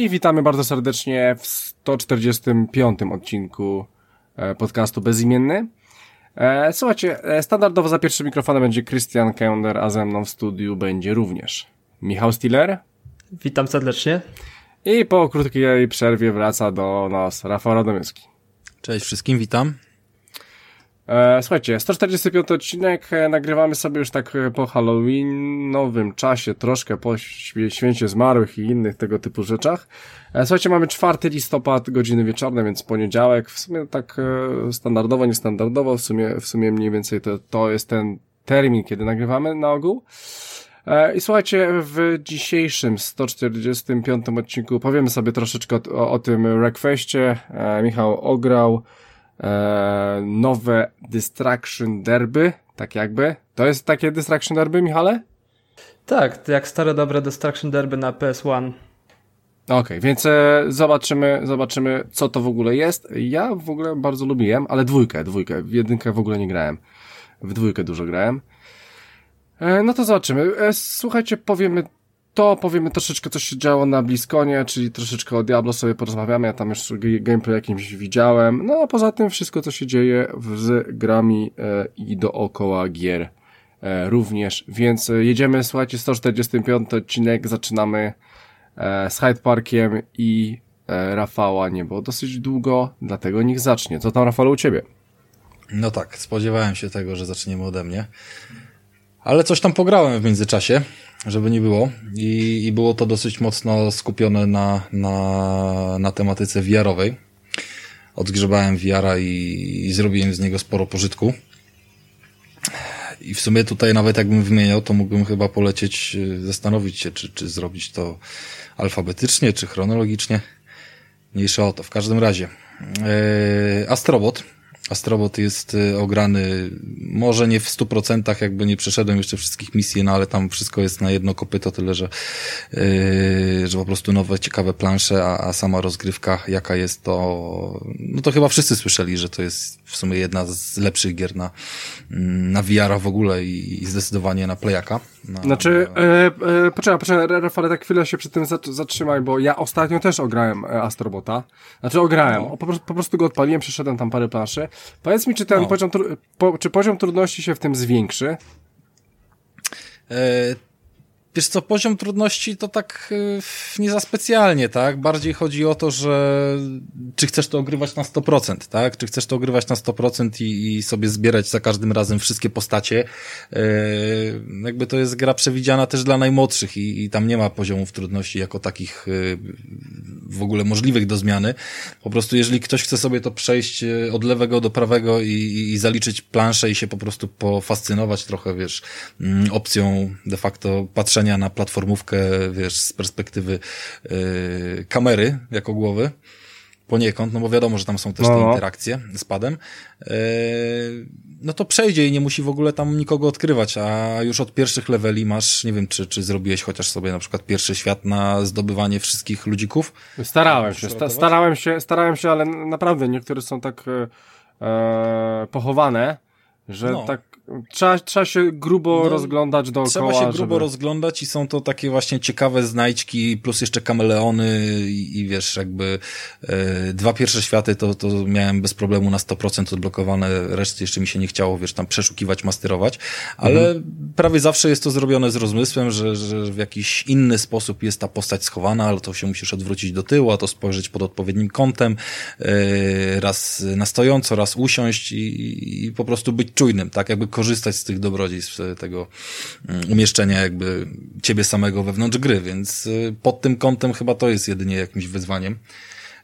I witamy bardzo serdecznie w 145 odcinku e, podcastu Bezimienny. E, słuchajcie, e, standardowo za pierwszym mikrofonem będzie Christian Kender, a ze mną w studiu będzie również Michał Stiller. Witam serdecznie. I po krótkiej przerwie wraca do nas Rafał Radomyski. Cześć wszystkim, witam. E, słuchajcie, 145 odcinek e, nagrywamy sobie już tak e, po Halloweenowym czasie, troszkę po święcie zmarłych i innych tego typu rzeczach. Słuchajcie, mamy 4 listopad, godziny wieczorne, więc poniedziałek, w sumie tak standardowo, niestandardowo, w sumie, w sumie mniej więcej to, to jest ten termin, kiedy nagrywamy na ogół. I słuchajcie, w dzisiejszym 145 odcinku powiemy sobie troszeczkę o, o tym Requestie. Michał ograł e, nowe Distraction Derby, tak jakby. To jest takie Distraction Derby, Michale? Tak, jak stare dobre Distraction Derby na PS1. Okej, okay, więc e, zobaczymy, zobaczymy, co to w ogóle jest. Ja w ogóle bardzo lubiłem, ale dwójkę, dwójkę. W jedynkę w ogóle nie grałem. W dwójkę dużo grałem. E, no to zobaczymy. E, słuchajcie, powiemy to powiemy troszeczkę, co się działo na Bliskonie, czyli troszeczkę o Diablo sobie porozmawiamy, ja tam już gameplay jakimś widziałem, no a poza tym wszystko, co się dzieje z grami e, i dookoła gier e, również, więc jedziemy, słuchajcie, 145 odcinek, zaczynamy e, z Hyde Parkiem i e, Rafała nie było dosyć długo, dlatego niech zacznie. Co tam, Rafał, u ciebie? No tak, spodziewałem się tego, że zaczniemy ode mnie. Ale coś tam pograłem w międzyczasie żeby nie było. I, i było to dosyć mocno skupione na, na, na tematyce VR-owej. Odgrzebałem VR-a i, i zrobiłem z niego sporo pożytku. I w sumie tutaj nawet jakbym wymieniał, to mógłbym chyba polecieć, y, zastanowić się, czy, czy zrobić to alfabetycznie, czy chronologicznie. Mniejsza o to. W każdym razie. Yy, Astrobot Astrobot jest y, ograny, może nie w 100%, jakby nie przeszedłem jeszcze wszystkich misji, no ale tam wszystko jest na jedno kopyto, tyle że, yy, że po prostu nowe, ciekawe plansze, a, a sama rozgrywka, jaka jest to, no to chyba wszyscy słyszeli, że to jest w sumie jedna z lepszych gier na, mm, na VR w ogóle i, i zdecydowanie na Playaka. Na, znaczy, na... E, e, poczekaj, poczekaj, Rafale, tak chwilę się przy tym zatrzymaj, bo ja ostatnio też ograłem e, Astrobota. Znaczy ograłem, no. po, po, prostu go odpaliłem, przeszedłem tam parę planszy. Powiedz mi, czy ten no. poziom, po, czy poziom trudności się w tym zwiększy? E, Wiesz co, poziom trudności to tak y, nie za specjalnie, tak? Bardziej chodzi o to, że czy chcesz to ogrywać na 100%, tak? Czy chcesz to ogrywać na 100% i, i sobie zbierać za każdym razem wszystkie postacie. Yy, jakby to jest gra przewidziana też dla najmłodszych i, i tam nie ma poziomów trudności jako takich yy, w ogóle możliwych do zmiany. Po prostu jeżeli ktoś chce sobie to przejść y, od lewego do prawego i, i, i zaliczyć planszę i się po prostu pofascynować trochę, wiesz, yy, opcją de facto patrzenia patrzenia na platformówkę, wiesz, z perspektywy yy, kamery jako głowy poniekąd, no bo wiadomo, że tam są też no. te interakcje z padem, yy, no to przejdzie i nie musi w ogóle tam nikogo odkrywać, a już od pierwszych leveli masz, nie wiem, czy, czy zrobiłeś chociaż sobie na przykład pierwszy świat na zdobywanie wszystkich ludzików? Starałem się, sta starałem się, starałem się, ale naprawdę niektóre są tak e, pochowane, że no. tak Trzeba, trzeba się grubo no, rozglądać dookoła. Trzeba się grubo żeby... rozglądać i są to takie właśnie ciekawe znajdźki, plus jeszcze kameleony i, i wiesz, jakby e, dwa pierwsze światy to, to miałem bez problemu na 100% odblokowane, reszty jeszcze mi się nie chciało, wiesz, tam przeszukiwać, masterować, ale mhm. prawie zawsze jest to zrobione z rozmysłem, że, że w jakiś inny sposób jest ta postać schowana, ale to się musisz odwrócić do tyłu, a to spojrzeć pod odpowiednim kątem, e, raz na stojąco, raz usiąść i, i po prostu być czujnym, tak jakby korzystać z tych dobrodziejstw tego mm, umieszczenia jakby ciebie samego wewnątrz gry, więc y, pod tym kątem chyba to jest jedynie jakimś wyzwaniem.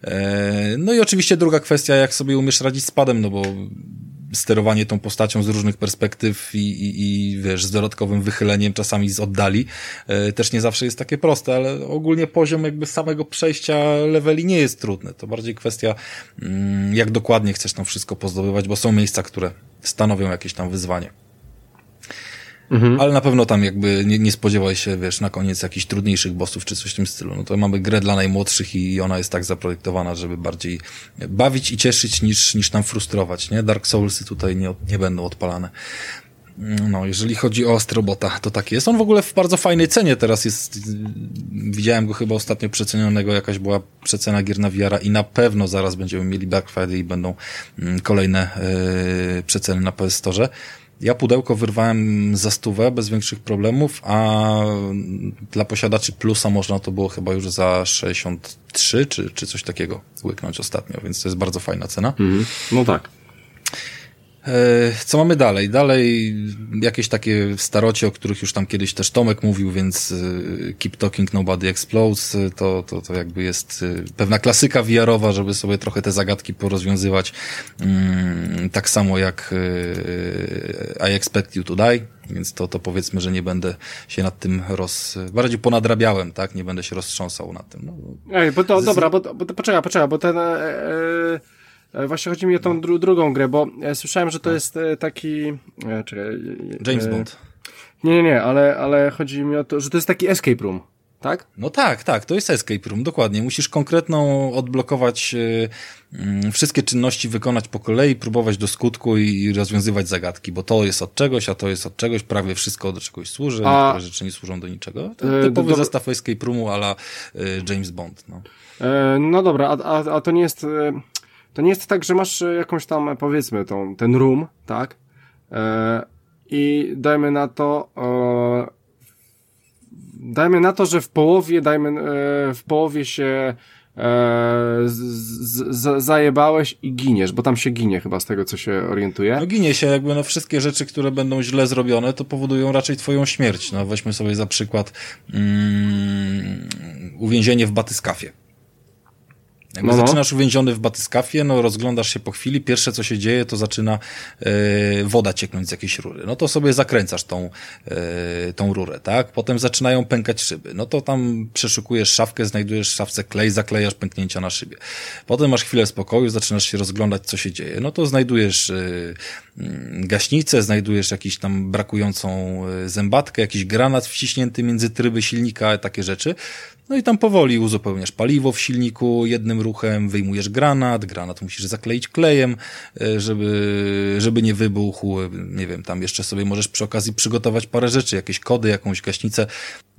E, no i oczywiście druga kwestia, jak sobie umiesz radzić z padem, no bo sterowanie tą postacią z różnych perspektyw i, i, i wiesz, z dodatkowym wychyleniem czasami z oddali e, też nie zawsze jest takie proste, ale ogólnie poziom jakby samego przejścia leveli nie jest trudny. To bardziej kwestia, mm, jak dokładnie chcesz tam wszystko pozdobywać, bo są miejsca, które stanowią jakieś tam wyzwanie. Mhm. Ale na pewno tam jakby nie, nie spodziewaj się, wiesz, na koniec jakichś trudniejszych bossów czy coś w tym stylu. No to mamy grę dla najmłodszych i ona jest tak zaprojektowana, żeby bardziej bawić i cieszyć niż, niż tam frustrować, nie? Dark Soulsy tutaj nie, nie będą odpalane. No, jeżeli chodzi o Astrobota, to tak jest. On w ogóle w bardzo fajnej cenie teraz jest. Widziałem go chyba ostatnio przecenionego, jakaś była przecena gier na VR i na pewno zaraz będziemy mieli Black Friday i będą mm, kolejne yy, przeceny na PS Store. Ja pudełko wyrwałem za stówę bez większych problemów, a dla posiadaczy plusa można to było chyba już za 63 czy, czy coś takiego łyknąć ostatnio, więc to jest bardzo fajna cena. Mhm. No tak. E, co mamy dalej? Dalej jakieś takie starocie, o których już tam kiedyś też Tomek mówił, więc e, Keep Talking Nobody Explodes e, to, to, to jakby jest pewna klasyka VR-owa, żeby sobie trochę te zagadki porozwiązywać. Mm, tak samo jak I Expect You to Die, więc to, to powiedzmy, że nie będę się nad tym roz... bardziej ponadrabiałem, tak? Nie będę się roztrząsał nad tym. No, Ej, bo to, z... dobra, bo, bo poczekaj, poczekaj, bo ten... E, właśnie chodzi mi o tą dru drugą grę, bo ja słyszałem, że to tak. jest e, taki... E, czekaj, James Bond. Nie, nie, nie, ale, ale chodzi mi o to, że to jest taki escape room. Tak? No tak, tak, to jest escape room, dokładnie. Musisz konkretną odblokować y, wszystkie czynności, wykonać po kolei, próbować do skutku i rozwiązywać zagadki, bo to jest od czegoś, a to jest od czegoś, prawie wszystko do czegoś służy, a niektóre rzeczy nie służą do niczego. To typowy do... zestaw escape roomu ala y, James Bond. No, no dobra, a, a, a to nie jest to nie jest tak, że masz e, jakąś tam, powiedzmy, tą, ten room, tak? E, I dajmy na to, e, dajmy na to, że w połowie, dajmy, e, w połowie się e, z, z, zajebałeś i giniesz, bo tam się ginie chyba z tego, co się orientuje. No ginie się, jakby no wszystkie rzeczy, które będą źle zrobione, to powodują raczej twoją śmierć. No weźmy sobie za przykład mm, uwięzienie w batyskafie. Jakby no, no. zaczynasz uwięziony w batyskafie, no rozglądasz się po chwili, pierwsze co się dzieje, to zaczyna e, woda cieknąć z jakiejś rury. No to sobie zakręcasz tą, e, tą rurę, tak? Potem zaczynają pękać szyby. No to tam przeszukujesz szafkę, znajdujesz w szafce klej, zaklejasz pęknięcia na szybie. Potem masz chwilę spokoju, zaczynasz się rozglądać, co się dzieje. No to znajdujesz mm, gaśnicę, znajdujesz jakiś tam brakującą e, zębatkę, jakiś granat wciśnięty między tryby silnika, takie rzeczy. No i tam powoli uzupełniasz paliwo w silniku jednym ruchem, wyjmujesz granat, granat musisz zakleić klejem, e, żeby, żeby nie wybuchł. Nie wiem, tam jeszcze sobie możesz przy okazji przygotować parę rzeczy, jakieś kody, jakąś gaśnicę.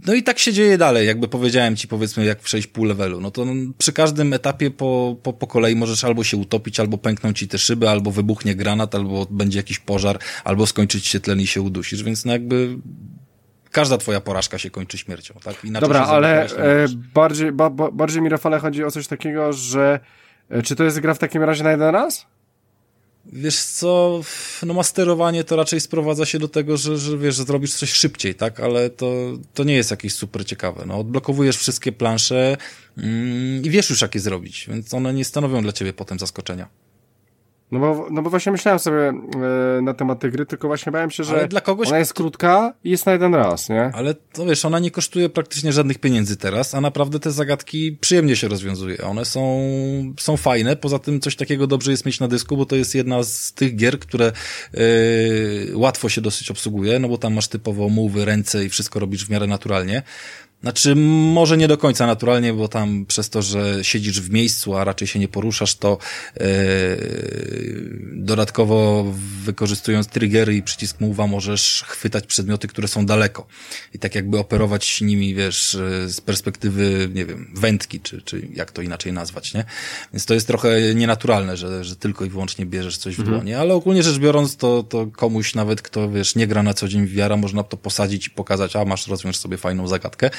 No i tak się dzieje dalej, jakby powiedziałem ci powiedzmy jak przejść pół levelu. No to przy każdym etapie po, po, po kolei możesz albo się utopić, albo pękną ci te szyby, albo wybuchnie granat, albo będzie jakiś pożar, albo skończyć się tlen i się udusisz, więc no jakby każda twoja porażka się kończy śmiercią, tak? Inaczej Dobra, ale e, bardziej, ba, ba, bardziej mi Rafale chodzi o coś takiego, że e, czy to jest gra w takim razie na jeden raz? Wiesz co, no masterowanie to raczej sprowadza się do tego, że, że wiesz, że zrobisz coś szybciej, tak? Ale to, to nie jest jakieś super ciekawe. No, odblokowujesz wszystkie plansze mm, i wiesz już, jak je zrobić, więc one nie stanowią dla ciebie potem zaskoczenia. No bo, no bo właśnie myślałem sobie e, na temat tej gry, tylko właśnie bałem się, że dla kogoś... ona jest krótka i jest na jeden raz, nie? Ale to wiesz, ona nie kosztuje praktycznie żadnych pieniędzy teraz, a naprawdę te zagadki przyjemnie się rozwiązuje. One są, są fajne, poza tym coś takiego dobrze jest mieć na dysku, bo to jest jedna z tych gier, które e, łatwo się dosyć obsługuje, no bo tam masz typowo mowy, ręce i wszystko robisz w miarę naturalnie. Znaczy, może nie do końca naturalnie, bo tam przez to, że siedzisz w miejscu, a raczej się nie poruszasz, to yy, dodatkowo wykorzystując triggery i przycisk move'a możesz chwytać przedmioty, które są daleko. I tak jakby operować nimi, wiesz, e, z perspektywy, nie wiem, wędki, czy, czy jak to inaczej nazwać, nie? Więc to jest trochę nienaturalne, że, że tylko i wyłącznie bierzesz coś w mhm. dłonie, ale ogólnie rzecz biorąc, to, to komuś nawet, kto, wiesz, nie gra na co dzień w wiara, można to posadzić i pokazać, a masz, rozwiąż sobie fajną zagadkę.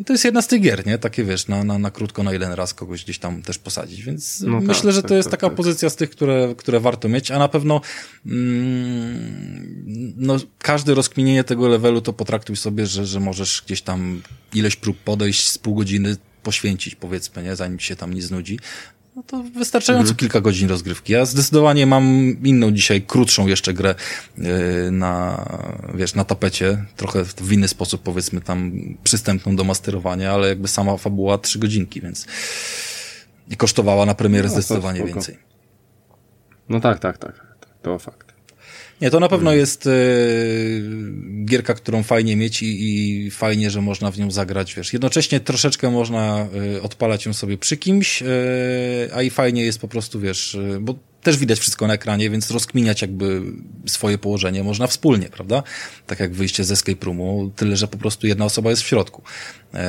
I to jest jedna z tych gier, nie? Takie wiesz, na, na, na krótko, na jeden raz kogoś gdzieś tam też posadzić. Więc no myślę, tak, że to tak, jest tak, taka tak. pozycja z tych, które, które warto mieć, a na pewno mm, no, każde rozkminienie tego levelu to potraktuj sobie, że, że możesz gdzieś tam ileś prób podejść z pół godziny poświęcić, powiedzmy, nie? Zanim ci się tam nie znudzi no to wystarczająco mhm. kilka godzin rozgrywki. Ja zdecydowanie mam inną dzisiaj, krótszą jeszcze grę yy, na, wiesz, na tapecie. Trochę w inny sposób, powiedzmy tam, przystępną do masterowania, ale jakby sama fabuła trzy godzinki, więc i kosztowała na premierę no, zdecydowanie więcej. No tak, tak, tak. To fakt. Nie, to na pewno jest e, gierka, którą fajnie mieć i, i, fajnie, że można w nią zagrać, wiesz. Jednocześnie troszeczkę można e, odpalać ją sobie przy kimś, e, a i fajnie jest po prostu, wiesz, bo też widać wszystko na ekranie, więc rozkminiać jakby swoje położenie można wspólnie, prawda? Tak jak wyjście z escape roomu, tyle, że po prostu jedna osoba jest w środku. Eee,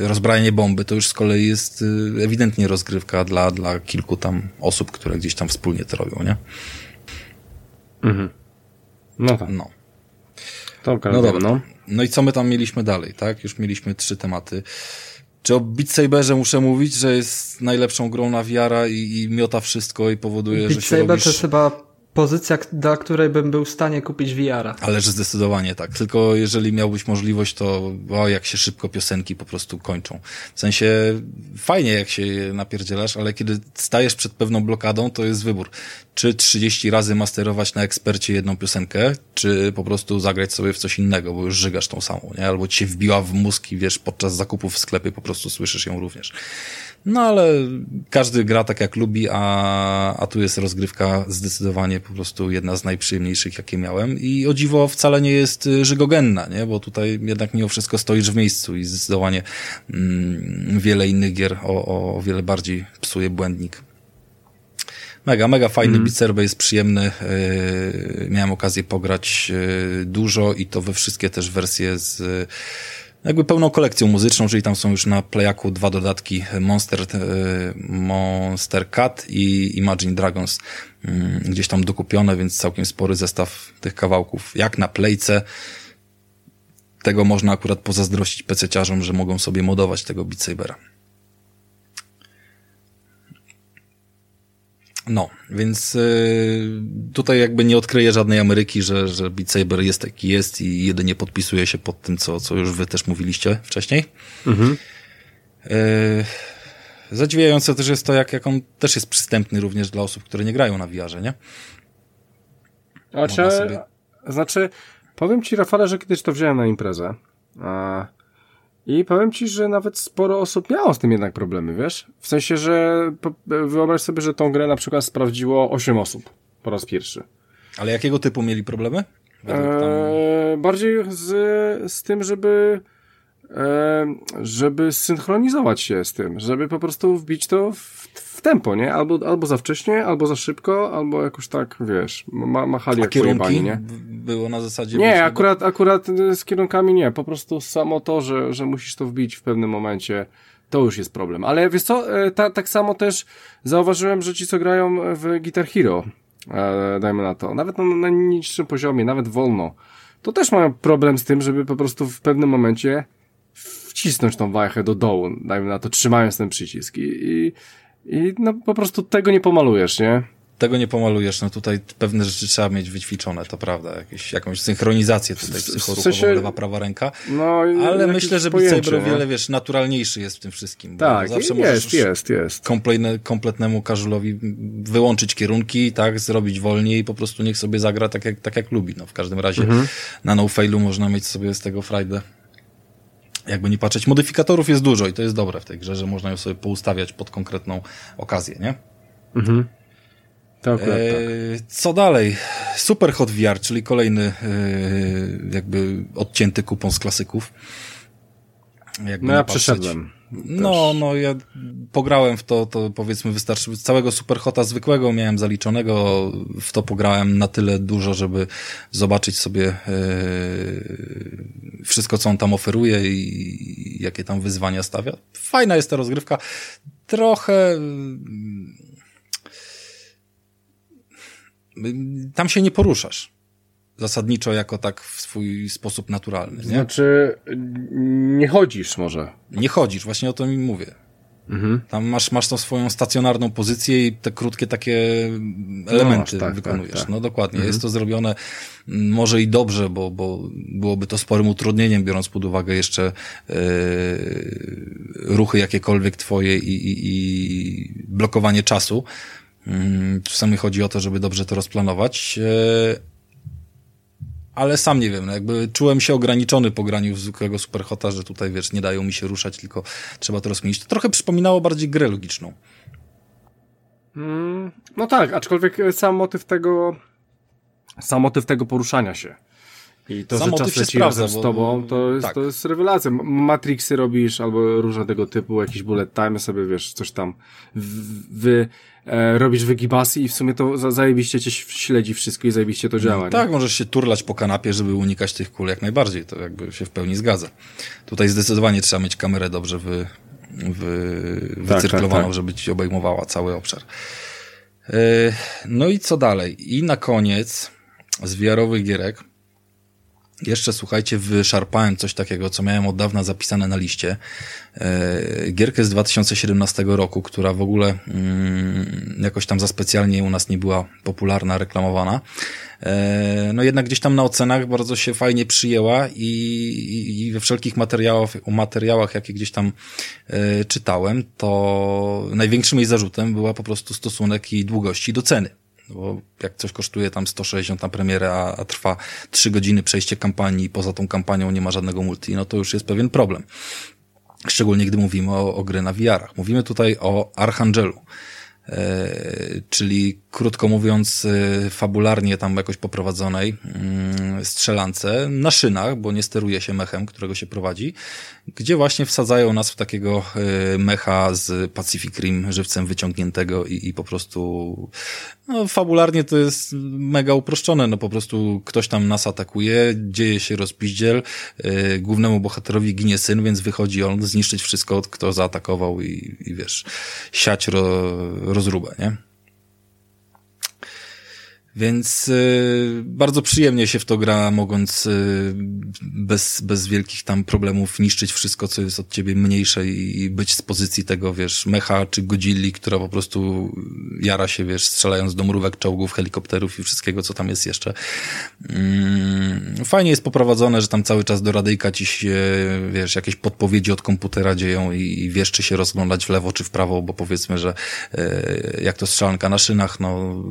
rozbrajanie bomby to już z kolei jest y, ewidentnie rozgrywka dla, dla kilku tam osób, które gdzieś tam wspólnie to robią, nie? Mhm. No tak. No. To no dobra. No. no i co my tam mieliśmy dalej, tak? Już mieliśmy trzy tematy. Czy o Beat Saberze muszę mówić, że jest najlepszą grą na wiara i, i miota wszystko i powoduje, Beat że się Saber robisz... to jest chyba pozycja, dla której bym był w stanie kupić VR-a. Ależ zdecydowanie tak. Tylko jeżeli miałbyś możliwość, to o, jak się szybko piosenki po prostu kończą. W sensie fajnie jak się napierdzielasz, ale kiedy stajesz przed pewną blokadą, to jest wybór. Czy 30 razy masterować na ekspercie jedną piosenkę, czy po prostu zagrać sobie w coś innego, bo już żygasz tą samą, nie? Albo ci się wbiła w mózg i wiesz, podczas zakupów w sklepie po prostu słyszysz ją również. No ale każdy gra tak jak lubi, a, a tu jest rozgrywka zdecydowanie po prostu jedna z najprzyjemniejszych, jakie miałem. I o dziwo wcale nie jest y, żygogenna, nie? Bo tutaj jednak mimo wszystko stoisz w miejscu i zdecydowanie mm, wiele innych gier o, o wiele bardziej psuje błędnik. Mega, mega fajny mm. Beat jest przyjemny. Yy, miałem okazję pograć yy, dużo i to we wszystkie też wersje z jakby pełną kolekcją muzyczną, czyli tam są już na Playaku dwa dodatki Monster, e, Monster Cat i Imagine Dragons mm, gdzieś tam dokupione, więc całkiem spory zestaw tych kawałków. Jak na Playce tego można akurat pozazdrościć PC-ciarzom, że mogą sobie modować tego Beat Sabera. No, więc y, tutaj jakby nie odkryję żadnej Ameryki, że, że Beat Saber jest taki jest i jedynie podpisuje się pod tym, co, co już wy też mówiliście wcześniej. Mhm. Y, zadziwiające też jest to, jak, jak on też jest przystępny również dla osób, które nie grają na VR-ze, nie? Znaczy, sobie... znaczy, powiem ci Rafale, że kiedyś to wziąłem na imprezę. A i powiem ci, że nawet sporo osób miało z tym jednak problemy, wiesz? W sensie, że wyobraź sobie, że tą grę na przykład sprawdziło 8 osób po raz pierwszy. Ale jakiego typu mieli problemy? Eee, bardziej z, z tym, żeby żeby synchronizować się z tym, żeby po prostu wbić to w, w tempo, nie? Albo, albo za wcześnie, albo za szybko, albo jakoś tak, wiesz, ma, machali A jak kierunki pojebani, nie? Było na zasadzie... Nie, akurat, akurat z kierunkami nie, po prostu samo to, że, że musisz to wbić w pewnym momencie, to już jest problem. Ale wiesz co, e, ta, tak samo też zauważyłem, że ci, co grają w Guitar Hero, e, dajmy na to, nawet na, na niższym poziomie, nawet wolno, to też mają problem z tym, żeby po prostu w pewnym momencie wcisnąć tą wajchę do dołu, dajmy na to, trzymając ten przycisk i, i, i no po prostu tego nie pomalujesz, nie? Tego nie pomalujesz, no tutaj pewne rzeczy trzeba mieć wyćwiczone, to prawda, jakieś, jakąś synchronizację tutaj psychoruchową, w sensie, lewa, prawa ręka, no, ale myślę, że Beat Saber o wiele, wiesz, naturalniejszy jest w tym wszystkim. Tak, zawsze jest, jest, jest. Kompletne, kompletnemu casualowi wyłączyć kierunki, tak, zrobić wolniej i po prostu niech sobie zagra tak jak, tak jak lubi, no w każdym razie mhm. na no failu można mieć sobie z tego frajdę jakby nie patrzeć, modyfikatorów jest dużo i to jest dobre w tej grze, że można ją sobie poustawiać pod konkretną okazję, nie? Mhm. To akurat, e, tak. Co dalej? Super Hot VR, czyli kolejny e, jakby odcięty kupon z klasyków. Jakby no ja przeszedłem. No, no ja pograłem w to, to powiedzmy wystarczy, całego Superhota zwykłego miałem zaliczonego, w to pograłem na tyle dużo, żeby zobaczyć sobie e, wszystko, co on tam oferuje i jakie tam wyzwania stawia. Fajna jest ta rozgrywka. Trochę tam się nie poruszasz zasadniczo jako tak w swój sposób naturalny. Nie? Znaczy, nie chodzisz może. Nie chodzisz, właśnie o to mi mówię. Mhm. Tam masz, masz tą swoją stacjonarną pozycję i te krótkie takie elementy no, tak, wykonujesz. Tak, tak. No dokładnie. Mhm. Jest to zrobione mm, może i dobrze, bo, bo byłoby to sporym utrudnieniem, biorąc pod uwagę jeszcze yy, ruchy jakiekolwiek twoje i, i, i blokowanie czasu. Yy, czasami chodzi o to, żeby dobrze to rozplanować. Yy, ale sam nie wiem, no jakby czułem się ograniczony po graniu w zwykłego Superhota, że tutaj, wiesz, nie dają mi się ruszać, tylko trzeba to rozkminić. To trochę przypominało bardziej grę logiczną. Mm, no tak, aczkolwiek sam motyw tego, sam motyw tego poruszania się I to, Sam że czas leci razem z tobą, to jest, tak. to jest rewelacja. Matrixy robisz, albo różne tego typu, jakiś bullet time sobie, wiesz, coś tam wy, e, robisz wygibasy i w sumie to za, zajebiście cię śledzi wszystko i zajebiście to działa. No, tak, możesz się turlać po kanapie, żeby unikać tych kul jak najbardziej, to jakby się w pełni zgadza. Tutaj zdecydowanie trzeba mieć kamerę dobrze wy, wy, tak, wycyrklowaną, tak, tak. żeby ci obejmowała cały obszar. E, no i co dalej? I na koniec z wiarowych gierek jeszcze, słuchajcie, wyszarpałem coś takiego, co miałem od dawna zapisane na liście. E, gierkę z 2017 roku, która w ogóle mm, jakoś tam za specjalnie u nas nie była popularna, reklamowana. E, no jednak gdzieś tam na ocenach bardzo się fajnie przyjęła i, i we wszelkich materiałach, materiałach, jakie gdzieś tam e, czytałem, to największym jej zarzutem była po prostu stosunek i długości do ceny bo jak coś kosztuje tam 160 na premierę, a, a trwa 3 godziny przejście kampanii i poza tą kampanią nie ma żadnego multi, no to już jest pewien problem. Szczególnie gdy mówimy o, o gry na VR-ach. Mówimy tutaj o Archangelu. E, czyli krótko mówiąc e, fabularnie tam jakoś poprowadzonej mm, strzelance na szynach, bo nie steruje się mechem, którego się prowadzi, gdzie właśnie wsadzają nas w takiego e, mecha z Pacific Rim żywcem wyciągniętego i, i po prostu no, fabularnie to jest mega uproszczone, no po prostu ktoś tam nas atakuje, dzieje się rozpiździel, głównemu bohaterowi ginie syn, więc wychodzi on zniszczyć wszystko, kto zaatakował i, i wiesz, siać ro, rozróbę, nie? Więc y, bardzo przyjemnie się w to gra, mogąc y, bez, bez wielkich tam problemów niszczyć wszystko, co jest od ciebie mniejsze i, i być z pozycji tego, wiesz, mecha czy godzilli, która po prostu jara się, wiesz, strzelając do mrówek, czołgów, helikopterów i wszystkiego, co tam jest jeszcze. Mm, fajnie jest poprowadzone, że tam cały czas do radyjka ci się, wiesz, jakieś podpowiedzi od komputera dzieją i, i wiesz, czy się rozglądać w lewo, czy w prawo, bo powiedzmy, że y, jak to strzelanka na szynach, no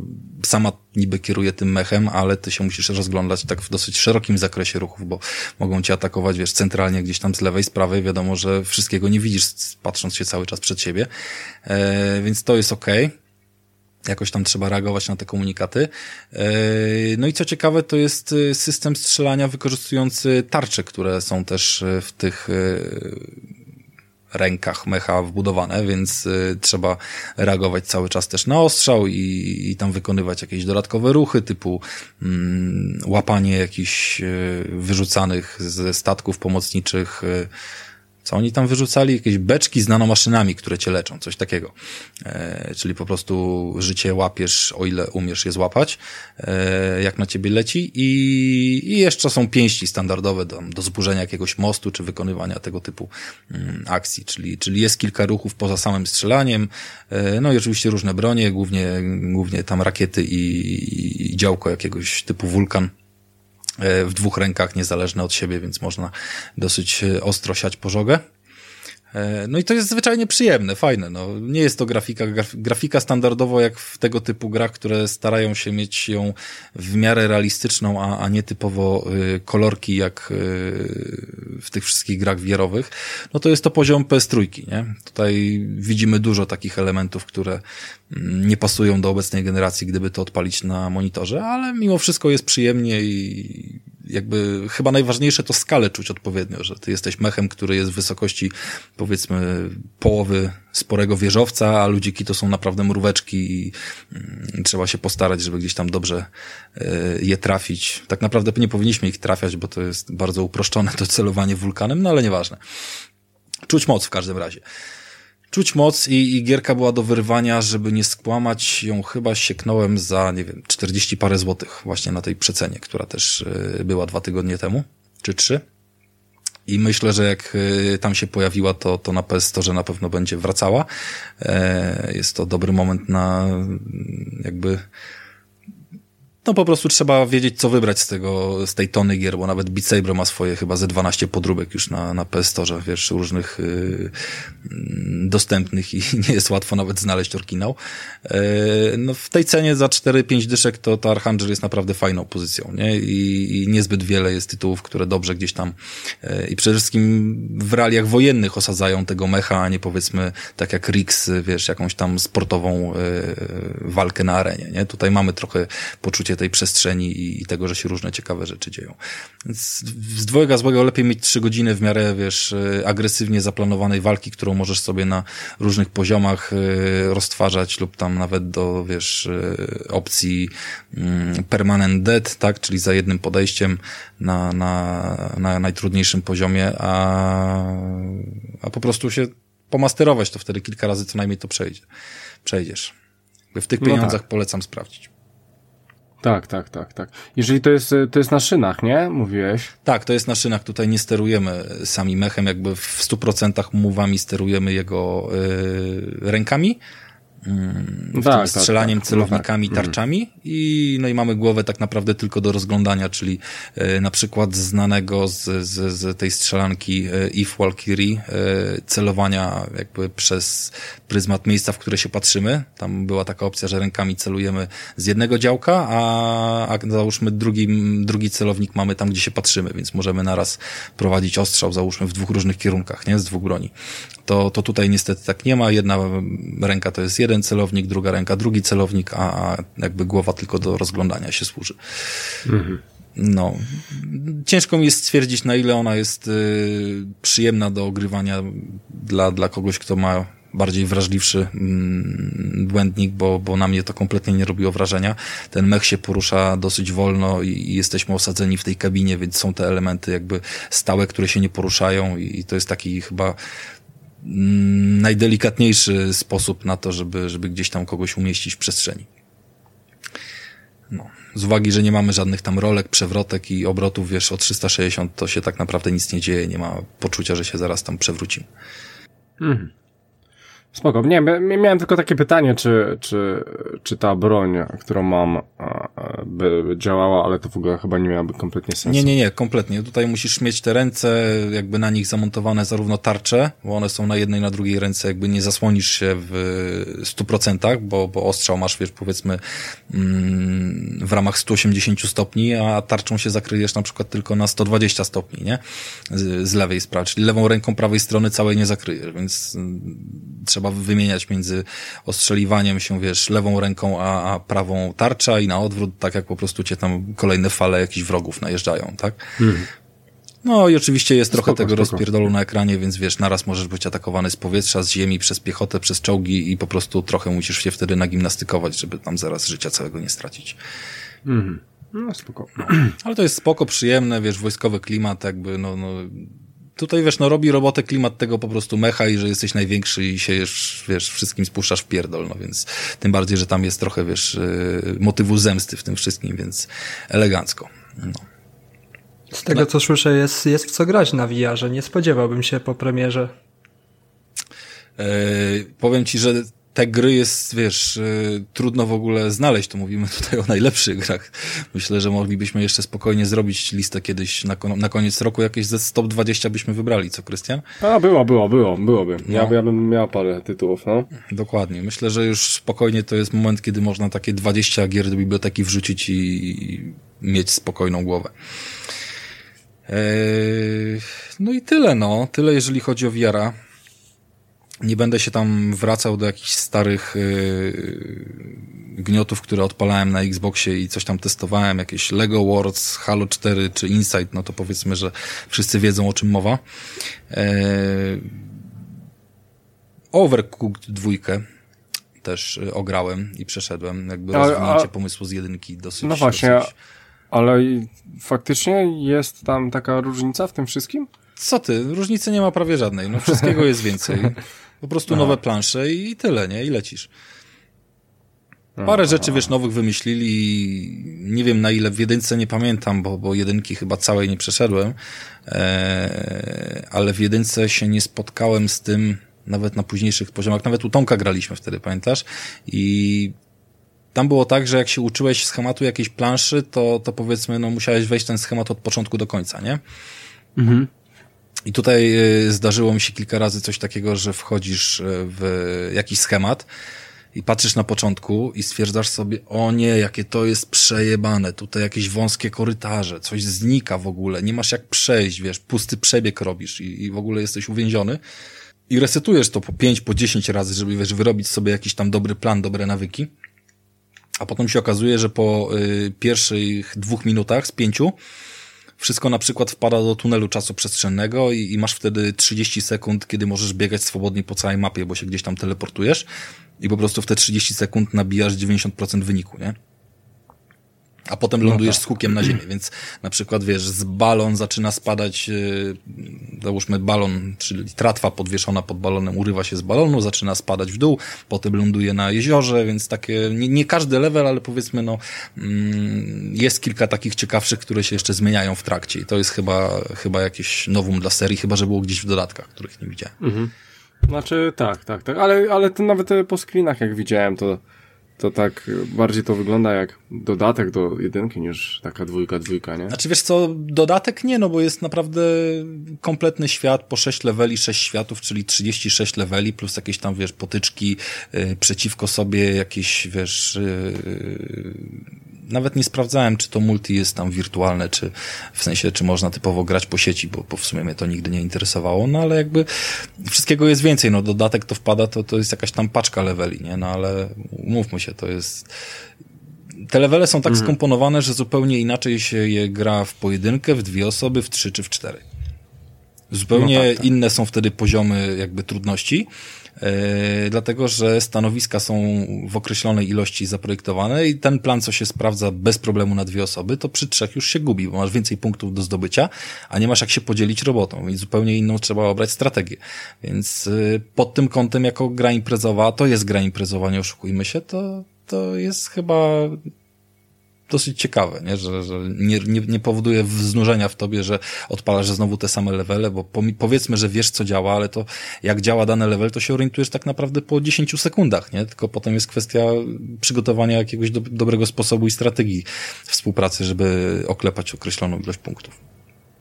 sama niby kieruje tym mechem, ale ty się musisz rozglądać tak w dosyć szerokim zakresie ruchów, bo mogą cię atakować, wiesz, centralnie gdzieś tam z lewej, z prawej, wiadomo, że wszystkiego nie widzisz, patrząc się cały czas przed siebie, e, więc to jest. Okay jakoś tam trzeba reagować na te komunikaty. E, no i co ciekawe, to jest e, system strzelania wykorzystujący tarcze, które są też e, w tych rękach mecha wbudowane, więc y, trzeba reagować cały czas też na ostrzał i, i tam wykonywać jakieś dodatkowe ruchy typu mm, łapanie jakichś y, wyrzucanych ze statków pomocniczych y, co oni tam wyrzucali? Jakieś beczki z nanomaszynami, które cię leczą, coś takiego. E, czyli po prostu życie łapiesz, o ile umiesz je złapać, e, jak na ciebie leci i, i jeszcze są pięści standardowe do, do zburzenia jakiegoś mostu, czy wykonywania tego typu mm, akcji, czyli, czyli jest kilka ruchów poza samym strzelaniem, e, no i oczywiście różne bronie, głównie, głównie tam rakiety i, i działko jakiegoś typu wulkan, w dwóch rękach, niezależne od siebie, więc można dosyć e, ostro siać pożogę. E, no i to jest zwyczajnie przyjemne, fajne. No, nie jest to grafika, grafika standardowo jak w tego typu grach, które starają się mieć ją w miarę realistyczną, a, a nie typowo y, kolorki jak y, w tych wszystkich grach wierowych. No to jest to poziom PS3, nie? Tutaj widzimy dużo takich elementów, które mm, nie pasują do obecnej generacji, gdyby to odpalić na monitorze, ale mimo wszystko jest przyjemnie i jakby chyba najważniejsze to skalę czuć odpowiednio, że ty jesteś mechem, który jest w wysokości powiedzmy połowy sporego wieżowca, a ludziki to są naprawdę mróweczki i mm, trzeba się postarać, żeby gdzieś tam dobrze y, je trafić. Tak naprawdę nie powinniśmy ich trafiać, bo to jest bardzo uproszczone to celowanie wulkanem, no ale nieważne. Czuć moc w każdym razie czuć moc i, i gierka była do wyrwania, żeby nie skłamać, ją chyba sieknąłem za, nie wiem, 40 parę złotych właśnie na tej przecenie, która też y, była dwa tygodnie temu, czy trzy. I myślę, że jak y, tam się pojawiła, to, to na PS Store na pewno będzie wracała. E, jest to dobry moment na jakby no po prostu trzeba wiedzieć, co wybrać z tego, z tej tony gier, bo nawet Beat Saber ma swoje chyba ze 12 podróbek już na, na PS Store, wiesz, różnych yy, dostępnych i nie jest łatwo nawet znaleźć oryginał. Yy, no w tej cenie za 4-5 dyszek to, to Archangel jest naprawdę fajną pozycją, nie? I, I niezbyt wiele jest tytułów, które dobrze gdzieś tam yy, i przede wszystkim w realiach wojennych osadzają tego mecha, a nie powiedzmy tak jak Rix, wiesz, jakąś tam sportową yy, walkę na arenie, nie? Tutaj mamy trochę poczucie poczucie tej przestrzeni i, i tego, że się różne ciekawe rzeczy dzieją. Więc z dwojga złego lepiej mieć trzy godziny w miarę, wiesz, e, agresywnie zaplanowanej walki, którą możesz sobie na różnych poziomach e, roztwarzać lub tam nawet do, wiesz, e, opcji mm, permanent dead, tak, czyli za jednym podejściem na, na, na najtrudniejszym poziomie, a, a po prostu się pomasterować, to wtedy kilka razy co najmniej to przejdzie, przejdziesz. W tych pieniądzach no tak. polecam sprawdzić. Tak, tak, tak, tak. Jeżeli to jest, to jest na szynach, nie? Mówiłeś? Tak, to jest na szynach. Tutaj nie sterujemy sami mechem, jakby w 100% mówami sterujemy jego y, rękami, Mm, tak, tak, strzelaniem tak, celownikami, no tak. tarczami i no i mamy głowę tak naprawdę tylko do rozglądania, czyli e, na przykład znanego z, z, z tej strzelanki e, If Walkyrie e, celowania jakby przez pryzmat miejsca, w które się patrzymy. Tam była taka opcja, że rękami celujemy z jednego działka, a, a załóżmy drugi, drugi celownik mamy tam, gdzie się patrzymy, więc możemy naraz prowadzić ostrzał, załóżmy w dwóch różnych kierunkach, nie? Z dwóch broni. To, to tutaj niestety tak nie ma. Jedna ręka to jest jeden jeden celownik, druga ręka, drugi celownik, a jakby głowa tylko do rozglądania się służy. Mhm. No, ciężko mi jest stwierdzić, na ile ona jest y, przyjemna do ogrywania dla, dla kogoś, kto ma bardziej wrażliwszy mm, błędnik, bo, bo na mnie to kompletnie nie robiło wrażenia. Ten mech się porusza dosyć wolno i, i jesteśmy osadzeni w tej kabinie, więc są te elementy jakby stałe, które się nie poruszają i, i to jest taki chyba najdelikatniejszy sposób na to, żeby, żeby gdzieś tam kogoś umieścić w przestrzeni. No. Z uwagi, że nie mamy żadnych tam rolek, przewrotek i obrotów, wiesz, o 360 to się tak naprawdę nic nie dzieje, nie ma poczucia, że się zaraz tam przewrócimy. Mhm. Spoko. Nie, miałem tylko takie pytanie, czy, czy, czy ta broń, którą mam, by działała, ale to w ogóle chyba nie miałaby kompletnie sensu. Nie, nie, nie, kompletnie. Tutaj musisz mieć te ręce, jakby na nich zamontowane zarówno tarcze, bo one są na jednej, na drugiej ręce, jakby nie zasłonisz się w 100%, bo, bo ostrzał masz, wiesz, powiedzmy mm, w ramach 180 stopni, a tarczą się zakryjesz na przykład tylko na 120 stopni, nie? Z, z lewej sprawy, czyli lewą ręką prawej strony całej nie zakryjesz, więc mm, trzeba trzeba wymieniać między ostrzeliwaniem się, wiesz, lewą ręką, a, a prawą tarcza i na odwrót, tak jak po prostu cię tam kolejne fale jakichś wrogów najeżdżają, tak? Mhm. No i oczywiście jest trochę spoko, tego spoko. rozpierdolu na ekranie, więc wiesz, naraz możesz być atakowany z powietrza, z ziemi, przez piechotę, przez czołgi i po prostu trochę musisz się wtedy nagimnastykować, żeby tam zaraz życia całego nie stracić. Mhm. No spoko. Ale to jest spoko, przyjemne, wiesz, wojskowy klimat, jakby, no, no tutaj wiesz, no robi robotę klimat tego po prostu mecha i że jesteś największy i się już, wiesz, wszystkim spuszczasz w pierdol, no więc tym bardziej, że tam jest trochę, wiesz, y, motywu zemsty w tym wszystkim, więc elegancko. No. Z tego, no. co słyszę, jest, jest w co grać na VR-ze. Nie spodziewałbym się po premierze. Yy, powiem ci, że te gry jest, wiesz, y, trudno w ogóle znaleźć, to mówimy tutaj o najlepszych grach. Myślę, że moglibyśmy jeszcze spokojnie zrobić listę kiedyś na, na koniec roku, jakieś ze top 20 byśmy wybrali, co Krystian? A, było, było, było, byłoby. No. Ja, ja bym miał parę tytułów, no. Dokładnie. Myślę, że już spokojnie to jest moment, kiedy można takie 20 gier do biblioteki wrzucić i, i mieć spokojną głowę. Eee, no i tyle, no. Tyle, jeżeli chodzi o wiara. Nie będę się tam wracał do jakichś starych yy, gniotów, które odpalałem na Xboxie i coś tam testowałem, jakieś Lego Wars, Halo 4 czy Insight, no to powiedzmy, że wszyscy wiedzą o czym mowa. Yy, Overcooked dwójkę też y, ograłem i przeszedłem, jakby a, rozwinięcie a, pomysłu z jedynki dosyć... No właśnie, dosyć... ale faktycznie jest tam taka różnica w tym wszystkim? Co ty, różnicy nie ma prawie żadnej, no wszystkiego jest więcej. Po prostu nowe plansze i tyle, nie? I lecisz. Parę rzeczy, wiesz, nowych wymyślili. Nie wiem na ile w jedynce nie pamiętam, bo, bo jedynki chyba całej nie przeszedłem. Eee, ale w jedynce się nie spotkałem z tym nawet na późniejszych poziomach. Nawet u Tomka graliśmy wtedy, pamiętasz? I tam było tak, że jak się uczyłeś schematu jakiejś planszy, to, to powiedzmy, no musiałeś wejść ten schemat od początku do końca, nie? Mhm. I tutaj e, zdarzyło mi się kilka razy coś takiego, że wchodzisz e, w jakiś schemat i patrzysz na początku i stwierdzasz sobie, o nie, jakie to jest przejebane, tutaj jakieś wąskie korytarze, coś znika w ogóle, nie masz jak przejść, wiesz, pusty przebieg robisz i, i w ogóle jesteś uwięziony. I resetujesz to po 5, po 10 razy, żeby wiesz, wyrobić sobie jakiś tam dobry plan, dobre nawyki. A potem się okazuje, że po y, pierwszych dwóch minutach z pięciu wszystko na przykład wpada do tunelu czasoprzestrzennego i, i masz wtedy 30 sekund, kiedy możesz biegać swobodnie po całej mapie, bo się gdzieś tam teleportujesz i po prostu w te 30 sekund nabijasz 90% wyniku, nie? A potem lądujesz z hukiem na ziemię, więc na przykład wiesz, z balon zaczyna spadać, yy, załóżmy balon, czyli tratwa podwieszona pod balonem urywa się z balonu, zaczyna spadać w dół, potem ląduje na jeziorze, więc takie, nie, nie każdy level, ale powiedzmy no, mm, jest kilka takich ciekawszych, które się jeszcze zmieniają w trakcie i to jest chyba, chyba jakieś nowum dla serii, chyba, że było gdzieś w dodatkach, których nie widziałem. Mhm. Znaczy, tak, tak, tak, ale, ale to nawet po screenach jak widziałem, to to tak bardziej to wygląda jak dodatek do jedynki niż taka dwójka, dwójka, nie? Znaczy wiesz co, dodatek nie, no bo jest naprawdę kompletny świat po 6 leveli, 6 światów, czyli 36 leveli plus jakieś tam, wiesz, potyczki yy, przeciwko sobie, jakieś, wiesz, yy, nawet nie sprawdzałem, czy to multi jest tam wirtualne, czy w sensie, czy można typowo grać po sieci, bo, bo w sumie mnie to nigdy nie interesowało, no ale jakby wszystkiego jest więcej, no dodatek to wpada, to, to jest jakaś tam paczka leveli, nie, no ale umówmy się, to jest te levele są tak mhm. skomponowane, że zupełnie inaczej się je gra w pojedynkę, w dwie osoby, w trzy czy w cztery. Zupełnie no tak, tak. inne są wtedy poziomy jakby trudności dlatego że stanowiska są w określonej ilości zaprojektowane i ten plan, co się sprawdza bez problemu na dwie osoby, to przy trzech już się gubi, bo masz więcej punktów do zdobycia, a nie masz jak się podzielić robotą, więc zupełnie inną trzeba obrać strategię. Więc e, pod tym kątem, jako gra imprezowa, to jest gra imprezowa, nie oszukujmy się, to, to jest chyba dosyć ciekawe, nie? że, że nie, nie, nie powoduje wznużenia w tobie, że odpalasz znowu te same levele, bo powiedzmy, że wiesz co działa, ale to jak działa dany level, to się orientujesz tak naprawdę po 10 sekundach, nie? Tylko potem jest kwestia przygotowania jakiegoś do, dobrego sposobu i strategii współpracy, żeby oklepać określoną ilość punktów.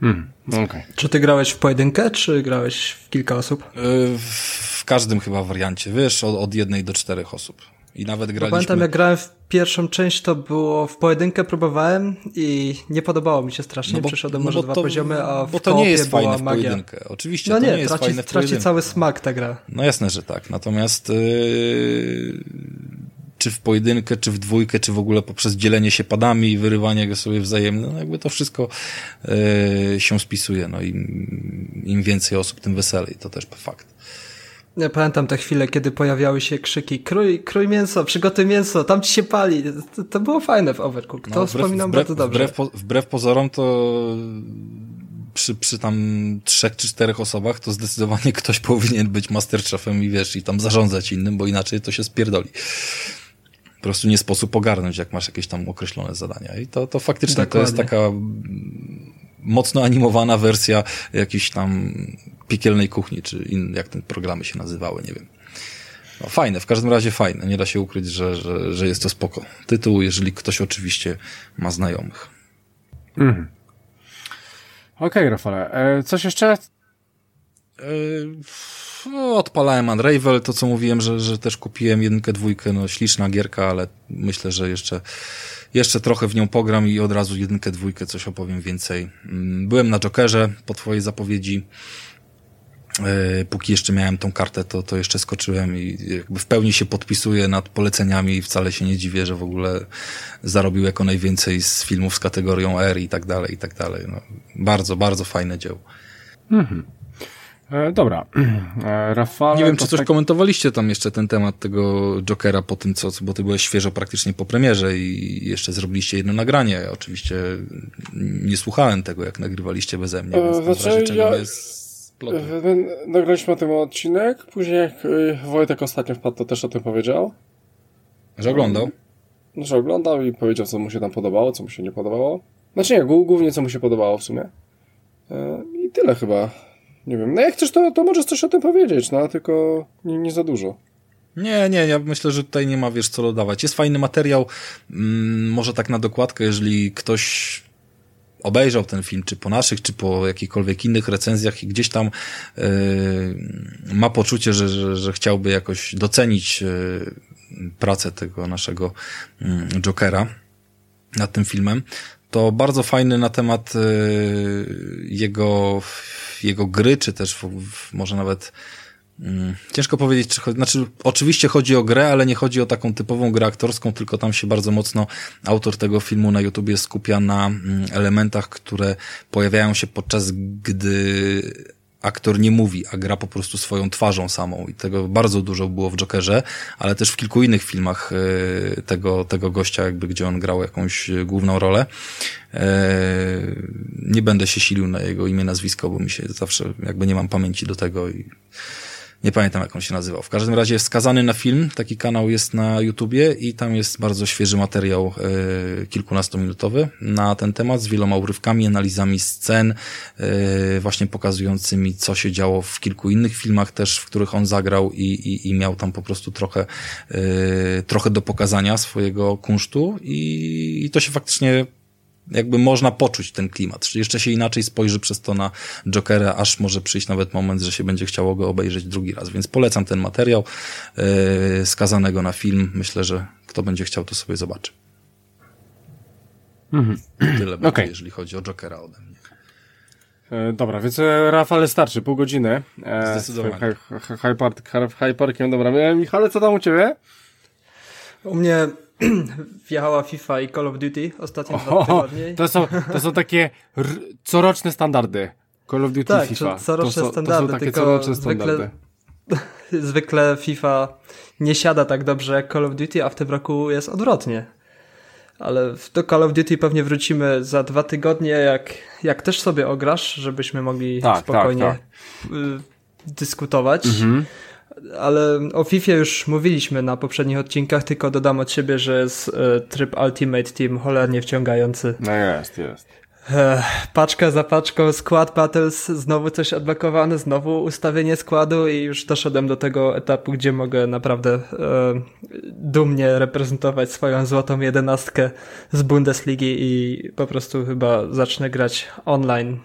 Hmm, okay. Czy ty grałeś w pojedynkę, czy grałeś w kilka osób? W, w każdym chyba wariancie, wiesz, od, od jednej do czterech osób. I nawet graliśmy... pamiętam, jak grałem w pierwszą część, to było w pojedynkę próbowałem i nie podobało mi się strasznie. No bo, Przeszedłem no może dwa to, poziomy, a w Bo to nie jest fajne w pojedynkę. Oczywiście, no nie, to nie jest traci, fajne w traci cały smak ta gra. No jasne, że tak. Natomiast yy, czy w pojedynkę, czy w dwójkę, czy w ogóle poprzez dzielenie się padami i wyrywanie go sobie wzajemne, no jakby to wszystko yy, się spisuje. No im, im więcej osób, tym weselej. To też fakt. Ja pamiętam te chwile, kiedy pojawiały się krzyki krój, krój mięso, przygotuj mięso, tam ci się pali. To, to było fajne w Overcooked. To no, wbrew, wspominam wbrew, bardzo dobrze. Wbrew, wbrew pozorom to przy, przy tam trzech czy czterech osobach to zdecydowanie ktoś powinien być masterchefem i wiesz, i tam zarządzać innym, bo inaczej to się spierdoli. Po prostu nie sposób ogarnąć, jak masz jakieś tam określone zadania. I to, to faktycznie Dokładnie. to jest taka mocno animowana wersja jakiejś tam piekielnej kuchni, czy in, jak te programy się nazywały, nie wiem. No, fajne, w każdym razie fajne. Nie da się ukryć, że, że, że jest to spoko. Tytuł, jeżeli ktoś oczywiście ma znajomych. Mhm. Okej, okay, Rafale. E, coś jeszcze? E, no, odpalałem Unravel, to co mówiłem, że, że też kupiłem jedynkę, dwójkę, no śliczna gierka, ale myślę, że jeszcze, jeszcze trochę w nią pogram i od razu jedynkę, dwójkę coś opowiem więcej. Mm, byłem na Jokerze po twojej zapowiedzi. E, póki jeszcze miałem tą kartę, to, to jeszcze skoczyłem i jakby w pełni się podpisuję nad poleceniami i wcale się nie dziwię, że w ogóle zarobił jako najwięcej z filmów z kategorią R i tak dalej, i tak dalej. No, bardzo, bardzo fajne dzieło. Mhm. E, dobra. E, Rafał. Nie wiem, czy coś tak... komentowaliście tam jeszcze ten temat tego Jokera po tym, co, bo ty byłeś świeżo praktycznie po premierze i jeszcze zrobiliście jedno nagranie. Oczywiście nie słuchałem tego, jak nagrywaliście beze mnie, więc e, znaczy, ja... jest ploty. Nagraliśmy o tym odcinek, później jak Wojtek ostatnio wpadł, to też o tym powiedział. Że oglądał? No, że oglądał i powiedział, co mu się tam podobało, co mu się nie podobało. Znaczy nie, głównie co mu się podobało w sumie. E, I tyle chyba. Nie wiem. No jak chcesz, to, to możesz coś o tym powiedzieć, no tylko nie, nie za dużo. Nie, nie, ja myślę, że tutaj nie ma, wiesz, co dodawać. Jest fajny materiał, mm, może tak na dokładkę, jeżeli ktoś obejrzał ten film, czy po naszych, czy po jakichkolwiek innych recenzjach i gdzieś tam yy, ma poczucie, że, że, że chciałby jakoś docenić yy, pracę tego naszego yy, Jokera nad tym filmem, to bardzo fajny na temat jego, jego gry, czy też może nawet Mm, ciężko powiedzieć, czy znaczy oczywiście chodzi o grę, ale nie chodzi o taką typową grę aktorską, tylko tam się bardzo mocno autor tego filmu na YouTubie skupia na mm, elementach, które pojawiają się podczas gdy aktor nie mówi, a gra po prostu swoją twarzą samą i tego bardzo dużo było w Jokerze, ale też w kilku innych filmach e, tego, tego gościa, jakby gdzie on grał jakąś główną rolę. E, nie będę się silił na jego imię, nazwisko, bo mi się zawsze jakby nie mam pamięci do tego i nie pamiętam jak on się nazywał. W każdym razie wskazany na film, taki kanał jest na YouTubie i tam jest bardzo świeży materiał e, kilkunastominutowy na ten temat z wieloma urywkami, analizami scen, e, właśnie pokazującymi co się działo w kilku innych filmach też, w których on zagrał i, i, i miał tam po prostu trochę, e, trochę do pokazania swojego kunsztu i, i to się faktycznie jakby można poczuć ten klimat. Czyli jeszcze się inaczej spojrzy przez to na Jokera, aż może przyjść nawet moment, że się będzie chciało go obejrzeć drugi raz. Więc polecam ten materiał yy, skazanego na film. Myślę, że kto będzie chciał, to sobie zobaczy. Mhm. Tyle będzie, okay. jeżeli chodzi o Jokera ode mnie. E, dobra, więc e, Rafale starczy, pół godziny. E, Zdecydowanie. High Parkiem, dobra. Michale, co tam u Ciebie? U mnie wjechała FIFA i Call of Duty ostatnie dwa tygodnie. To są, to są takie coroczne standardy. Call of Duty tak, FIFA. coroczne to standardy, to są takie coroczne standardy. Zwykle, zwykle FIFA nie siada tak dobrze jak Call of Duty, a w tym roku jest odwrotnie. Ale do Call of Duty pewnie wrócimy za dwa tygodnie, jak, jak też sobie ograsz, żebyśmy mogli tak, tak spokojnie tak, tak. dyskutować. Mhm ale o FIFA już mówiliśmy na poprzednich odcinkach, tylko dodam od siebie, że jest tryb Ultimate Team cholernie wciągający. No jest, jest. Paczka za paczką, Squad Battles, znowu coś odblokowane, znowu ustawienie składu i już doszedłem do tego etapu, gdzie mogę naprawdę e, dumnie reprezentować swoją złotą jedenastkę z Bundesligi i po prostu chyba zacznę grać online.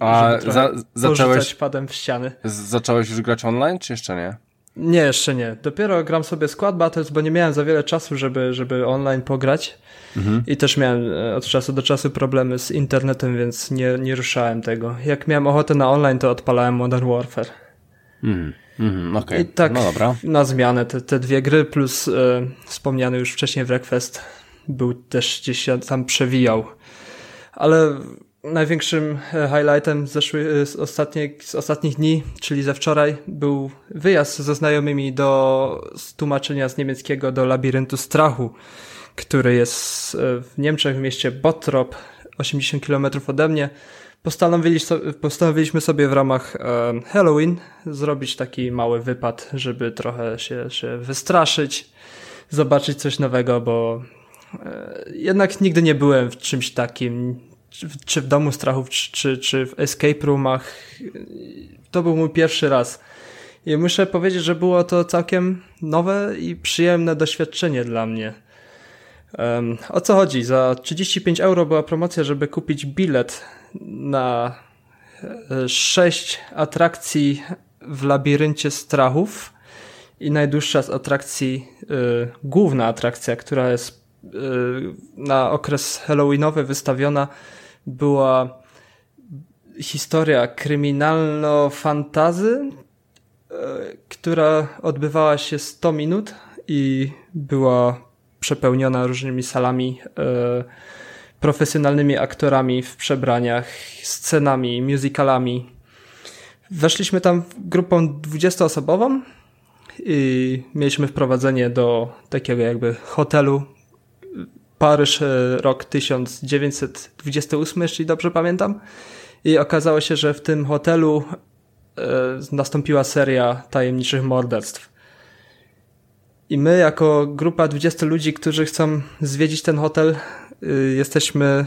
A za, zacząłeś padem w ściany. Zacząłeś już grać online, czy jeszcze nie? Nie, jeszcze nie. Dopiero gram sobie Squad Battles, bo nie miałem za wiele czasu, żeby, żeby online pograć. Mhm. I też miałem e, od czasu do czasu problemy z internetem, więc nie, nie ruszałem tego. Jak miałem ochotę na online, to odpalałem Modern Warfare. Mhm. Mhm, okay. I tak no dobra. na zmianę te, te dwie gry plus e, wspomniany już wcześniej Wreckfest był też gdzieś się tam przewijał. Ale Największym e, highlightem zeszły, e, z, ostatnie, z ostatnich dni, czyli ze wczoraj, był wyjazd ze znajomymi do tłumaczenia z niemieckiego do labiryntu strachu, który jest e, w Niemczech, w mieście Bottrop, 80 km ode mnie. Postanowiliśmy sobie w ramach Halloween zrobić taki mały wypad, żeby trochę się, się wystraszyć, zobaczyć coś nowego, bo jednak nigdy nie byłem w czymś takim czy w Domu Strachów, czy, czy w Escape Roomach. To był mój pierwszy raz. I muszę powiedzieć, że było to całkiem nowe i przyjemne doświadczenie dla mnie. Um, o co chodzi? Za 35 euro była promocja, żeby kupić bilet na 6 e, atrakcji w labiryncie strachów i najdłuższa z atrakcji, y, główna atrakcja, która jest y, na okres halloweenowy wystawiona była historia kryminalno-fantazy, e, która odbywała się 100 minut i była przepełniona różnymi salami, e, profesjonalnymi aktorami w przebraniach, scenami, musicalami. Weszliśmy tam grupą 20-osobową i mieliśmy wprowadzenie do takiego jakby hotelu Paryż, e, rok 1928, jeśli dobrze pamiętam. I okazało się, że w tym hotelu e, nastąpiła seria tajemniczych morderstw. I my, jako grupa 20 ludzi, którzy chcą zwiedzić ten hotel, e, jesteśmy.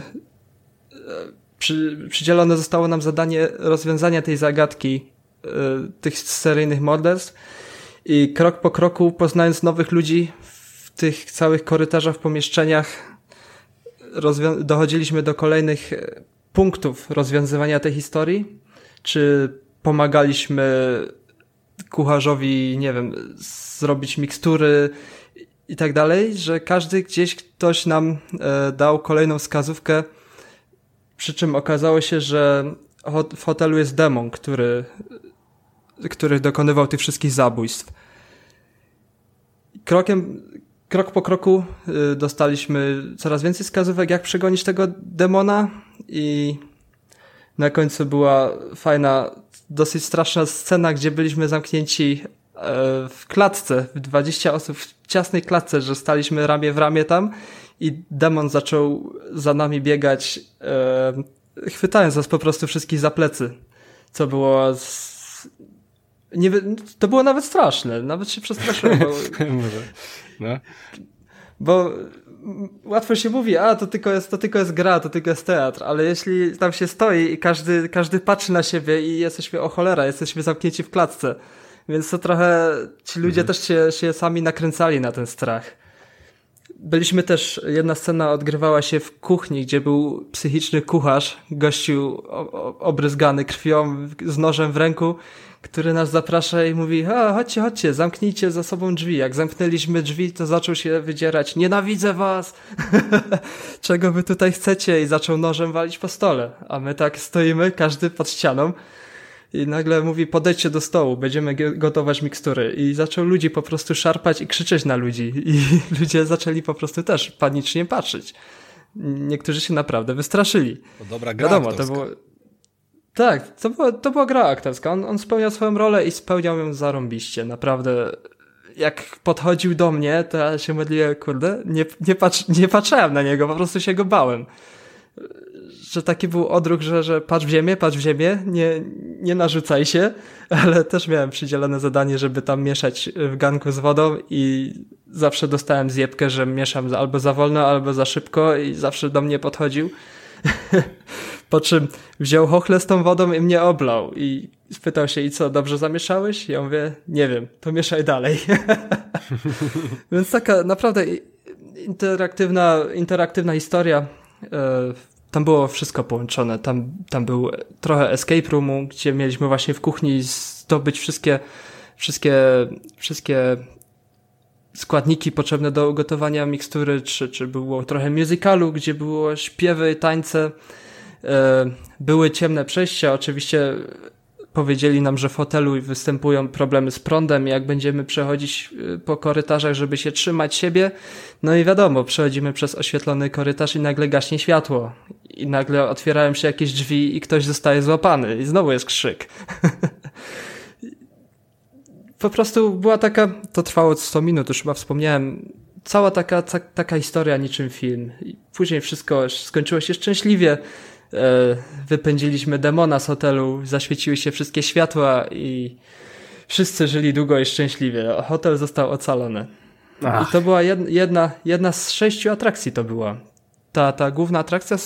Przy, przydzielone zostało nam zadanie rozwiązania tej zagadki, tych seryjnych morderstw. I krok po kroku, poznając nowych ludzi, tych całych korytarzach, pomieszczeniach dochodziliśmy do kolejnych e, punktów rozwiązywania tej historii? Czy pomagaliśmy kucharzowi, nie wiem, zrobić mikstury i tak dalej, że każdy gdzieś ktoś nam e, dał kolejną wskazówkę, przy czym okazało się, że w hotelu jest demon, który który dokonywał tych wszystkich zabójstw. Krokiem, krok po kroku y, dostaliśmy coraz więcej wskazówek, jak przegonić tego demona i na końcu była fajna, dosyć straszna scena, gdzie byliśmy zamknięci e, w klatce, w 20 osób w ciasnej klatce, że staliśmy ramię w ramię tam i demon zaczął za nami biegać, e, chwytając nas po prostu wszystkich za plecy, co było z... nie, to było nawet straszne, nawet się przestraszyłem. Bo... No. Bo łatwo się mówi, a to tylko, jest, to tylko jest gra, to tylko jest teatr, ale jeśli tam się stoi i każdy, każdy patrzy na siebie i jesteśmy o cholera, jesteśmy zamknięci w klatce, więc to trochę ci ludzie mhm. też się, się sami nakręcali na ten strach. Byliśmy też, jedna scena odgrywała się w kuchni, gdzie był psychiczny kucharz, gościu obryzgany krwią, z nożem w ręku, który nas zaprasza i mówi, a chodźcie, chodźcie, zamknijcie za sobą drzwi. Jak zamknęliśmy drzwi, to zaczął się wydzierać, nienawidzę was, czego wy tutaj chcecie i zaczął nożem walić po stole. A my tak stoimy, każdy pod ścianą i nagle mówi, podejdźcie do stołu, będziemy gotować mikstury. I zaczął ludzi po prostu szarpać i krzyczeć na ludzi. I ludzie zaczęli po prostu też panicznie patrzeć. Niektórzy się naprawdę wystraszyli. To dobra gra Wiadomo, to było tak, to, było, to była gra aktorska. On, on spełniał swoją rolę i spełniał ją zarąbiście. Naprawdę, jak podchodził do mnie, to ja się modliłem, kurde, nie, nie, patrz, nie patrzyłem na niego, po prostu się go bałem. Że taki był odruch, że, że patrz w ziemię, patrz w ziemię, nie, nie narzucaj się, ale też miałem przydzielone zadanie, żeby tam mieszać w ganku z wodą i zawsze dostałem zjebkę, że mieszam albo za wolno, albo za szybko i zawsze do mnie podchodził. Po czym wziął chochle z tą wodą i mnie oblał i spytał się, i co, dobrze zamieszałeś? Ja mówię, nie wiem, to mieszaj dalej. Więc taka naprawdę interaktywna, interaktywna historia. E, tam było wszystko połączone. Tam, tam był trochę escape roomu, gdzie mieliśmy właśnie w kuchni zdobyć wszystkie, wszystkie, wszystkie składniki potrzebne do ugotowania mikstury, czy, czy było trochę musicalu, gdzie było śpiewy, tańce. E, były ciemne przejścia, oczywiście powiedzieli nam, że w hotelu występują problemy z prądem, jak będziemy przechodzić e, po korytarzach, żeby się trzymać siebie. No i wiadomo, przechodzimy przez oświetlony korytarz i nagle gaśnie światło. I nagle otwierają się jakieś drzwi i ktoś zostaje złapany. I znowu jest krzyk. po prostu była taka, to trwało 100 minut, już chyba wspomniałem, cała taka, ta, taka historia niczym film. I później wszystko skończyło się szczęśliwie. E, wypędziliśmy demona z hotelu, zaświeciły się wszystkie światła i wszyscy żyli długo i szczęśliwie. Hotel został ocalony. Ach. I to była jedna, jedna z sześciu atrakcji to była. Ta, ta główna atrakcja,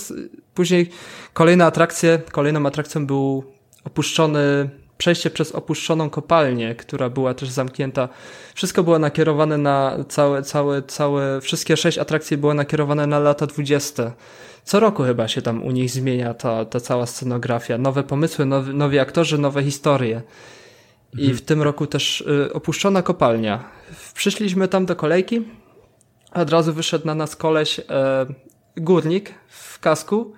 później kolejna atrakcja, kolejną atrakcją był opuszczony przejście przez opuszczoną kopalnię, która była też zamknięta. Wszystko było nakierowane na całe, całe, całe, wszystkie sześć atrakcji było nakierowane na lata dwudzieste. Co roku chyba się tam u nich zmienia ta, ta cała scenografia. Nowe pomysły, nowi, nowi aktorzy, nowe historie. I mhm. w tym roku też y, opuszczona kopalnia. Przyszliśmy tam do kolejki, od razu wyszedł na nas koleś, y, górnik w kasku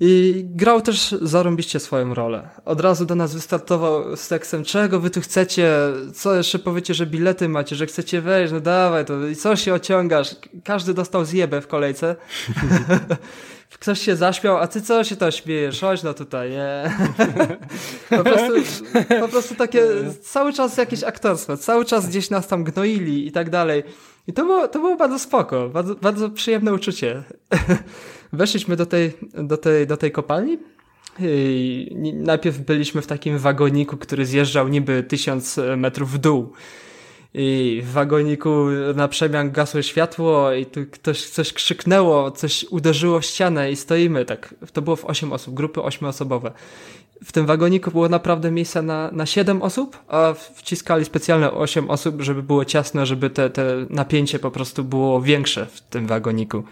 i grał też zarąbiście swoją rolę. Od razu do nas wystartował z tekstem, czego wy tu chcecie, co jeszcze powiecie, że bilety macie, że chcecie wejść, no dawaj to i co się ociągasz. Każdy dostał zjebę w kolejce. Ktoś się zaśmiał, a ty co się to śmiejesz? Chodź no tutaj, nie? po, prostu, po prostu takie cały czas jakieś aktorstwo, cały czas gdzieś nas tam gnoili i tak dalej. I to było, to było bardzo spoko, bardzo, bardzo przyjemne uczucie. Weszliśmy do tej, do tej, do tej kopalni. I najpierw byliśmy w takim wagoniku, który zjeżdżał niby tysiąc metrów w dół. I w wagoniku na przemian gasło światło i tu ktoś coś krzyknęło, coś uderzyło w ścianę i stoimy tak. To było w 8 osób, grupy ośmioosobowe. W tym wagoniku było naprawdę miejsce na, na 7 osób, a wciskali specjalne 8 osób, żeby było ciasno, żeby te, te napięcie po prostu było większe w tym wagoniku.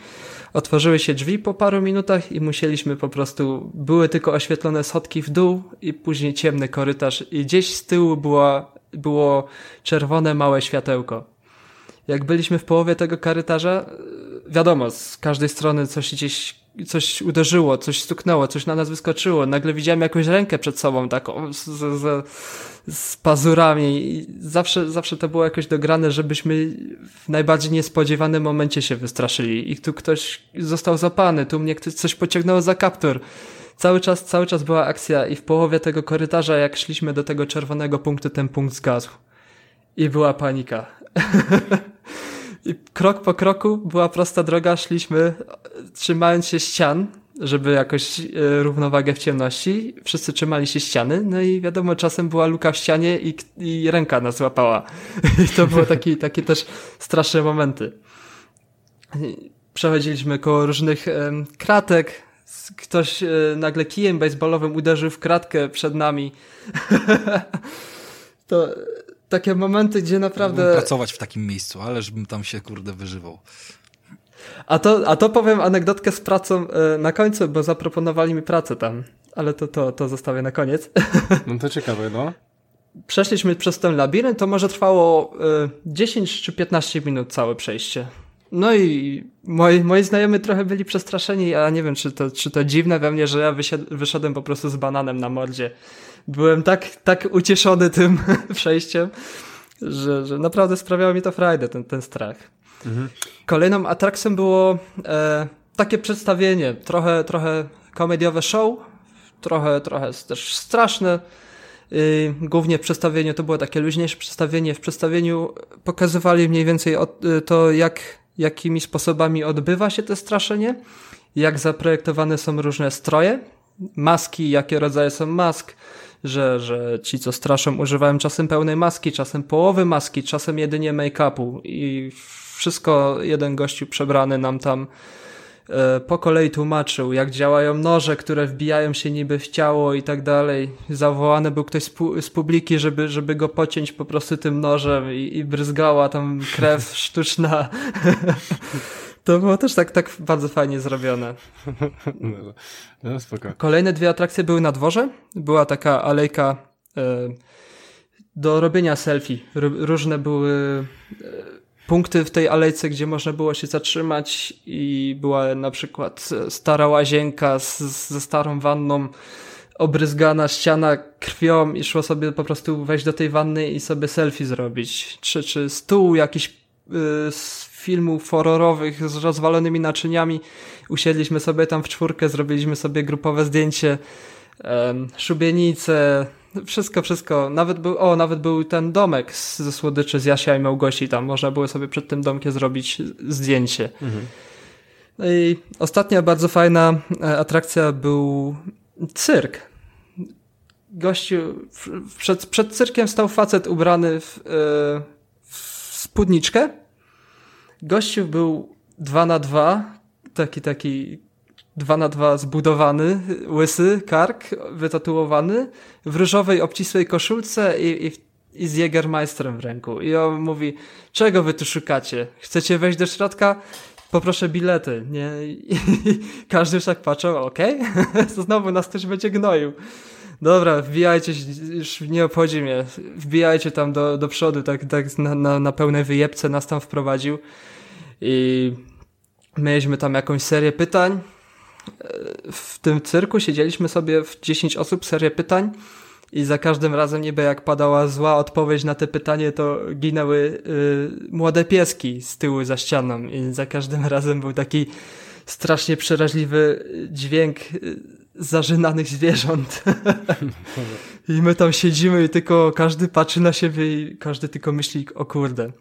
Otworzyły się drzwi po paru minutach i musieliśmy po prostu, były tylko oświetlone schodki w dół i później ciemny korytarz i gdzieś z tyłu była, było czerwone małe światełko. Jak byliśmy w połowie tego korytarza, wiadomo, z każdej strony coś gdzieś coś uderzyło, coś stuknęło, coś na nas wyskoczyło. Nagle widziałem jakąś rękę przed sobą, taką z, z, z pazurami. I zawsze, zawsze to było jakoś dograne, żebyśmy w najbardziej niespodziewanym momencie się wystraszyli. I tu ktoś został zapany, tu mnie ktoś coś pociągnęło za kaptur. Cały czas, cały czas była akcja i w połowie tego korytarza, jak szliśmy do tego czerwonego punktu, ten punkt zgasł. I była panika. I krok po kroku była prosta droga, szliśmy trzymając się ścian, żeby jakoś e, równowagę w ciemności. Wszyscy trzymali się ściany, no i wiadomo, czasem była luka w ścianie i, i ręka nas łapała. I to były takie, takie też straszne momenty. Przechodziliśmy koło różnych kratek, ktoś e, nagle kijem baseballowym uderzył w kratkę przed nami. to takie momenty, gdzie naprawdę... Mógłbym pracować w takim miejscu, ale żebym tam się, kurde, wyżywał. A to, a to powiem anegdotkę z pracą e, na końcu, bo zaproponowali mi pracę tam, ale to, to, to zostawię na koniec. No to ciekawe, no. Przeszliśmy przez ten labirynt, to może trwało 10 e, czy 15 minut całe przejście. No i moi, moi znajomi trochę byli przestraszeni, a nie wiem, czy to, czy to dziwne we mnie, że ja wyszedłem po prostu z bananem na mordzie. Byłem tak, tak ucieszony tym przejściem, że, że naprawdę sprawiało mi to frajdę, ten, ten strach. Mhm. Kolejną atrakcją było e, takie przedstawienie, trochę, trochę komediowe show, trochę, trochę też straszne. Yy, głównie w przedstawieniu to było takie luźniejsze przedstawienie. W przedstawieniu pokazywali mniej więcej to, jak jakimi sposobami odbywa się to straszenie, jak zaprojektowane są różne stroje, maski, jakie rodzaje są mask, że, że ci, co straszą, używają czasem pełnej maski, czasem połowy maski, czasem jedynie make-upu i wszystko jeden gościu przebrany nam tam e, po kolei tłumaczył, jak działają noże, które wbijają się niby w ciało i tak dalej. Zawołany był ktoś z, z publiki, żeby, żeby go pociąć po prostu tym nożem i, i bryzgała tam krew sztuczna. To było też tak, tak bardzo fajnie zrobione. No, no spoko. Kolejne dwie atrakcje były na dworze. Była taka alejka e, do robienia selfie. R różne były e, punkty w tej alejce, gdzie można było się zatrzymać i była na przykład stara łazienka z, ze starą wanną, obryzgana ściana krwią i szło sobie po prostu wejść do tej wanny i sobie selfie zrobić. Czy, czy stół jakiś y, z filmów horrorowych z rozwalonymi naczyniami. Usiedliśmy sobie tam w czwórkę, zrobiliśmy sobie grupowe zdjęcie, um, szubienice, wszystko, wszystko. Nawet był, o, nawet był ten domek z, ze słodyczy z Jasia i Małgosi, tam można było sobie przed tym domkiem zrobić zdjęcie. Mhm. No i ostatnia bardzo fajna e, atrakcja był cyrk. Gościu, przed, przed cyrkiem stał facet ubrany w, e, w spódniczkę. Gościu był dwa na dwa, taki, taki dwa na dwa zbudowany, łysy, kark, wytatuowany, w różowej, obcisłej koszulce i, i, i z Jägermeisterem w ręku. I on mówi, czego wy tu szukacie? Chcecie wejść do środka? Poproszę bilety, nie? I, każdy już tak patrzył, okej, okay? znowu nas ktoś będzie gnoił. Dobra, wbijajcie, już nie obchodzi mnie, wbijajcie tam do, do przodu, tak, tak na, na, na pełnej wyjebce nas tam wprowadził. I mieliśmy tam jakąś serię pytań, w tym cyrku siedzieliśmy sobie w 10 osób, serię pytań i za każdym razem niby jak padała zła odpowiedź na te pytanie, to ginęły y, młode pieski z tyłu za ścianą i za każdym razem był taki strasznie przeraźliwy dźwięk y, zażynanych zwierząt. I my tam siedzimy i tylko każdy patrzy na siebie i każdy tylko myśli, o kurde.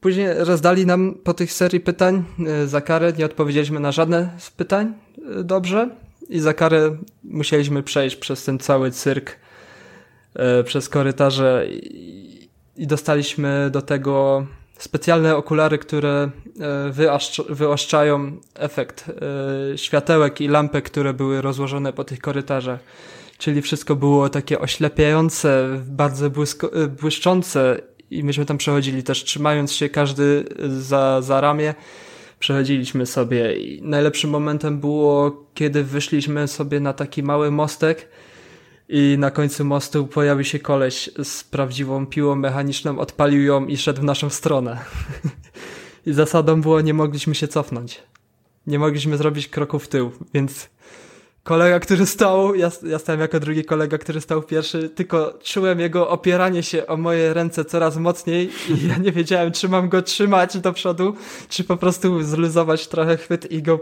Później rozdali nam po tych serii pytań e, za karę, nie odpowiedzieliśmy na żadne z pytań e, dobrze i za karę musieliśmy przejść przez ten cały cyrk, e, przez korytarze i, dostaliśmy do tego specjalne okulary, które wyoszczają efekt światełek i lampek, które były rozłożone po tych korytarzach. Czyli wszystko było takie oślepiające, bardzo błysko, błyszczące i myśmy tam przechodzili też trzymając się każdy za, za ramię. Przechodziliśmy sobie i najlepszym momentem było, kiedy wyszliśmy sobie na taki mały mostek i na końcu mostu pojawił się koleś z prawdziwą piłą mechaniczną, odpalił ją i szedł w naszą stronę. I zasadą było, nie mogliśmy się cofnąć. nie mogliśmy zrobić kroku w tył, więc kolega, który stał, ja, ja stałem jako drugi kolega, który stał pierwszy, tylko czułem jego opieranie się o moje ręce coraz mocniej i ja nie wiedziałem, czy mam go trzymać do przodu, czy po prostu zluzować trochę chwyt i go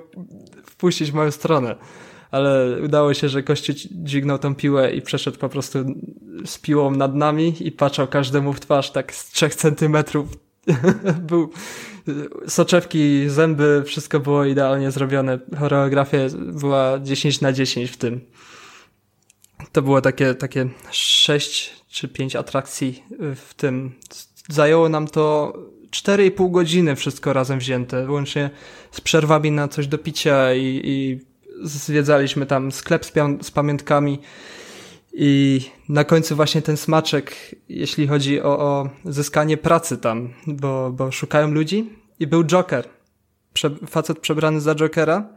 wpuścić w moją stronę. Ale udało się, że kościół dźwignął tą piłę i przeszedł po prostu z piłą nad nami i patrzał każdemu w twarz tak z trzech centymetrów. Był soczewki, zęby, wszystko było idealnie zrobione. Choreografia była 10 na 10 w tym. To było takie, takie 6 czy 5 atrakcji w tym. Zajęło nam to 4,5 godziny wszystko razem wzięte, łącznie z przerwami na coś do picia i, i zwiedzaliśmy tam sklep z, z pamiątkami i na końcu właśnie ten smaczek, jeśli chodzi o, o zyskanie pracy tam, bo, bo szukają ludzi i był Joker, Prze facet przebrany za Jokera,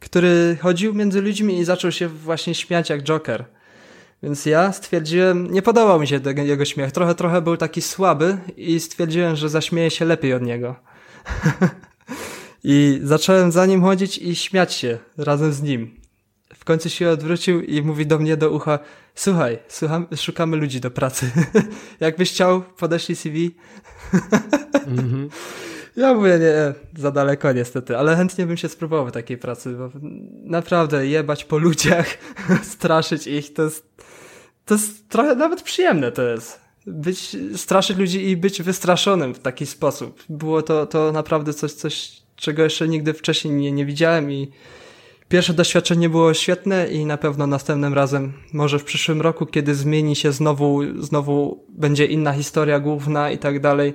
który chodził między ludźmi i zaczął się właśnie śmiać jak Joker. Więc ja stwierdziłem, nie podobał mi się tego, jego śmiech, trochę, trochę był taki słaby i stwierdziłem, że zaśmieję się lepiej od niego. I zacząłem za nim chodzić i śmiać się razem z nim. W końcu się odwrócił i mówi do mnie do ucha, słuchaj, słucham, szukamy ludzi do pracy. Jakbyś chciał, podeślij CV. mm -hmm. Ja mówię, nie, za daleko niestety, ale chętnie bym się spróbował takiej pracy, bo naprawdę jebać po ludziach, straszyć ich, to jest, to jest trochę nawet przyjemne to jest. Być, straszyć ludzi i być wystraszonym w taki sposób. Było to, to naprawdę coś, coś, czego jeszcze nigdy wcześniej nie, nie widziałem i pierwsze doświadczenie było świetne i na pewno następnym razem, może w przyszłym roku, kiedy zmieni się znowu, znowu będzie inna historia główna i tak dalej,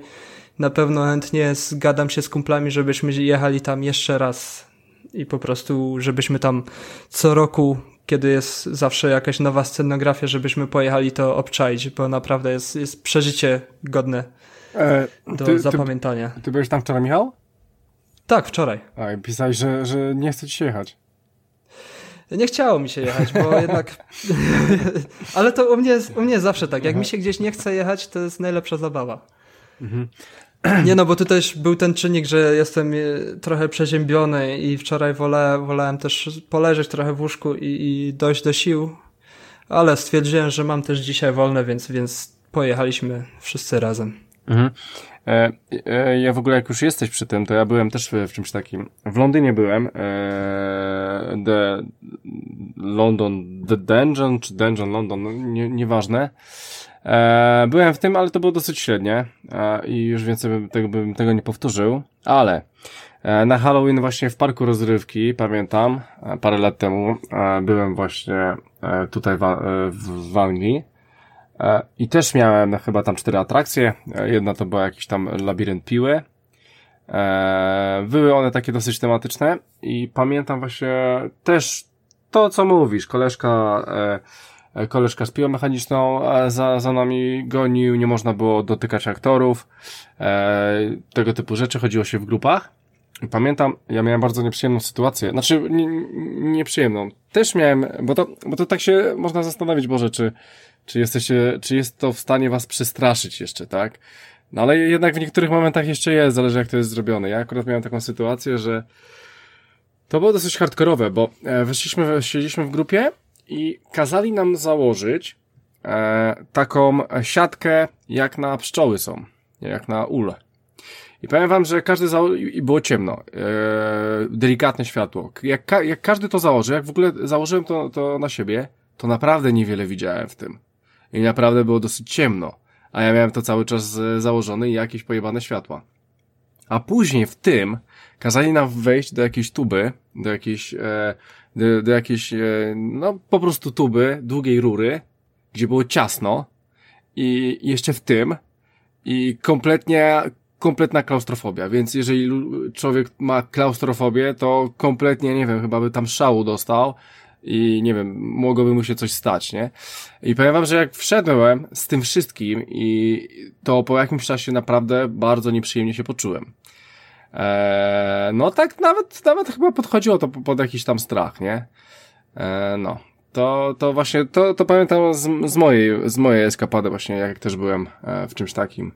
na pewno chętnie zgadam się z kumplami, żebyśmy jechali tam jeszcze raz i po prostu, żebyśmy tam co roku, kiedy jest zawsze jakaś nowa scenografia, żebyśmy pojechali to obczaić, bo naprawdę jest, jest przeżycie godne e, do ty, zapamiętania. Ty, ty byłeś tam wczoraj, Michał? Tak, wczoraj. A, pisałeś, że, że nie chce ci się jechać. Nie chciało mi się jechać, bo jednak. Ale to u mnie, jest, u mnie zawsze tak. Jak mi się gdzieś nie chce jechać, to jest najlepsza zabawa. Mhm. Nie no, bo tu też był ten czynnik, że jestem e, trochę przeziębiony i wczoraj wolałem, wolałem też poleżeć trochę w łóżku i, i dojść do sił, ale stwierdziłem, że mam też dzisiaj wolne, więc, więc pojechaliśmy wszyscy razem. Mhm. E, e, ja w ogóle jak już jesteś przy tym, to ja byłem też w, w czymś takim. W Londynie byłem. E, the London, The Dungeon, czy Dungeon London, no, nie, nieważne. E, byłem w tym, ale to było dosyć średnie e, i już więcej bym tego, bym tego nie powtórzył, ale e, na Halloween właśnie w parku rozrywki, pamiętam, e, parę lat temu e, byłem właśnie e, tutaj w, w, w Anglii i też miałem chyba tam cztery atrakcje. Jedna to była jakiś tam labirynt piły. Były one takie dosyć tematyczne i pamiętam właśnie też to, co mówisz, koleżka E, koleżka z piłą mechaniczną za, za nami gonił, nie można było dotykać aktorów, e, tego typu rzeczy, chodziło się w grupach. Pamiętam, ja miałem bardzo nieprzyjemną sytuację, znaczy nie, nieprzyjemną. Też miałem, bo to, bo to tak się można zastanowić, Boże, czy, czy jesteście, czy jest to w stanie was przestraszyć jeszcze, tak? No ale jednak w niektórych momentach jeszcze jest, zależy jak to jest zrobione. Ja akurat miałem taką sytuację, że to było dosyć hardkorowe, bo e, wyszliśmy, siedzieliśmy w grupie i kazali nam założyć e, taką siatkę, jak na pszczoły są, jak na ule. I powiem wam, że każdy założył, i było ciemno, e, delikatne światło. Jak, ka jak każdy to założy, jak w ogóle założyłem to, to na siebie, to naprawdę niewiele widziałem w tym. I naprawdę było dosyć ciemno. A ja miałem to cały czas założone i jakieś pojebane światła. A później w tym kazali nam wejść do jakiejś tuby, do jakiejś e, do, do jakiejś, e, no po prostu tuby, długiej rury, gdzie było ciasno i jeszcze w tym i kompletnie, kompletna klaustrofobia, więc jeżeli człowiek ma klaustrofobię, to kompletnie, nie wiem, chyba by tam szału dostał i nie wiem, mogłoby mu się coś stać, nie? I powiem wam, że jak wszedłem z tym wszystkim i to po jakimś czasie naprawdę bardzo nieprzyjemnie się poczułem. Eee, no tak nawet, nawet chyba podchodziło to pod jakiś tam strach, nie? Eee, no. To, to właśnie, to, to pamiętam z, z mojej, z mojej eskapady właśnie, jak też byłem e, w czymś takim.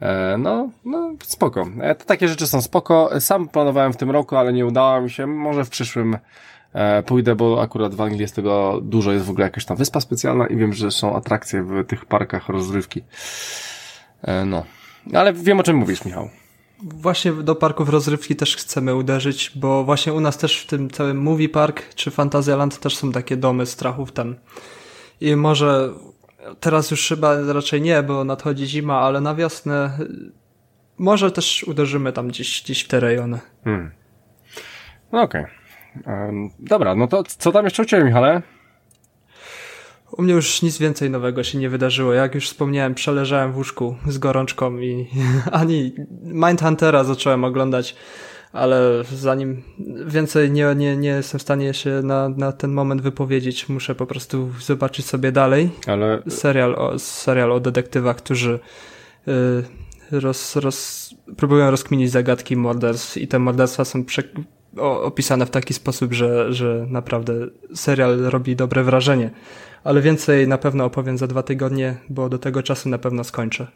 E, no, no, spoko. E, takie rzeczy są spoko. Sam planowałem w tym roku, ale nie udało mi się. Może w przyszłym pójdę, bo akurat w Anglii jest tego dużo. Jest w ogóle jakaś tam wyspa specjalna i wiem, że są atrakcje w tych parkach rozrywki. E, no. Ale wiem, o czym mówisz, Michał. Właśnie do parków rozrywki też chcemy uderzyć, bo właśnie u nas też w tym całym Movie Park czy Fantasyland też są takie domy strachów tam. I może teraz już chyba raczej nie, bo nadchodzi zima, ale na wiosnę może też uderzymy tam gdzieś, gdzieś w te rejony. Hmm. No okej. Okay. Dobra, no to co tam jeszcze u Ciebie, Michale? U mnie już nic więcej nowego się nie wydarzyło. Jak już wspomniałem, przeleżałem w łóżku z gorączką i ani Mindhuntera zacząłem oglądać, ale zanim więcej nie, nie, nie jestem w stanie się na, na ten moment wypowiedzieć, muszę po prostu zobaczyć sobie dalej. Ale... Serial o, serial o detektywach, którzy yy, roz, roz, próbują rozkminić zagadki morderstw i te morderstwa są prze, opisane w taki sposób, że, że naprawdę serial robi dobre wrażenie ale więcej na pewno opowiem za dwa tygodnie, bo do tego czasu na pewno skończę.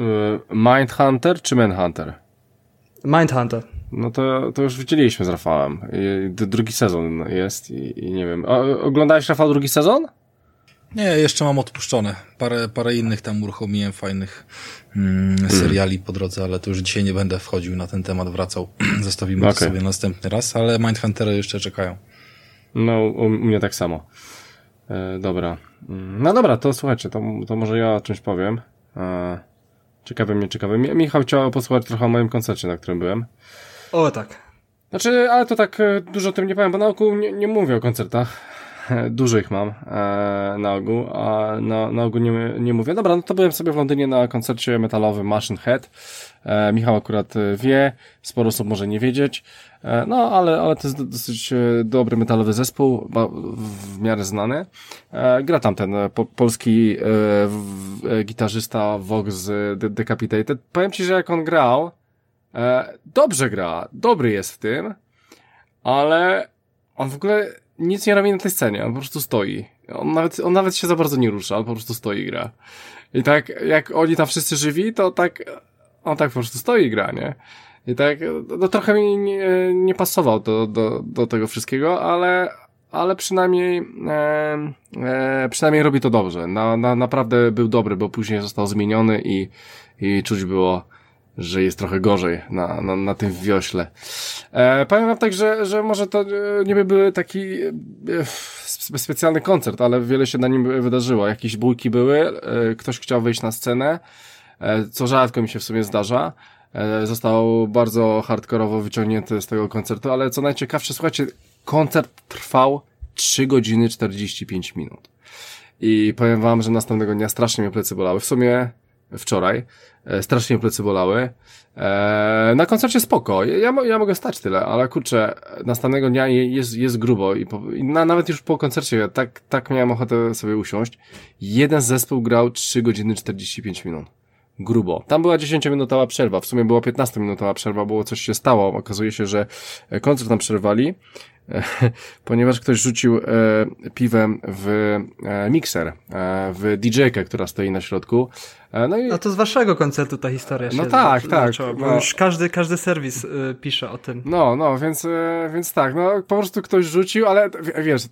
Y, Mindhunter czy Manhunter? Mindhunter. No to, to już widzieliśmy z Rafałem. drugi sezon jest i, i nie wiem. O, oglądałeś Rafał drugi sezon? Nie, jeszcze mam odpuszczone. Parę, parę innych tam uruchomiłem fajnych mm, seriali po drodze, ale to już dzisiaj nie będę wchodził na ten temat, wracał. Zostawimy okay. to sobie następny raz, ale Mindhuntery jeszcze czekają. No, u mnie tak samo. E, dobra. Mm, no dobra, to słuchajcie, to, to może ja o czymś powiem. E, ciekawe mnie, ciekawe. Michał chciał posłuchać trochę o moim koncercie, na którym byłem. O, tak. Znaczy, ale to tak e, dużo o tym nie powiem, bo na ogół nie, nie mówię o koncertach. Dużo ich mam e, na ogół, a na, na ogół nie, nie mówię. Dobra, no to byłem sobie w Londynie na koncercie metalowym Machine Head. E, Michał akurat wie, sporo osób może nie wiedzieć. E, no, ale, ale to jest dosyć e, dobry metalowy zespół, w miarę znany. E, gra tam ten po, polski gitarzysta Vox z Decapitated. Powiem ci, że jak on grał, dobrze gra, dobry jest w tym, ale on w ogóle nic nie robi na tej scenie, on po prostu stoi. On nawet, on nawet się za bardzo nie rusza, on po prostu stoi i gra. I tak, jak oni tam wszyscy żywi, to tak, on tak po prostu stoi i gra, nie? I tak, no trochę mi nie, nie pasował do, do, do tego wszystkiego, ale, ale przynajmniej, e, e, przynajmniej robi to dobrze. Na, na, naprawdę był dobry, bo później został zmieniony i, i czuć było, że jest trochę gorzej na, na, na tym wiośle. E, powiem wam tak, że, że może to e, nie by był taki e, specjalny koncert, ale wiele się na nim wydarzyło. Jakieś bójki były, e, ktoś chciał wyjść na scenę, e, co rzadko mi się w sumie zdarza. E, został bardzo hardkorowo wyciągnięty z tego koncertu, ale co najciekawsze, słuchajcie, koncert trwał 3 godziny 45 minut. I powiem wam, że następnego dnia strasznie mnie plecy bolały. W sumie wczoraj strasznie mnie plecy bolały. E, na koncercie spoko. Ja, ja mogę stać tyle, ale kurczę, następnego dnia jest, jest grubo i, po, i na, nawet już po koncercie tak, tak miałem ochotę sobie usiąść. Jeden zespół grał 3 godziny 45 minut grubo. Tam była 10-minutowa przerwa, w sumie była 15-minutowa przerwa, było coś się stało. Okazuje się, że e, koncert nam przerwali, e, ponieważ ktoś rzucił e, piwem w e, mikser, e, w DJ-kę, która stoi na środku. E, no, i... no to z waszego koncertu ta historia no się No tak, tak. Zaczęła, bo no. już każdy, każdy serwis pisze o tym. No, no, więc, więc tak, no po prostu ktoś rzucił, ale wiesz,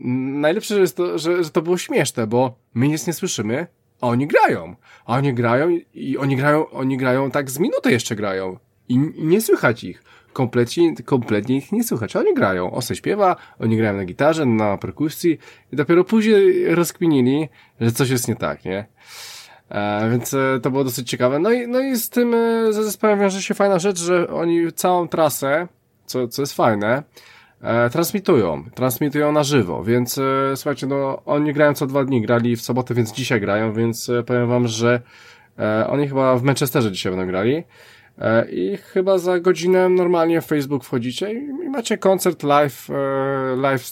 najlepsze jest to, że, że to było śmieszne, bo my nic nie słyszymy, a oni grają. A oni grają i, oni grają, oni grają tak z minuty jeszcze grają. I, i nie słychać ich. Kompletnie, kompletnie ich nie słychać. Oni grają. Ose śpiewa, oni grają na gitarze, na perkusji i dopiero później rozkminili, że coś jest nie tak, nie? E, więc e, to było dosyć ciekawe. No i, no i z tym e, ze zespołem wiąże się fajna rzecz, że oni całą trasę, co, co jest fajne, e, transmitują, transmitują na żywo, więc e, słuchajcie, no oni grają co dwa dni, grali w sobotę, więc dzisiaj grają, więc e, powiem wam, że oni chyba w Manchesterze dzisiaj będą grali. I chyba za godzinę normalnie w Facebook wchodzicie i, i macie koncert live, e, live,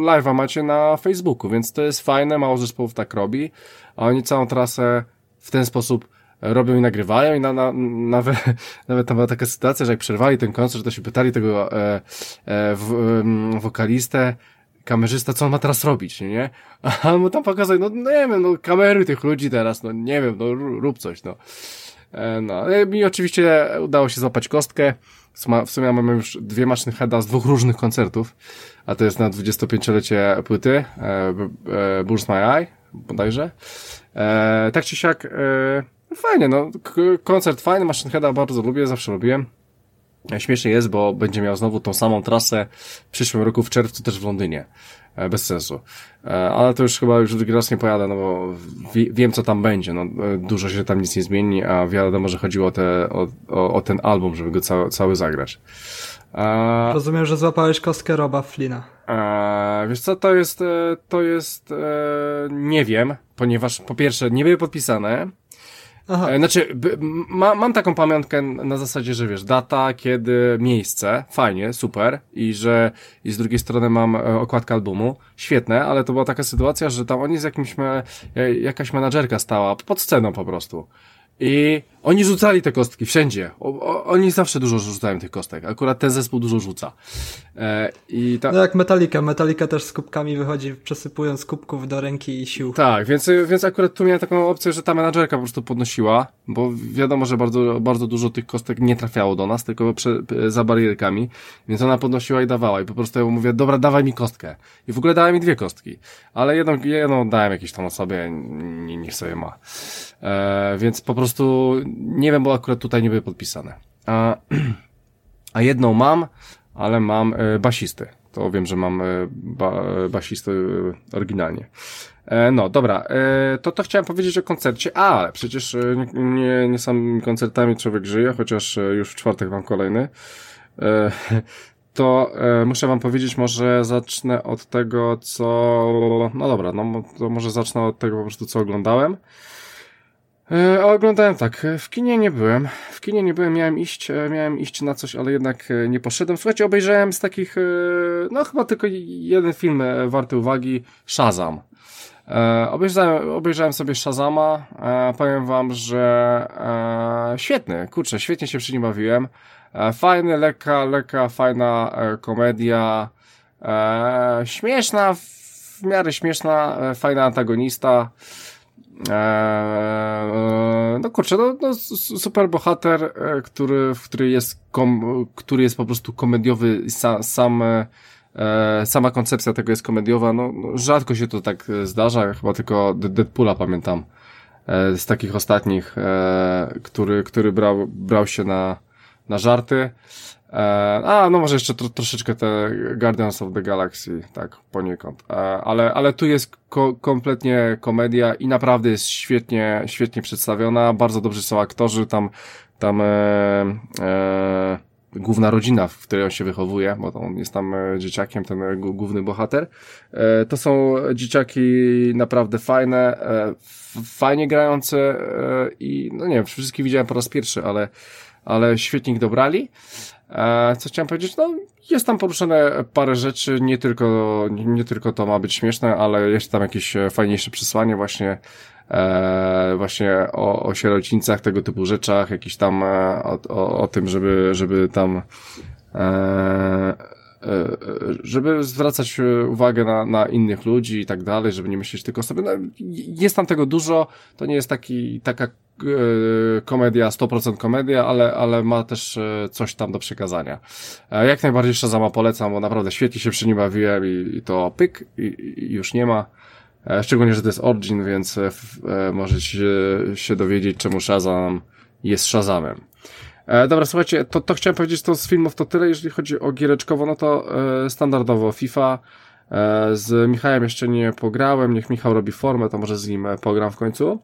live'a macie na Facebooku, więc to jest fajne, mało zespołów tak robi, a oni całą trasę w ten sposób robią i nagrywają i na, na, nawet, nawet tam była taka sytuacja, że jak przerwali ten koncert, to się pytali tego e, e, w, e, wokalistę, kamerzysta, co on ma teraz robić, nie? A on mu tam pokazuje, no, nie wiem, no kamery tych ludzi teraz, no nie wiem, no rób coś, no. E, no, mi oczywiście udało się złapać kostkę. W sumie mamy już dwie maszyny heada z dwóch różnych koncertów, a to jest na 25-lecie płyty e, e, Burst My Eye, bodajże. E, tak czy siak, e, fajnie, no, koncert fajny, maszyn heada bardzo lubię, zawsze lubiłem. E, śmiesznie jest, bo będzie miał znowu tą samą trasę w przyszłym roku w czerwcu też w Londynie. E, bez sensu. E, ale to już chyba już drugi raz nie pojadę, no bo wiem co tam będzie. No, dużo się tam nic nie zmieni, a wiadomo, że chodziło te, o, o, o ten album, żeby go cały, cały zagrać. E, Rozumiem, że złapałeś kostkę Roba Flina. E, wiesz co, to jest, to jest, e, nie wiem, ponieważ po pierwsze nie były podpisane, Aha. E, znaczy, ma, mam taką pamiątkę na zasadzie, że wiesz, data, kiedy, miejsce, fajnie, super, i że i z drugiej strony mam e, okładkę albumu, świetne, ale to była taka sytuacja, że tam oni z jakimś, me, jakaś menadżerka stała pod sceną po prostu. I oni rzucali te kostki wszędzie. O, o, oni zawsze dużo rzucają tych kostek. Akurat ten zespół dużo rzuca. E, i ta... No jak Metallica. Metallica też z kubkami wychodzi, przesypując kubków do ręki i sił. Tak, więc, więc akurat tu miałem taką opcję, że ta menadżerka po prostu podnosiła, bo wiadomo, że bardzo, bardzo dużo tych kostek nie trafiało do nas, tylko prze, za barierkami, więc ona podnosiła i dawała. I po prostu ja mówię, dobra, dawaj mi kostkę. I w ogóle dała mi dwie kostki. Ale jedną, jedną dałem jakiejś tam osobie, nie, niech sobie ma. E, więc po prostu nie wiem, bo akurat tutaj nie były podpisane. A, a jedną mam, ale mam e, basisty. To wiem, że mam e, ba, basisty e, oryginalnie. E, no, dobra, to to chciałem powiedzieć o koncercie, a, ale przecież e, nie, nie samymi koncertami człowiek żyje, chociaż już w czwartek mam kolejny. To muszę wam powiedzieć, może zacznę od tego, co... No dobra, no to może zacznę od tego po prostu, co oglądałem. E, oglądałem tak, w kinie nie byłem. W kinie nie byłem, miałem iść, e, miałem iść na coś, ale jednak e, nie poszedłem. Słuchajcie, obejrzałem z takich, e, no chyba tylko jeden film e, warty uwagi, Shazam. E, obejrzałem, obejrzałem sobie Shazama, e, powiem wam, że e, świetny, kurczę, świetnie się przy nim bawiłem. E, fajny, lekka, lekka, fajna e, komedia, e, śmieszna, w miarę śmieszna, e, fajna antagonista. Eee, no kurczę, no, no super bohater, e, który, który jest kom, który jest po prostu komediowy sam, sam e, sama koncepcja tego jest komediowa, no, no, rzadko się to tak zdarza, chyba tylko Deadpoola pamiętam e, z takich ostatnich, e, który, który brał, brał się na, na żarty. E, a, no może jeszcze tro, troszeczkę te Guardians of the Galaxy, tak, poniekąd. E, ale, ale tu jest ko kompletnie komedia i naprawdę jest świetnie, świetnie przedstawiona, bardzo dobrzy są aktorzy, tam, tam e, e, główna rodzina, w której on się wychowuje, bo on jest tam e, dzieciakiem, ten główny bohater. E, to są dzieciaki naprawdę fajne, fajnie grające i no nie wiem, wszystkich widziałem po raz pierwszy, ale, ale świetnie ich dobrali. E, co chciałem powiedzieć? No, jest tam poruszone parę rzeczy, nie tylko, nie tylko to ma być śmieszne, ale jeszcze tam jakieś fajniejsze przesłanie właśnie, e, właśnie o, o sierocińcach, tego typu rzeczach, jakiś tam e, o, o, o tym, żeby, żeby tam e, e, żeby zwracać uwagę na, na innych ludzi i tak dalej, żeby nie myśleć tylko o sobie. No, jest tam tego dużo, to nie jest taki, taka E, komedia, 100% komedia, ale, ale ma też e, coś tam do przekazania. E, jak najbardziej Shazama polecam, bo naprawdę świetnie się przy nim bawiłem i, i to pyk i, i, już nie ma. Szczególnie, że to jest Origin, więc możecie się dowiedzieć, czemu Shazam jest Shazamem. Dobra, słuchajcie, to, to chciałem powiedzieć to z filmów to tyle, jeżeli chodzi o giereczkowo, no to standardowo FIFA, z Michałem jeszcze nie pograłem, niech Michał robi formę, to może z nim pogram w końcu.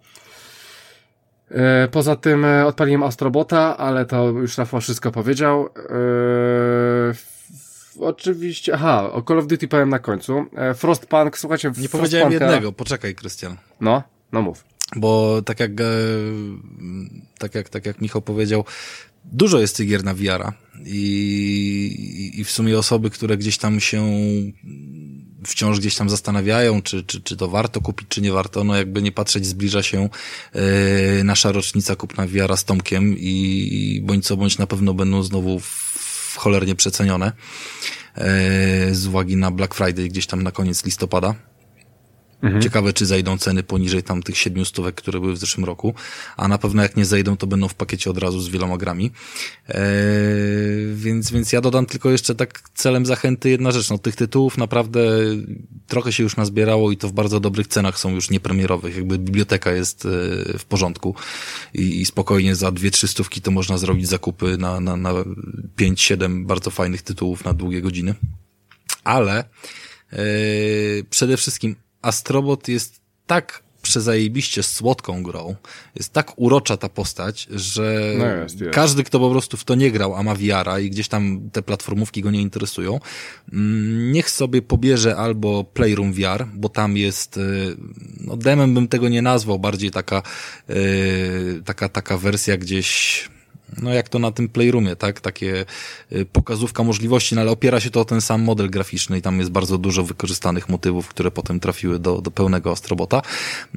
E, poza tym e, odpaliłem Astrobota, ale to już Rafał wszystko powiedział. Oczywiście, aha, o Call of Duty powiem na końcu. E, Frostpunk, słuchajcie, Nie powiedziałem jednego, poczekaj, Krystian. No, no mów. Bo tak jak, tak jak, tak jak Michał powiedział, dużo jest tych gier na VR-a i, i w sumie osoby, które gdzieś tam się wciąż gdzieś tam zastanawiają, czy, czy, czy to warto kupić, czy nie warto, no jakby nie patrzeć, zbliża się yy, nasza rocznica kupna wiara z Tomkiem i bądź co bądź na pewno będą znowu w cholernie przecenione e, z uwagi na Black Friday gdzieś tam na koniec listopada. Mhm. Ciekawe, czy zejdą ceny poniżej tam tych siedmiu stówek, które były w zeszłym roku, a na pewno jak nie zejdą, to będą w pakiecie od razu z wieloma grami. Eee, więc, więc ja dodam tylko jeszcze tak celem zachęty jedna rzecz, no tych tytułów naprawdę trochę się już nazbierało i to w bardzo dobrych cenach są już niepremierowych, jakby biblioteka jest e, w porządku i, i spokojnie za dwie, trzy stówki to można zrobić zakupy na, na, na pięć, siedem bardzo fajnych tytułów na długie godziny. Ale e, przede wszystkim Astrobot jest tak przezajebiście słodką grą, jest tak urocza ta postać, że no jest, jest. każdy, kto po prostu w to nie grał, a ma wiara i gdzieś tam te platformówki go nie interesują, mm, niech sobie pobierze albo Playroom VR, bo tam jest, y, no demem bym tego nie nazwał, bardziej taka, y, taka, taka wersja gdzieś no jak to na tym Playroomie, tak? Takie y, pokazówka możliwości, no ale opiera się to o ten sam model graficzny i tam jest bardzo dużo wykorzystanych motywów, które potem trafiły do, do pełnego Astrobota.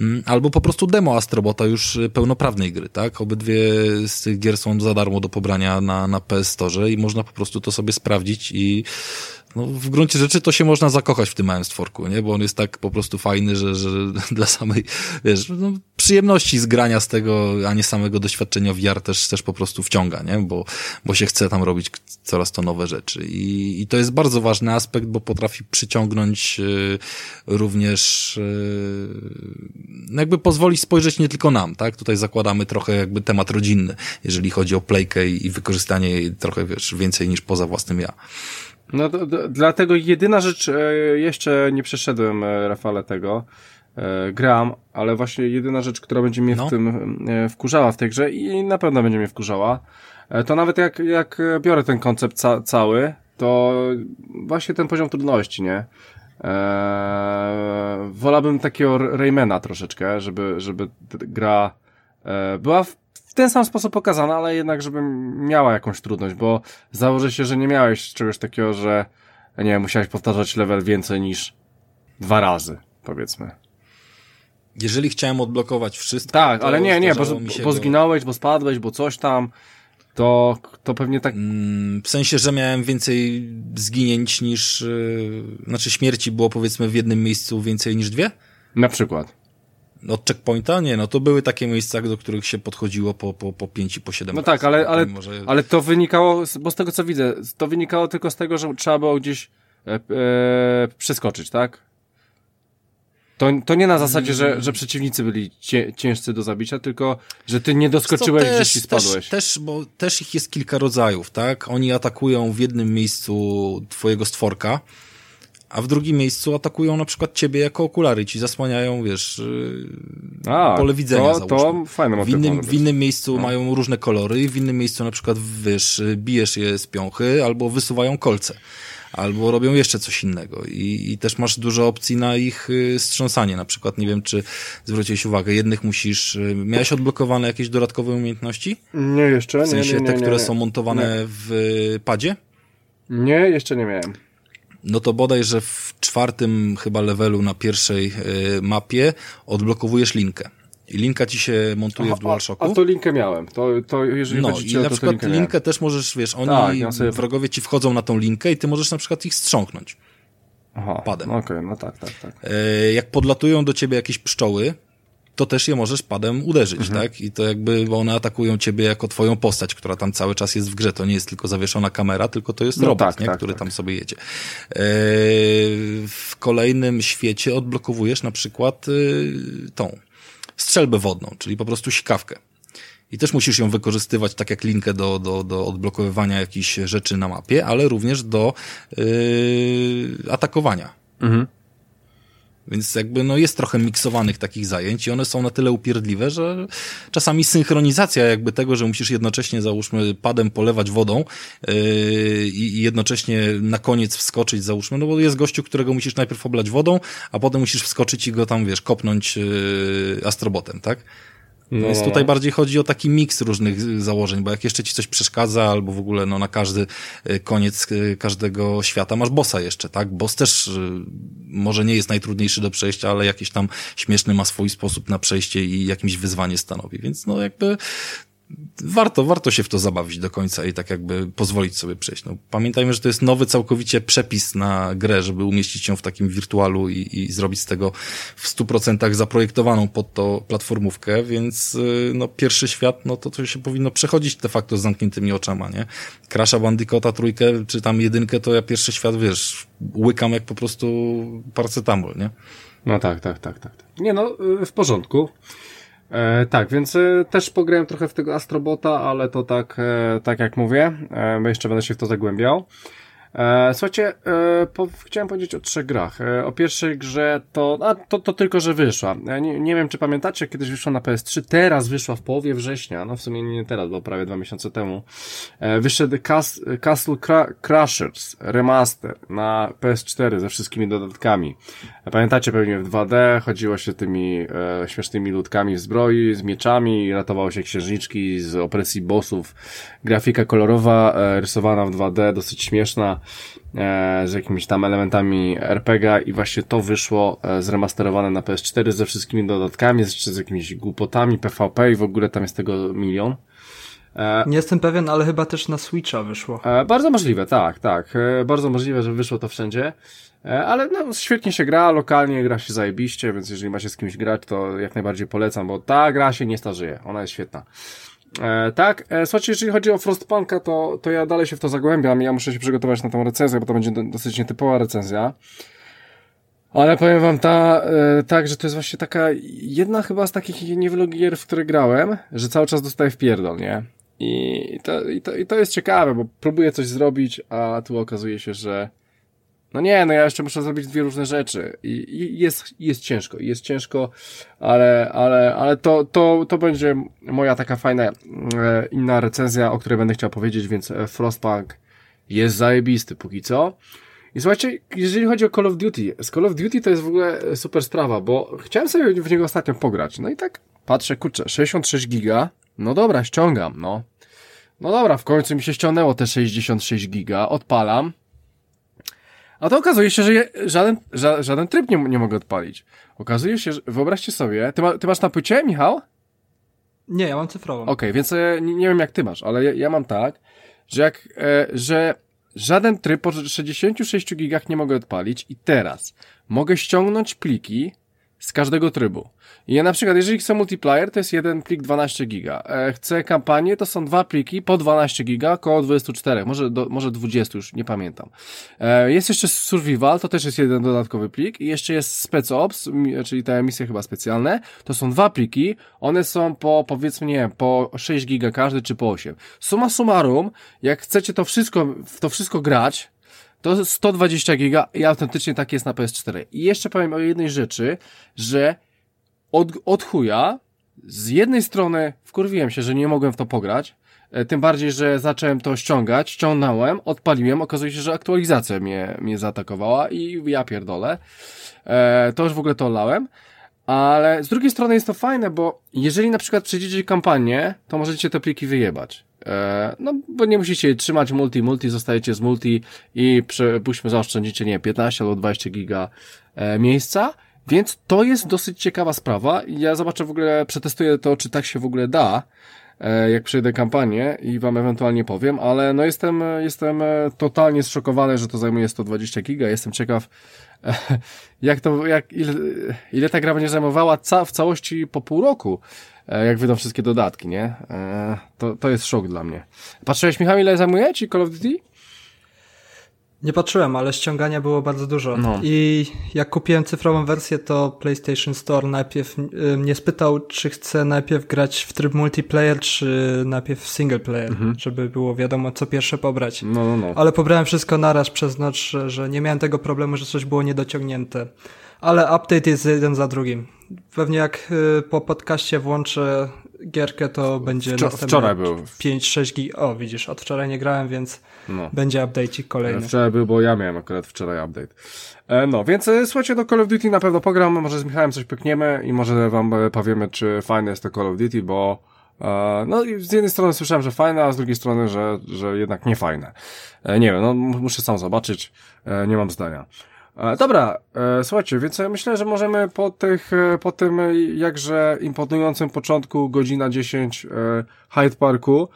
Mm, albo po prostu demo Astrobota już y, pełnoprawnej gry, tak? Obydwie z tych gier są za darmo do pobrania na, na PS Store i można po prostu to sobie sprawdzić i no, w gruncie rzeczy to się można zakochać w tym małym stworku, nie? Bo on jest tak po prostu fajny, że, że dla samej, wiesz, no, przyjemności zgrania z tego, a nie samego doświadczenia VR też, też po prostu wciąga, nie? Bo, bo się chce tam robić coraz to nowe rzeczy. I, i to jest bardzo ważny aspekt, bo potrafi przyciągnąć y, również y, jakby pozwolić spojrzeć nie tylko nam, tak? Tutaj zakładamy trochę jakby temat rodzinny, jeżeli chodzi o playkę i, i wykorzystanie jej trochę, wiesz, więcej niż poza własnym ja. No do, do, dlatego jedyna rzecz, e, jeszcze nie przeszedłem, e, Rafale, tego, e, gram, ale właśnie jedyna rzecz, która będzie mnie no. w tym wkurzała w tej grze i na pewno będzie mnie wkurzała, to nawet jak, jak biorę ten koncept ca cały, to właśnie ten poziom trudności, nie? Eee, wolałbym takiego Raymana troszeczkę, żeby, żeby gra e, była w w ten sam sposób pokazana, ale jednak, żeby miała jakąś trudność, bo założę się, że nie miałeś czegoś takiego, że nie wiem, musiałeś powtarzać level więcej niż dwa razy, powiedzmy. Jeżeli chciałem odblokować wszystko. Tak, ale nie, nie, bo, bo zginąłeś, bo spadłeś, bo coś tam, to, to pewnie tak. Mm, w sensie, że miałem więcej zginięć niż. Yy, znaczy śmierci było powiedzmy w jednym miejscu więcej niż dwie? Na przykład. Od checkpointa? Nie, no to były takie miejsca, do których się podchodziło po, po, po 5 i po 7 No tak, ale, ale, może... ale to wynikało, bo z tego co widzę, to wynikało tylko z tego, że trzeba było gdzieś e, e, przeskoczyć, tak? To, to nie na zasadzie, że, że przeciwnicy byli cie, ciężcy do zabicia, tylko że ty nie doskoczyłeś też, gdzieś i spadłeś. Też, też, bo też ich jest kilka rodzajów, tak? Oni atakują w jednym miejscu twojego stworka, a w drugim miejscu atakują na przykład ciebie jako okulary, ci zasłaniają, wiesz, yy, a, pole widzenia, to, to fajne w innym, w innym miejscu no. mają różne kolory, w innym miejscu na przykład, wiesz, bijesz je z piąchy, albo wysuwają kolce, albo robią jeszcze coś innego. I, i też masz dużo opcji na ich y, strząsanie, na przykład, nie wiem, czy zwróciłeś uwagę, jednych musisz, y, miałeś odblokowane jakieś dodatkowe umiejętności? Nie, jeszcze, W sensie nie, nie, te, które są montowane w padzie? Nie, jeszcze nie miałem no to bodaj, że w czwartym chyba levelu na pierwszej y, mapie odblokowujesz linkę. I linka ci się montuje Aha, w DualShocku. A to linkę miałem. To, to jeżeli no, i na to, przykład to linkę też możesz, wiesz, oni, tak, ja sobie... wrogowie ci wchodzą na tą linkę i ty możesz na przykład ich strząknąć. Aha, padem. Okej, okay, no tak, tak, tak. E, jak podlatują do ciebie jakieś pszczoły, to też je możesz padem uderzyć, mhm. tak? I to jakby, bo one atakują ciebie jako twoją postać, która tam cały czas jest w grze. To nie jest tylko zawieszona kamera, tylko to jest no robot, tak, nie? Tak, który tak. tam sobie jedzie. Eee, w kolejnym świecie odblokowujesz na przykład y, tą strzelbę wodną, czyli po prostu sikawkę. I też musisz ją wykorzystywać tak jak linkę do, do, do odblokowywania jakichś rzeczy na mapie, ale również do yy, atakowania. Mhm. Więc jakby no jest trochę miksowanych takich zajęć i one są na tyle upierdliwe, że czasami synchronizacja jakby tego, że musisz jednocześnie załóżmy padem polewać wodą yy, i jednocześnie na koniec wskoczyć załóżmy, no bo jest gościu, którego musisz najpierw oblać wodą, a potem musisz wskoczyć i go tam wiesz, kopnąć yy, astrobotem, tak? No, Więc no, tutaj no. bardziej chodzi o taki miks różnych założeń, bo jak jeszcze ci coś przeszkadza, albo w ogóle no, na każdy y, koniec y, każdego świata masz bossa jeszcze, tak? Boss też y, może nie jest najtrudniejszy do przejścia, ale jakiś tam śmieszny ma swój sposób na przejście i jakimś wyzwanie stanowi. Więc no jakby warto, warto się w to zabawić do końca i tak jakby pozwolić sobie przejść. No, pamiętajmy, że to jest nowy całkowicie przepis na grę, żeby umieścić ją w takim wirtualu i, i zrobić z tego w stu procentach zaprojektowaną pod to platformówkę, więc y, no pierwszy świat, no to to się powinno przechodzić de facto z zamkniętymi oczama, nie? Crasha Bandicota trójkę, czy tam jedynkę, to ja pierwszy świat, wiesz, łykam jak po prostu paracetamol, nie? No tak, tak, tak, tak. Nie no, y, w porządku. E, tak, więc e, też pograłem trochę w tego Astrobota, ale to tak, e, tak jak mówię, e, jeszcze będę się w to zagłębiał. E, słuchajcie, e, po, chciałem powiedzieć o trzech grach. E, o pierwszej grze to, a, to, to tylko, że wyszła. Nie, nie wiem, czy pamiętacie, kiedyś wyszła na PS3, teraz wyszła w połowie września, no w sumie nie teraz, bo prawie dwa miesiące temu. Wyszedł Cas Castle Crushers Remaster na PS4 ze wszystkimi dodatkami. Pamiętacie pewnie w 2D chodziło się tymi e, śmiesznymi ludkami w zbroi, z mieczami, ratowało się księżniczki z opresji bossów. Grafika kolorowa, e, rysowana w 2D, dosyć śmieszna z jakimiś tam elementami RPG i właśnie to wyszło e, zremasterowane na PS4 ze wszystkimi dodatkami, jeszcze z jakimiś głupotami PvP i w ogóle tam jest tego milion. Nie jestem pewien, ale chyba też na Switcha wyszło. E, bardzo możliwe, tak, tak. E, bardzo możliwe, że wyszło to wszędzie. E, ale no, świetnie się gra, lokalnie gra się zajebiście, więc jeżeli macie z kimś grać, to jak najbardziej polecam, bo ta gra się nie starzeje, ona jest świetna. E, tak, e, słuchajcie, jeżeli chodzi o Frostpunka, to, to ja dalej się w to zagłębiam ja muszę się przygotować na tą recenzję, bo to będzie do, dosyć nietypowa recenzja. Ale powiem wam ta, e, tak, że to jest właśnie taka jedna chyba z takich niewielu gier, w które grałem, że cały czas dostaję w pierdol, nie? I to, i, to, I to jest ciekawe, bo próbuję coś zrobić, a tu okazuje się, że no nie, no ja jeszcze muszę zrobić dwie różne rzeczy i, i jest, jest ciężko, jest ciężko, ale, ale, ale to, to, to będzie moja taka fajna, e, inna recenzja, o której będę chciał powiedzieć, więc e, Frostpunk jest zajebisty póki co. I słuchajcie, jeżeli chodzi o Call of Duty, z Call of Duty to jest w ogóle super sprawa, bo chciałem sobie w niego ostatnio pograć, no i tak patrzę, kurczę, 66 giga, no dobra, ściągam, no. No dobra, w końcu mi się ściągnęło te 66 giga, odpalam, a to okazuje się, że je, żaden, ża, żaden tryb nie, nie mogę odpalić. Okazuje się, że wyobraźcie sobie, ty, ma, ty masz na płycie, Michał? Nie, ja mam cyfrową. Okej, okay, więc e, nie, wiem jak ty masz, ale ja, ja mam tak, że jak, e, że żaden tryb po 66 gigach nie mogę odpalić i teraz mogę ściągnąć pliki z każdego trybu. Ja na przykład, jeżeli chcę multiplayer, to jest jeden plik 12 giga. E, chcę kampanię, to są dwa pliki po 12 giga, około 24, może, do, może 20, już nie pamiętam. E, jest jeszcze survival, to też jest jeden dodatkowy plik i jeszcze jest spec ops, czyli te misje chyba specjalne, to są dwa pliki, one są po, powiedzmy, nie wiem, po 6 giga każdy, czy po 8. Suma summarum, jak chcecie to wszystko, w to wszystko grać, to 120 giga i autentycznie tak jest na PS4. I jeszcze powiem o jednej rzeczy, że od, od chuja, z jednej strony wkurwiłem się, że nie mogłem w to pograć, e, tym bardziej, że zacząłem to ściągać, ściągnąłem, odpaliłem, okazuje się, że aktualizacja mnie, mnie zaatakowała i ja pierdolę. E, to już w ogóle to olałem. Ale z drugiej strony jest to fajne, bo jeżeli na przykład przejdziecie kampanię, to możecie te pliki wyjebać. E, no, bo nie musicie trzymać. Multi, multi, zostajecie z multi i przypuśćmy zaoszczędzicie, nie 15 albo 20 giga e, miejsca, więc to jest dosyć ciekawa sprawa. Ja zobaczę w ogóle, przetestuję to, czy tak się w ogóle da, e, jak przejdę kampanię i wam ewentualnie powiem, ale no jestem, jestem totalnie zszokowany, że to zajmuje 120 giga, jestem ciekaw, jak to, jak, ile, ile ta gra będzie zajmowała ca w całości po pół roku, jak wydą wszystkie dodatki, nie? To, to jest szok dla mnie. Patrzyłeś, Michał, ile zajmuje ci Call of Duty? Nie patrzyłem, ale ściągania było bardzo dużo. No. I jak kupiłem cyfrową wersję, to PlayStation Store najpierw y, mnie spytał, czy chcę najpierw grać w tryb multiplayer, czy najpierw single player, mhm. żeby było wiadomo, co pierwsze pobrać. No, no, no. Ale pobrałem wszystko naraz przez noc, że nie miałem tego problemu, że coś było niedociągnięte. Ale update jest jeden za drugim. Pewnie jak y, po podcaście włączę gierkę, to będzie Wczor Wczoraj był. 5-6 gig. O, widzisz, od wczoraj nie grałem, więc no. będzie update kolejny. Wczoraj był, bo ja miałem akurat wczoraj update. E, no, więc e, słuchajcie, do Call of Duty na pewno pogram, może z Michałem coś pykniemy i może wam e, powiemy, czy fajne jest to Call of Duty, bo e, no z jednej strony słyszałem, że fajne, a z drugiej strony, że, że jednak nie fajne. E, nie wiem, no muszę sam zobaczyć, nie mam zdania. E, dobra, e, słuchajcie, więc myślę, że możemy po tych, e, po tym jakże imponującym początku, godzina 10 Hyde Parku,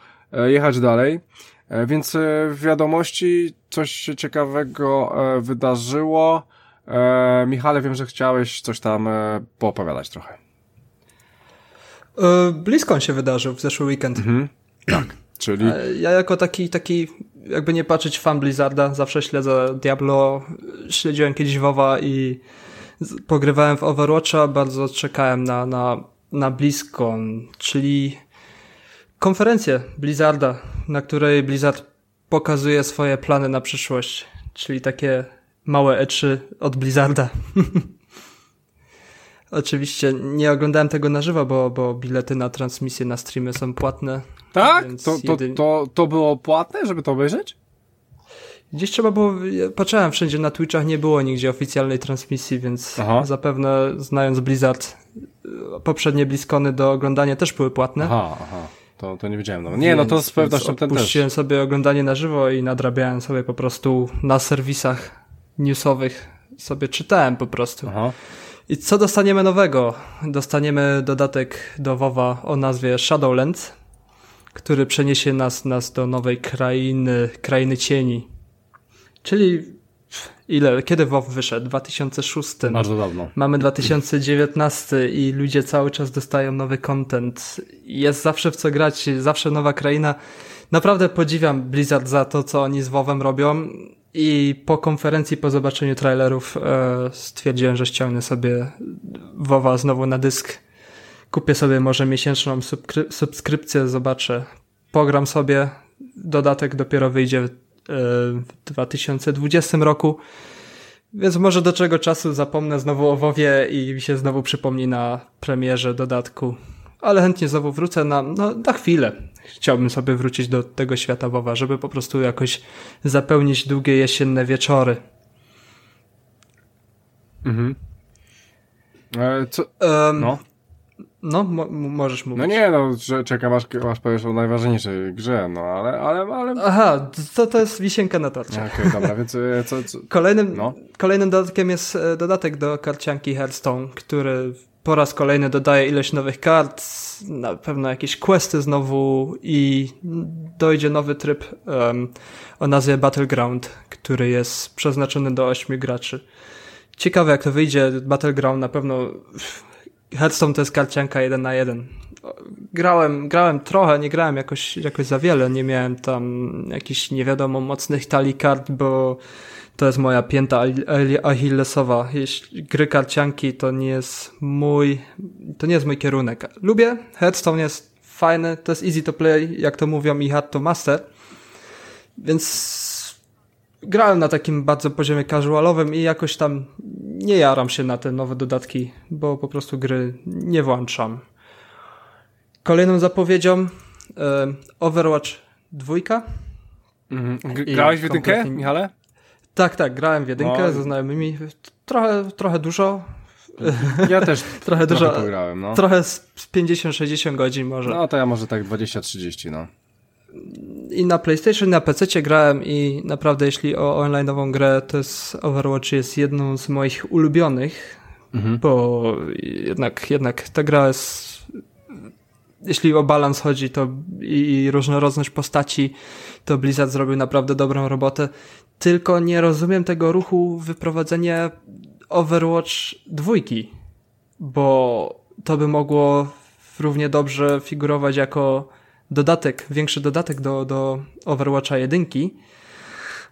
jechać dalej. Więc w wiadomości coś się ciekawego wydarzyło. Michale, wiem, że chciałeś coś tam poopowiadać trochę. Bliskon się wydarzył w zeszły weekend. Mhm. Tak, czyli... Ja jako taki, taki jakby nie patrzeć fan Blizzarda, zawsze śledzę Diablo, śledziłem kiedyś WoWa i pogrywałem w Overwatcha, bardzo czekałem na, na, na BlizzCon, czyli konferencję Blizzarda, na której Blizzard pokazuje swoje plany na przyszłość, czyli takie małe E3 od Blizzarda. Oczywiście nie oglądałem tego na żywo, bo, bo bilety na transmisję na streamy są płatne. Tak? To, to, to, to było płatne, żeby to obejrzeć? Gdzieś trzeba było, patrzyłem wszędzie na Twitchach, nie było nigdzie oficjalnej transmisji, więc Aha. zapewne znając Blizzard, poprzednie Bliskony do oglądania też były płatne. Aha, aha. To, to nie wiedziałem. No. Nie, no to z pewnością ten też. Puściłem sobie oglądanie na żywo i nadrabiałem sobie po prostu na serwisach newsowych, sobie czytałem po prostu. Aha. I co dostaniemy nowego? Dostaniemy dodatek do WoWa o nazwie Shadowlands, który przeniesie nas, nas do nowej krainy, krainy cieni. Czyli ile, kiedy WoW wyszedł? 2006. Bardzo dawno. Mamy 2019 i ludzie cały czas dostają nowy content. Jest zawsze w co grać, zawsze nowa kraina. Naprawdę podziwiam Blizzard za to, co oni z WoWem robią. I po konferencji, po zobaczeniu trailerów e, stwierdziłem, że ściągnę sobie WoWa znowu na dysk. Kupię sobie może miesięczną subskry subskrypcję, zobaczę. Pogram sobie. Dodatek dopiero wyjdzie e, w 2020 roku. Więc może do czego czasu zapomnę znowu o WoWie i mi się znowu przypomni na premierze dodatku. Ale chętnie znowu wrócę na, no, na chwilę chciałbym sobie wrócić do tego świata WoWa, żeby po prostu jakoś zapełnić długie jesienne wieczory. Mhm. E, co? No. No, mo możesz mówić. No nie, no, czekam aż, aż powiesz o najważniejszej grze, no, ale, ale, ale... Aha, to, to jest wisienka na torcie. Okej, okay, dobra, więc e, co, co... Kolejnym, no. kolejnym dodatkiem jest e, dodatek do karcianki Hearthstone, który po raz kolejny dodaje ileś nowych kart, na pewno jakieś questy znowu i dojdzie nowy tryb um, o nazwie Battleground, który jest przeznaczony do 8 graczy. Ciekawe jak to wyjdzie, Battleground na pewno Hearthstone to jest karcianka 1 na 1. Grałem, grałem trochę, nie grałem jakoś, jakoś za wiele, nie miałem tam jakichś nie wiadomo mocnych talii kart, bo to jest moja pięta achillesowa. Jeśli gry karcianki to nie jest mój, to nie jest mój kierunek. Lubię, Headstone jest fajny, to jest easy to play, jak to mówią i hard to master. Więc grałem na takim bardzo poziomie casualowym i jakoś tam nie jaram się na te nowe dodatki, bo po prostu gry nie włączam. Kolejną zapowiedzią e, Overwatch 2. Mhm. Grałeś w jedynkę, Michale? Tak, tak, grałem w jedynkę no. ze znajomymi. Trochę, trochę dużo. Ja też trochę dużo. Pograłem, no. Trochę z 50-60 godzin może. No to ja może tak 20-30, no. I na PlayStation, i na PC grałem i naprawdę jeśli o online'ową grę, to jest Overwatch jest jedną z moich ulubionych, mhm. bo jednak, jednak ta gra jest jeśli o balans chodzi to i, i różnorodność postaci, to Blizzard zrobił naprawdę dobrą robotę. Tylko nie rozumiem tego ruchu wyprowadzenia Overwatch dwójki, bo to by mogło równie dobrze figurować jako dodatek, większy dodatek do, do Overwatcha jedynki,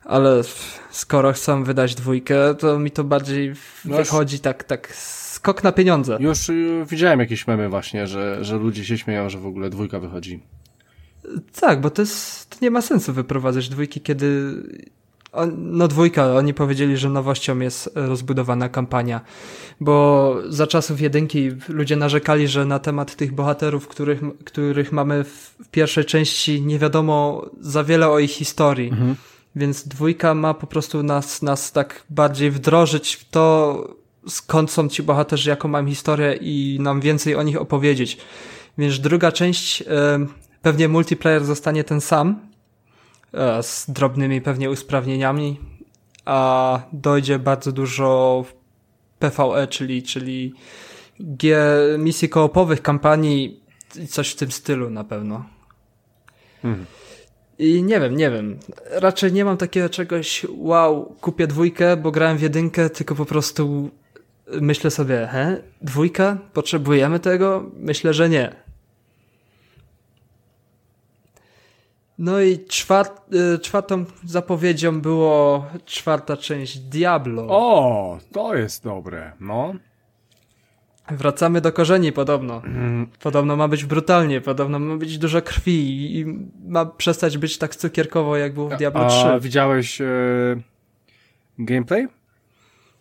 ale skoro chcą wydać dwójkę, to mi to bardziej no wychodzi tak, tak skok na pieniądze. Już y, widziałem jakieś memy właśnie, że, że ludzie się śmieją, że w ogóle dwójka wychodzi. Tak, bo to, jest, to nie ma sensu wyprowadzać dwójki, kiedy no dwójka, oni powiedzieli, że nowością jest rozbudowana kampania, bo za czasów jedynki ludzie narzekali, że na temat tych bohaterów, których, których mamy w pierwszej części nie wiadomo za wiele o ich historii. Mhm. Więc dwójka ma po prostu nas, nas tak bardziej wdrożyć w to, skąd są ci bohaterzy, jaką mam historię i nam więcej o nich opowiedzieć. Więc druga część, pewnie multiplayer zostanie ten sam, z drobnymi pewnie usprawnieniami, a dojdzie bardzo dużo PvE, czyli, czyli G misji koopowych, kampanii i coś w tym stylu na pewno. Hmm. I nie wiem, nie wiem. Raczej nie mam takiego czegoś, wow, kupię dwójkę, bo grałem w jedynkę, tylko po prostu myślę sobie, he, dwójka? Potrzebujemy tego? Myślę, że nie. No i czwart, y, czwartą zapowiedzią było czwarta część Diablo. O, to jest dobre, no. Wracamy do korzeni podobno. Mm. Podobno ma być brutalnie, podobno ma być dużo krwi i ma przestać być tak cukierkowo, jak było w Diablo 3. A widziałeś e, gameplay?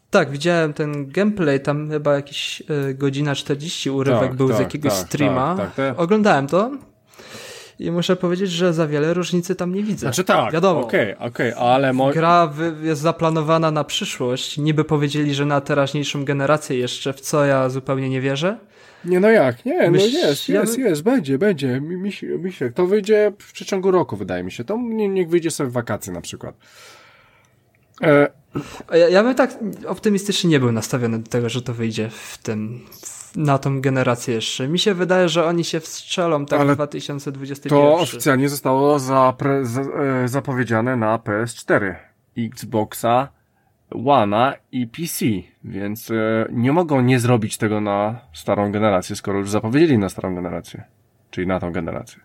Tak, widziałem ten gameplay, tam chyba jakieś e, godzina 40 urywek tak, był tak, z jakiegoś tak, streama. Tak, tak, Oglądałem to i muszę powiedzieć, że za wiele różnicy tam nie widzę. Znaczy tak, wiadomo. Okej, okay, okej, okay, ale... Mo... Gra jest zaplanowana na przyszłość. Niby powiedzieli, że na teraźniejszą generację jeszcze, w co ja zupełnie nie wierzę. Nie, no jak? Nie, no jest, jest, jest, będzie, będzie. Mi, mi, się, to wyjdzie w przeciągu roku, wydaje mi się. To nie, niech wyjdzie sobie w wakacje na przykład. E... Ja, ja bym tak optymistycznie nie był nastawiony do tego, że to wyjdzie w tym, na tą generację jeszcze. Mi się wydaje, że oni się wstrzelą tak Ale w 2021. To oficjalnie zostało zapre, za, e, zapowiedziane na PS4, Xboxa, One'a i PC, więc e, nie mogą nie zrobić tego na starą generację, skoro już zapowiedzieli na starą generację, czyli na tą generację.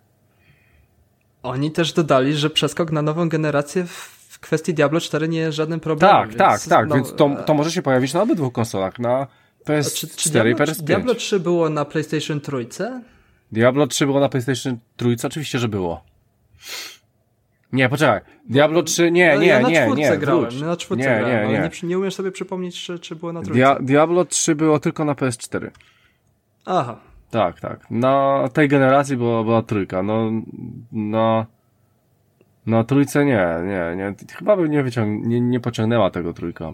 Oni też dodali, że przeskok na nową generację w kwestii Diablo 4 nie jest żadnym problemem. Tak, tak, tak, no, więc to, to może się pojawić na obydwu konsolach, na PS4 czy, czy Diablo, i PS5. Diablo 3 było na PlayStation 3? Diablo 3 było na PlayStation 3? Oczywiście, że było. Nie, poczekaj. Diablo 3, nie, nie, ja na nie, nie. grałem, wróć. na czwórce nie, grałem, nie, nie. nie, nie umiesz sobie przypomnieć, czy, czy było na trójce. Dia Diablo 3 było tylko na PS4. Aha. Tak, tak. Na tej generacji była, była trójka. No, na, na trójce nie, nie, nie. Chyba by nie, wyciąg nie, nie pociągnęła tego trójka.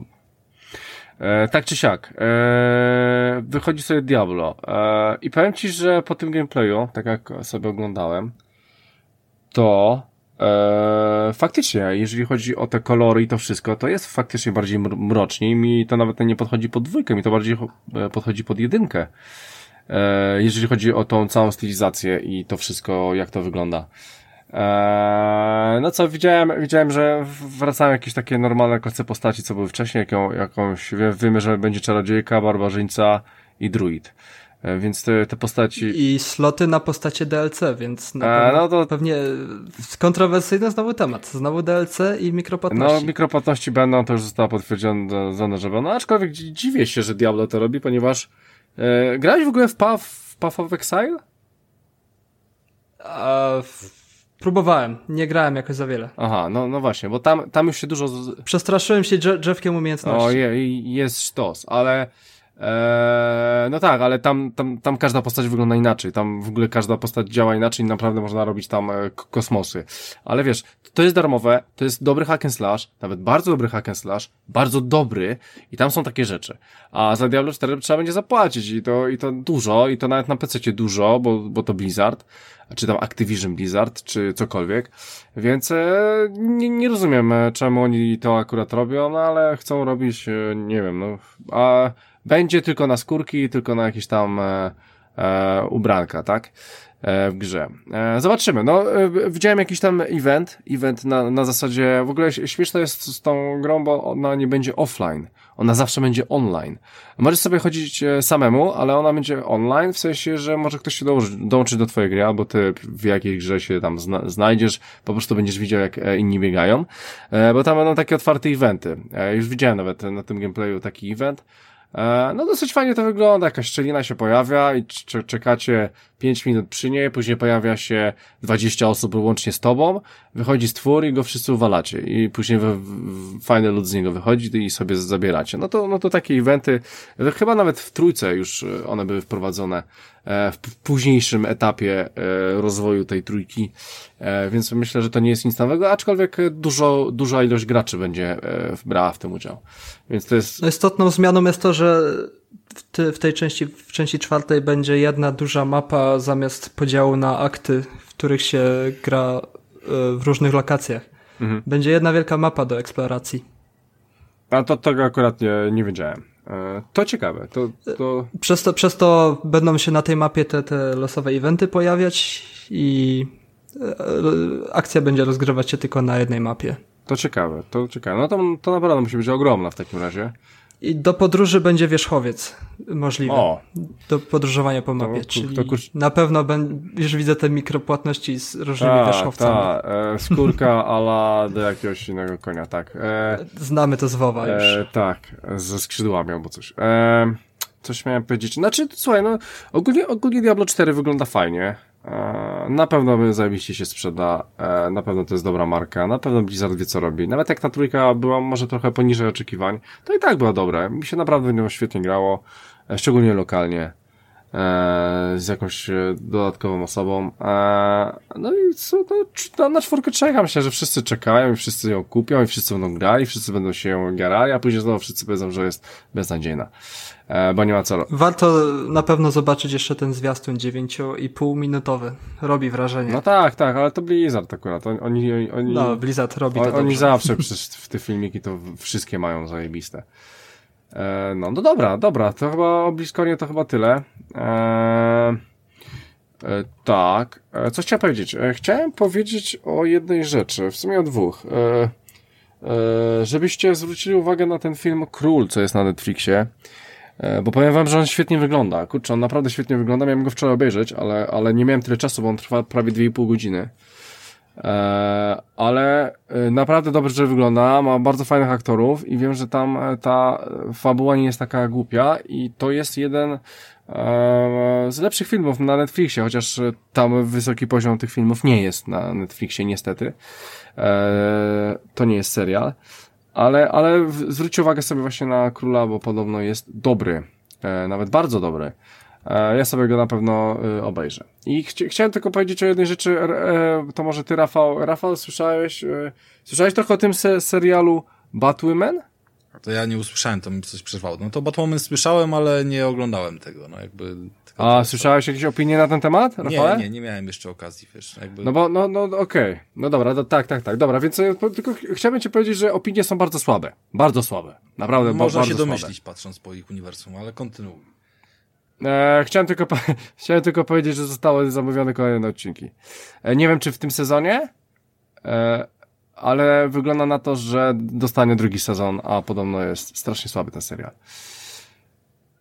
E, tak czy siak, e, wychodzi sobie Diablo. E, I powiem Ci, że po tym gameplayu, tak jak sobie oglądałem, to e, faktycznie, jeżeli chodzi o te kolory i to wszystko, to jest faktycznie bardziej mrocznie i mi to nawet nie podchodzi pod dwójkę, mi to bardziej e, podchodzi pod jedynkę. E, jeżeli chodzi o tą całą stylizację i to wszystko, jak to wygląda. Eee, no co, widziałem, widziałem, że wracają jakieś takie normalne klasy postaci, co były wcześniej, jaką, jakąś, wiemy, że będzie czarodziejka, barbarzyńca i druid. Eee, więc te, te postaci... I sloty na postacie DLC, więc eee, no to... pewnie kontrowersyjny znowu temat. Znowu DLC i mikropłatności. No, mikropłatności będą, to już zostało potwierdzone, że będą. Aczkolwiek dziwię się, że Diablo to robi, ponieważ e, grałeś w ogóle w Path, w Path of Exile? A, w Próbowałem, nie grałem jakoś za wiele. Aha, no, no właśnie, bo tam, tam już się dużo... Przestraszyłem się drzewkiem umiejętności. O, je, jest sztos, ale... Eee, no tak, ale tam, tam, tam każda postać wygląda inaczej. Tam w ogóle każda postać działa inaczej i naprawdę można robić tam e, kosmosy. Ale wiesz, to jest darmowe, to jest dobry hack and slash, nawet bardzo dobry hack and slash, bardzo dobry i tam są takie rzeczy. A za Diablo 4 trzeba będzie zapłacić i to, i to dużo, i to nawet na PC dużo, bo, bo to Blizzard czy tam Activision Blizzard, czy cokolwiek. Więc e, nie, nie rozumiem, e, czemu oni to akurat robią, no ale chcą robić, e, nie wiem, no, a będzie tylko na skórki, tylko na jakieś tam e, e, ubranka, tak? E, w grze. E, zobaczymy. No, e, widziałem jakiś tam event, event na, na zasadzie, w ogóle śmieszne jest z tą grą, bo ona nie będzie offline. Ona zawsze będzie online. Możesz sobie chodzić samemu, ale ona będzie online, w sensie, że może ktoś się dołączy, dołączy do twojej gry, albo ty w jakiej grze się tam zna, znajdziesz, po prostu będziesz widział, jak inni biegają, bo tam będą takie otwarte eventy. Już widziałem nawet na tym gameplayu taki event, no dosyć fajnie to wygląda, jakaś szczelina się pojawia i czekacie 5 minut przy niej, później pojawia się 20 osób łącznie z tobą, wychodzi stwór i go wszyscy uwalacie i później fajny lud z niego wychodzi i sobie zabieracie. No to, no to takie eventy, chyba nawet w trójce już e, one były wprowadzone e, w późniejszym etapie rozwoju tej trójki, więc myślę, że to nie jest nic nowego, aczkolwiek dużo, duża ilość graczy będzie brała w tym udział. Więc to jest... No istotną zmianą jest to, że w, tej części, w części czwartej będzie jedna duża mapa zamiast podziału na akty, w których się gra e, w różnych lokacjach. Mhm. Będzie jedna wielka mapa do eksploracji. A to tego akurat nie, nie wiedziałem. E, to ciekawe. To, to... Przez, to, przez to będą się na tej mapie te, te losowe eventy pojawiać i e, akcja będzie rozgrywać się tylko na jednej mapie. To ciekawe, to ciekawe. No to, to naprawdę musi być ogromna w takim razie. I do podróży będzie wierzchowiec możliwy. O. Do podróżowania po mapie. To, czyli to, to, na pewno ben, już widzę te mikropłatności z różnymi ta, wierzchowcami. Ta, e, skórka ala do jakiegoś innego konia, tak. E, Znamy to z WoWa już. E, tak, ze skrzydłami albo coś. E, coś miałem powiedzieć. Znaczy, słuchaj, no ogólnie, ogólnie Diablo 4 wygląda fajnie. E, na pewno zajebiście się sprzeda, e, na pewno to jest dobra marka, na pewno Blizzard wie co robi. Nawet jak ta trójka była może trochę poniżej oczekiwań, to i tak była dobra. Mi się naprawdę nią świetnie grało, e, szczególnie lokalnie, z jakąś dodatkową osobą. No i co, no, na czwórkę czekam, myślę, że wszyscy czekają i wszyscy ją kupią i wszyscy będą grali, wszyscy będą się ją garali, a później znowu wszyscy powiedzą, że jest beznadziejna. E, bo nie ma co. Warto na pewno zobaczyć jeszcze ten zwiastun 9,5 minutowy. Robi wrażenie. No tak, tak, ale to Blizzard akurat. Oni, oni, oni no, Blizzard robi to Oni zawsze przecież w te filmiki to wszystkie mają zajebiste. E, no, no dobra, dobra, to chyba o Bliskonie to chyba tyle. E, e, tak, e, co chciałem powiedzieć? Chciałem powiedzieć o jednej rzeczy, w sumie o dwóch. Żebyście zwrócili uwagę na ten film Król, co jest na Netflixie. Bo powiem wam, że on świetnie wygląda. Kurczę, on naprawdę świetnie wygląda. Miałem go wczoraj obejrzeć, ale, ale nie miałem tyle czasu, bo on trwa prawie 2,5 godziny. E, ale e, naprawdę dobrze wygląda, ma bardzo fajnych aktorów i wiem, że tam e, ta fabuła nie jest taka głupia i to jest jeden z lepszych filmów na Netflixie, chociaż tam wysoki poziom tych filmów nie jest na Netflixie niestety. To nie jest serial. Ale, ale zwróćcie uwagę sobie właśnie na Króla, bo podobno jest dobry. Nawet bardzo dobry. E, ja sobie go na pewno e, obejrzę. I chci chciałem tylko powiedzieć o jednej rzeczy, e, to może ty Rafał, Rafał słyszałeś, e, słyszałeś trochę o tym se serialu Batwoman? To ja nie usłyszałem, to mi coś przerwało. No to Batwoman słyszałem, ale nie oglądałem tego, no jakby... A, słyszałeś jakieś opinie na ten temat, Rafale? Nie, nie, nie miałem jeszcze okazji, wiesz, jakby... No bo, no, no, okej. Okay. No dobra, no, tak, tak, tak, dobra, więc tylko chciałbym ci powiedzieć, że opinie są bardzo słabe. Bardzo słabe. Naprawdę, Można bardzo się domyślić, słabe. patrząc po ich uniwersum, ale kontynuuj. E, chciałem, tylko chciałem tylko powiedzieć, że zostały zamówione kolejne odcinki. E, nie wiem, czy w tym sezonie, e, ale wygląda na to, że dostanie drugi sezon, a podobno jest strasznie słaby ten serial.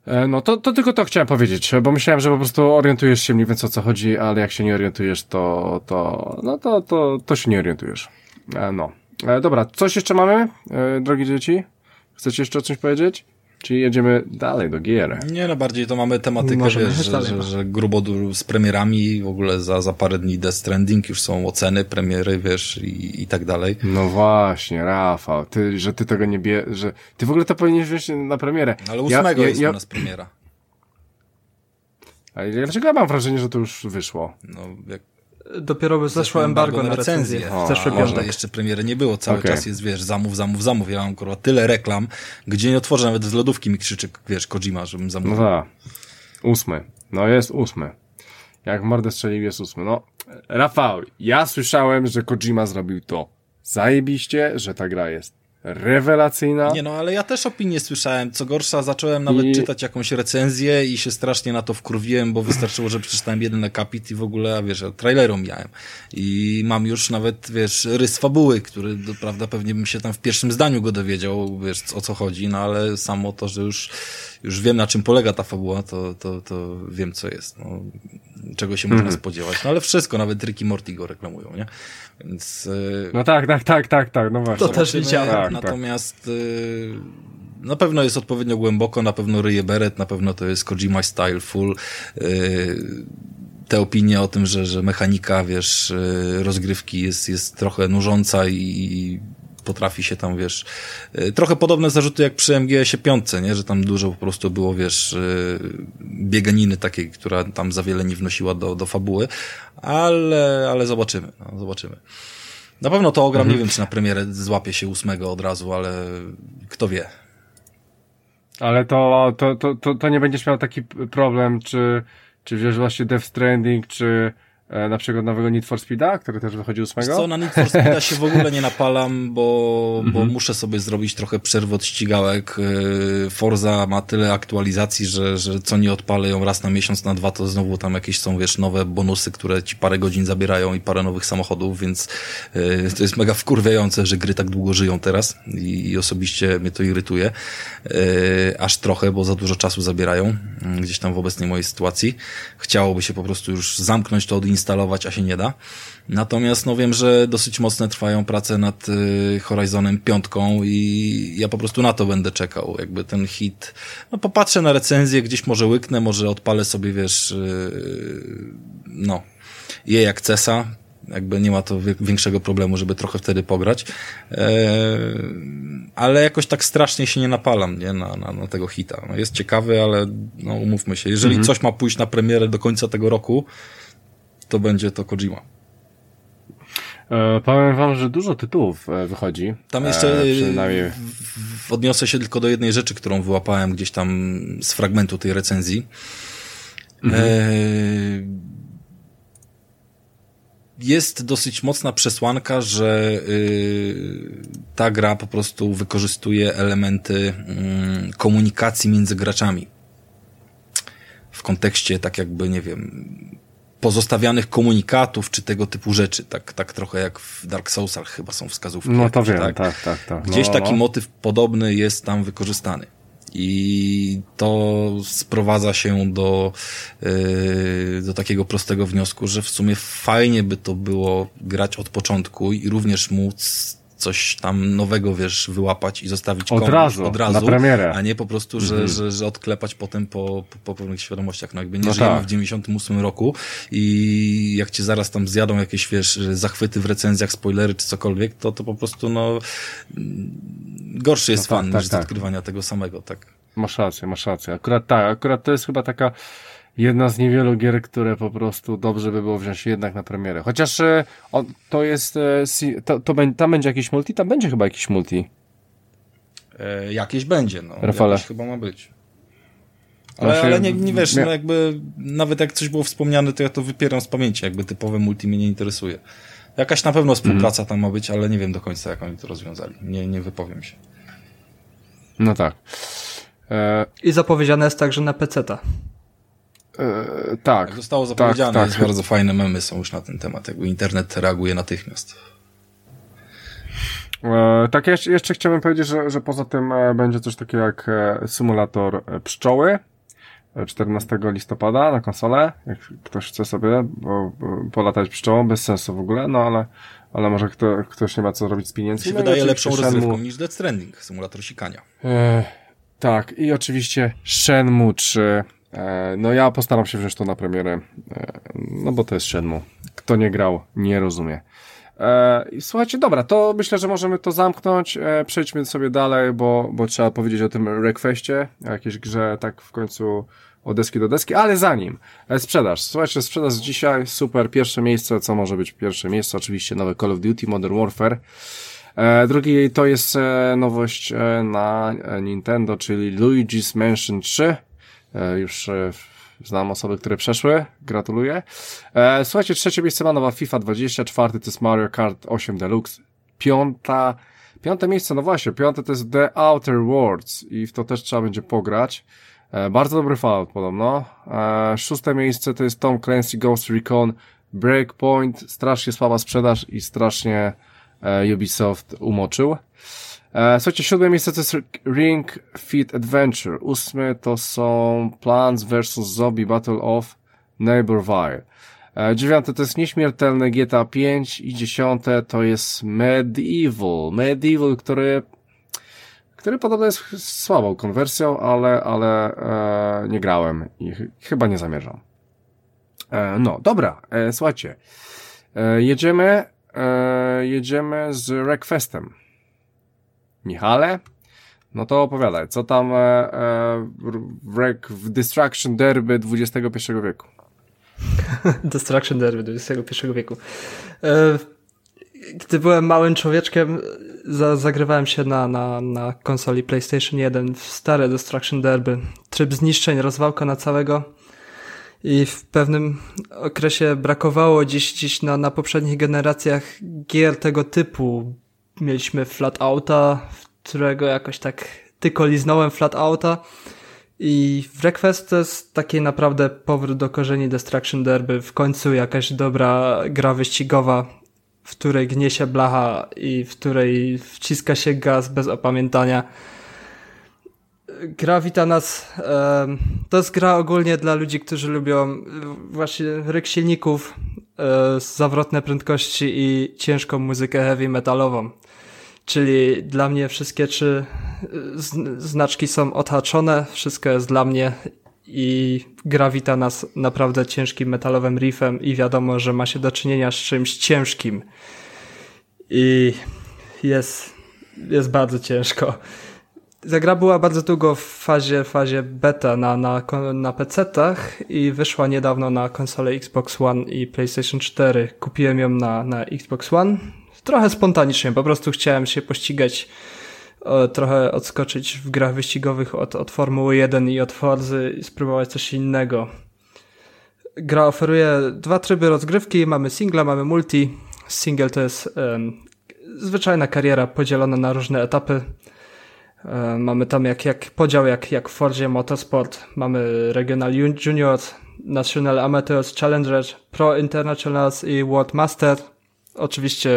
E, no to, to tylko to chciałem powiedzieć, bo myślałem, że po prostu orientujesz się mniej więcej o co chodzi, ale jak się nie orientujesz, to, to, no to, to, to się nie orientujesz. E, no. E, dobra, coś jeszcze mamy, drogie dzieci? Chcecie jeszcze o czymś powiedzieć? Czyli jedziemy dalej do gier. Nie, no bardziej to mamy tematykę, Możemy wiesz, że, że, że grubo z premierami, w ogóle za, za parę dni Death Stranding już są oceny, premiery, wiesz, i, i tak dalej. No właśnie, Rafał, ty, że ty tego nie bie, że ty w ogóle to powinieneś wziąć na premierę. Ale ósmego ja, jest ja, u nas premiera. A dlaczego ja mam wrażenie, że to już wyszło? No, jak Dopiero by zeszło embargo, embargo na recenzję, recenzję. w zeszły piątek. jeszcze premiery nie było, cały okay. czas jest, wiesz, zamów, zamów, zamów. Ja mam kurwa tyle reklam, gdzie nie otworzę nawet z lodówki mi krzyczy, wiesz, Kojima, żebym zamówił. No tak. Ósmy. No jest ósmy. Jak mordę strzelił jest ósmy. No, Rafał, ja słyszałem, że Kojima zrobił to zajebiście, że ta gra jest rewelacyjna. Nie no, ale ja też opinię słyszałem. Co gorsza, zacząłem nawet I... czytać jakąś recenzję i się strasznie na to wkurwiłem, bo wystarczyło, że przeczytałem jeden akapit i w ogóle, a wiesz, traileru miałem. I mam już nawet, wiesz, rys fabuły, który, prawda, pewnie bym się tam w pierwszym zdaniu go dowiedział, wiesz, o co chodzi, no ale samo to, że już, już wiem, na czym polega ta fabuła, to, to, to wiem, co jest. No, czego się można mm. spodziewać. No ale wszystko, nawet Ricky Morty go reklamują, nie? Więc... Yy, no tak, tak, tak, tak, tak, no właśnie. To też widziałem. Tak, Natomiast yy, na pewno jest odpowiednio głęboko, na pewno ryje beret, na pewno to jest Kojima Style Full. Yy, te opinie o tym, że, że mechanika, wiesz, y, rozgrywki jest, jest trochę nużąca i potrafi się tam, wiesz, y, trochę podobne zarzuty jak przy MGS-ie 5, nie? że tam dużo po prostu było, wiesz, y, bieganiny takiej, która tam za wiele nie wnosiła do, do fabuły, ale, ale zobaczymy, no, zobaczymy. Na pewno to ogram, mhm. nie wiem, czy na premierę złapie się ósmego od razu, ale kto wie. Ale to, to, to, to, to nie będziesz miał taki problem, czy, czy wiesz właśnie Death Stranding, czy na przykład nowego Need for Speeda, który też wychodzi 8. Co, na Need for Speeda się w ogóle nie napalam, bo, bo Mhm. muszę sobie zrobić trochę przerwy od ścigałek. Yy, Forza ma tyle aktualizacji, że, że co nie odpalę ją raz na miesiąc, na dwa, to znowu tam jakieś są, wiesz, nowe bonusy, które ci parę godzin zabierają i parę nowych samochodów, więc yy, to jest mega wkurwiające, że gry tak długo żyją teraz i, i osobiście mnie to irytuje. Aż trochę, bo za dużo czasu zabierają yy, gdzieś tam w obecnej mojej sytuacji. Chciałoby się po prostu już zamknąć to, odinstalować, a się nie da. Natomiast no wiem, że dosyć mocne trwają prace nad y, Horizonem piątką i ja po prostu na to będę czekał. Jakby ten hit, no popatrzę na recenzję, gdzieś może łyknę, może odpalę sobie, wiesz, y, no, jej akcesa, jakby nie ma to większego problemu, żeby trochę wtedy pograć. E, ale jakoś tak strasznie się nie napalam, nie, na, na, na tego hita. No jest ciekawy, ale no umówmy się, jeżeli coś ma pójść na premierę do końca tego roku, to będzie to Kojima. E, powiem wam, że dużo tytułów e, wychodzi. Tam jeszcze E, przynajmniej. odniosę się tylko do jednej rzeczy, którą wyłapałem gdzieś tam z fragmentu tej recenzji. E, jest dosyć mocna przesłanka, że y, ta gra po prostu wykorzystuje elementy mm, komunikacji między graczami. W kontekście tak jakby, nie wiem, pozostawianych komunikatów, czy tego typu rzeczy. Tak, tak trochę jak w Dark Soulsach chyba są wskazówki. No to jakieś, wiem, tak, tak, tak. Gdzieś no, taki no. motyw podobny jest tam wykorzystany. I to sprowadza się do, yy, do takiego prostego wniosku, że w sumie fajnie by to było grać od początku i również móc coś tam nowego, wiesz, wyłapać i zostawić Od komuś razu, od razu, na premierę. a nie po prostu, że, że, że odklepać potem po, po, po pewnych świadomościach. No jakby nie No żyjemy tak. w 98 roku i jak cię zaraz tam zjadą jakieś, wiesz, zachwyty w recenzjach, spoilery czy cokolwiek, to to po prostu, no, gorszy jest No tak, fan tak, niż tak. odkrywania tego samego, tak. Masz rację, masz rację. Akurat tak, akurat to jest chyba taka jedna z niewielu gier, które po prostu dobrze by było wziąć jednak na premierę. Chociaż e, o, to jest, e, to, to tam będzie jakiś multi? Tam będzie chyba jakiś multi. E, jakieś będzie, no. Rafale. Jakieś chyba ma być. Ale, ale nie, nie wiesz, no jakby nawet jak coś było wspomniane, to ja to wypieram z pamięci, jakby typowe multi mnie nie interesuje. Jakaś na pewno współpraca Mhm. tam ma być, ale nie wiem do końca, jak oni to rozwiązali. Nie, nie wypowiem się. No tak. E, I zapowiedziane jest także na PC-ta. E, tak. Jak zostało zapowiedziane, tak. jest bardzo fajne memy są już na ten temat, jakby internet reaguje natychmiast. E, tak, jeszcze, jeszcze chciałbym powiedzieć, że, że poza tym e, będzie coś takiego jak symulator pszczoły. e, 14 listopada na konsolę, jak ktoś chce sobie bo, bo, polatać pszczołą, bez sensu w ogóle, no ale, ale może kto, ktoś nie ma co robić z się No wydaje lepszą Shenmue- rozrywką niż Death Stranding, symulator sikania. E, tak, i oczywiście Shenmue 3. E, no ja postaram się wziąć to na premierę, e, no bo to jest Shenmue. Kto nie grał, nie rozumie. E, słuchajcie, dobra, to myślę, że możemy to zamknąć. Przejdźmy sobie dalej, bo, bo trzeba powiedzieć o tym Wreckfestie, o jakiejś grze tak w końcu od deski do deski, ale zanim sprzedaż. Słuchajcie, sprzedaż dzisiaj, super, pierwsze miejsce, co może być pierwsze miejsce? Oczywiście nowe Call of Duty Modern Warfare. Drugi to jest nowość na Nintendo, czyli Luigi's Mansion 3. E, już e, znam osoby, które przeszły. Gratuluję. E, słuchajcie, trzecie miejsce ma nowa FIFA 20, czwarty to jest Mario Kart 8 Deluxe, piąta, piąte miejsce, no właśnie, piąte to jest The Outer Worlds i w to też trzeba będzie pograć. Bardzo dobry Fallout podobno. Szóste miejsce to jest Tom Clancy Ghost Recon Breakpoint, strasznie słaba sprzedaż i strasznie Ubisoft umoczył. E, słuchajcie, siódme miejsce to jest Ring Fit Adventure. Ósme to są Plants vs. Zombie Battle of Neighborville. E, dziewiąte to jest Nieśmiertelne GTA 5 i dziesiąte to jest Medieval. Medieval, który który podobno jest słabą konwersją, ale, ale e, nie grałem i ch chyba nie zamierzam. E, no, dobra, e, słuchajcie. E, jedziemy, e, jedziemy z Wreckfestem. Michale, no to opowiadaj, co tam e, e, Wreck w Destruction Derby XXI wieku? Destruction Derby XXI wieku. E, Gdy byłem małym człowieczkiem, za, zagrywałem się na, na, na konsoli PlayStation 1 w stare Destruction Derby. Tryb zniszczeń, rozwałka na całego. i w pewnym okresie brakowało dziś, dziś na, na poprzednich generacjach gier tego typu. Mieliśmy Flatouta, którego jakoś tak tylko liznąłem Flatouta i w Request to jest taki naprawdę powrót do korzeni Destruction Derby. W końcu jakaś dobra gra wyścigowa, w której gnie się blacha i w której wciska się gaz bez opamiętania gra wita nas. to jest gra ogólnie dla ludzi, którzy lubią właśnie ryk silników, e, zawrotne prędkości i ciężką muzykę heavy metalową. Czyli dla mnie wszystkie trzy e, znaczki są odhaczone, wszystko jest dla mnie i gra wita nas naprawdę ciężkim metalowym riffem i wiadomo, że ma się do czynienia z czymś ciężkim. I jest, jest bardzo ciężko. Ta gra była bardzo długo w fazie, fazie beta na, na, na PC-tach i wyszła niedawno na konsole Xbox One i PlayStation 4. Kupiłem ją na, na Xbox One. Trochę spontanicznie, po prostu chciałem się pościgać, trochę odskoczyć w grach wyścigowych od, od Formuły 1 i od Forzy i spróbować coś innego. Gra oferuje dwa tryby rozgrywki, mamy singla, mamy multi. Single to jest um, zwyczajna kariera podzielona na różne etapy E, mamy tam jak, jak podział jak, jak w Fordzie Motorsport. Mamy Regional Juniors, National Amateurs Challengers, Pro Internationals i World Master. Oczywiście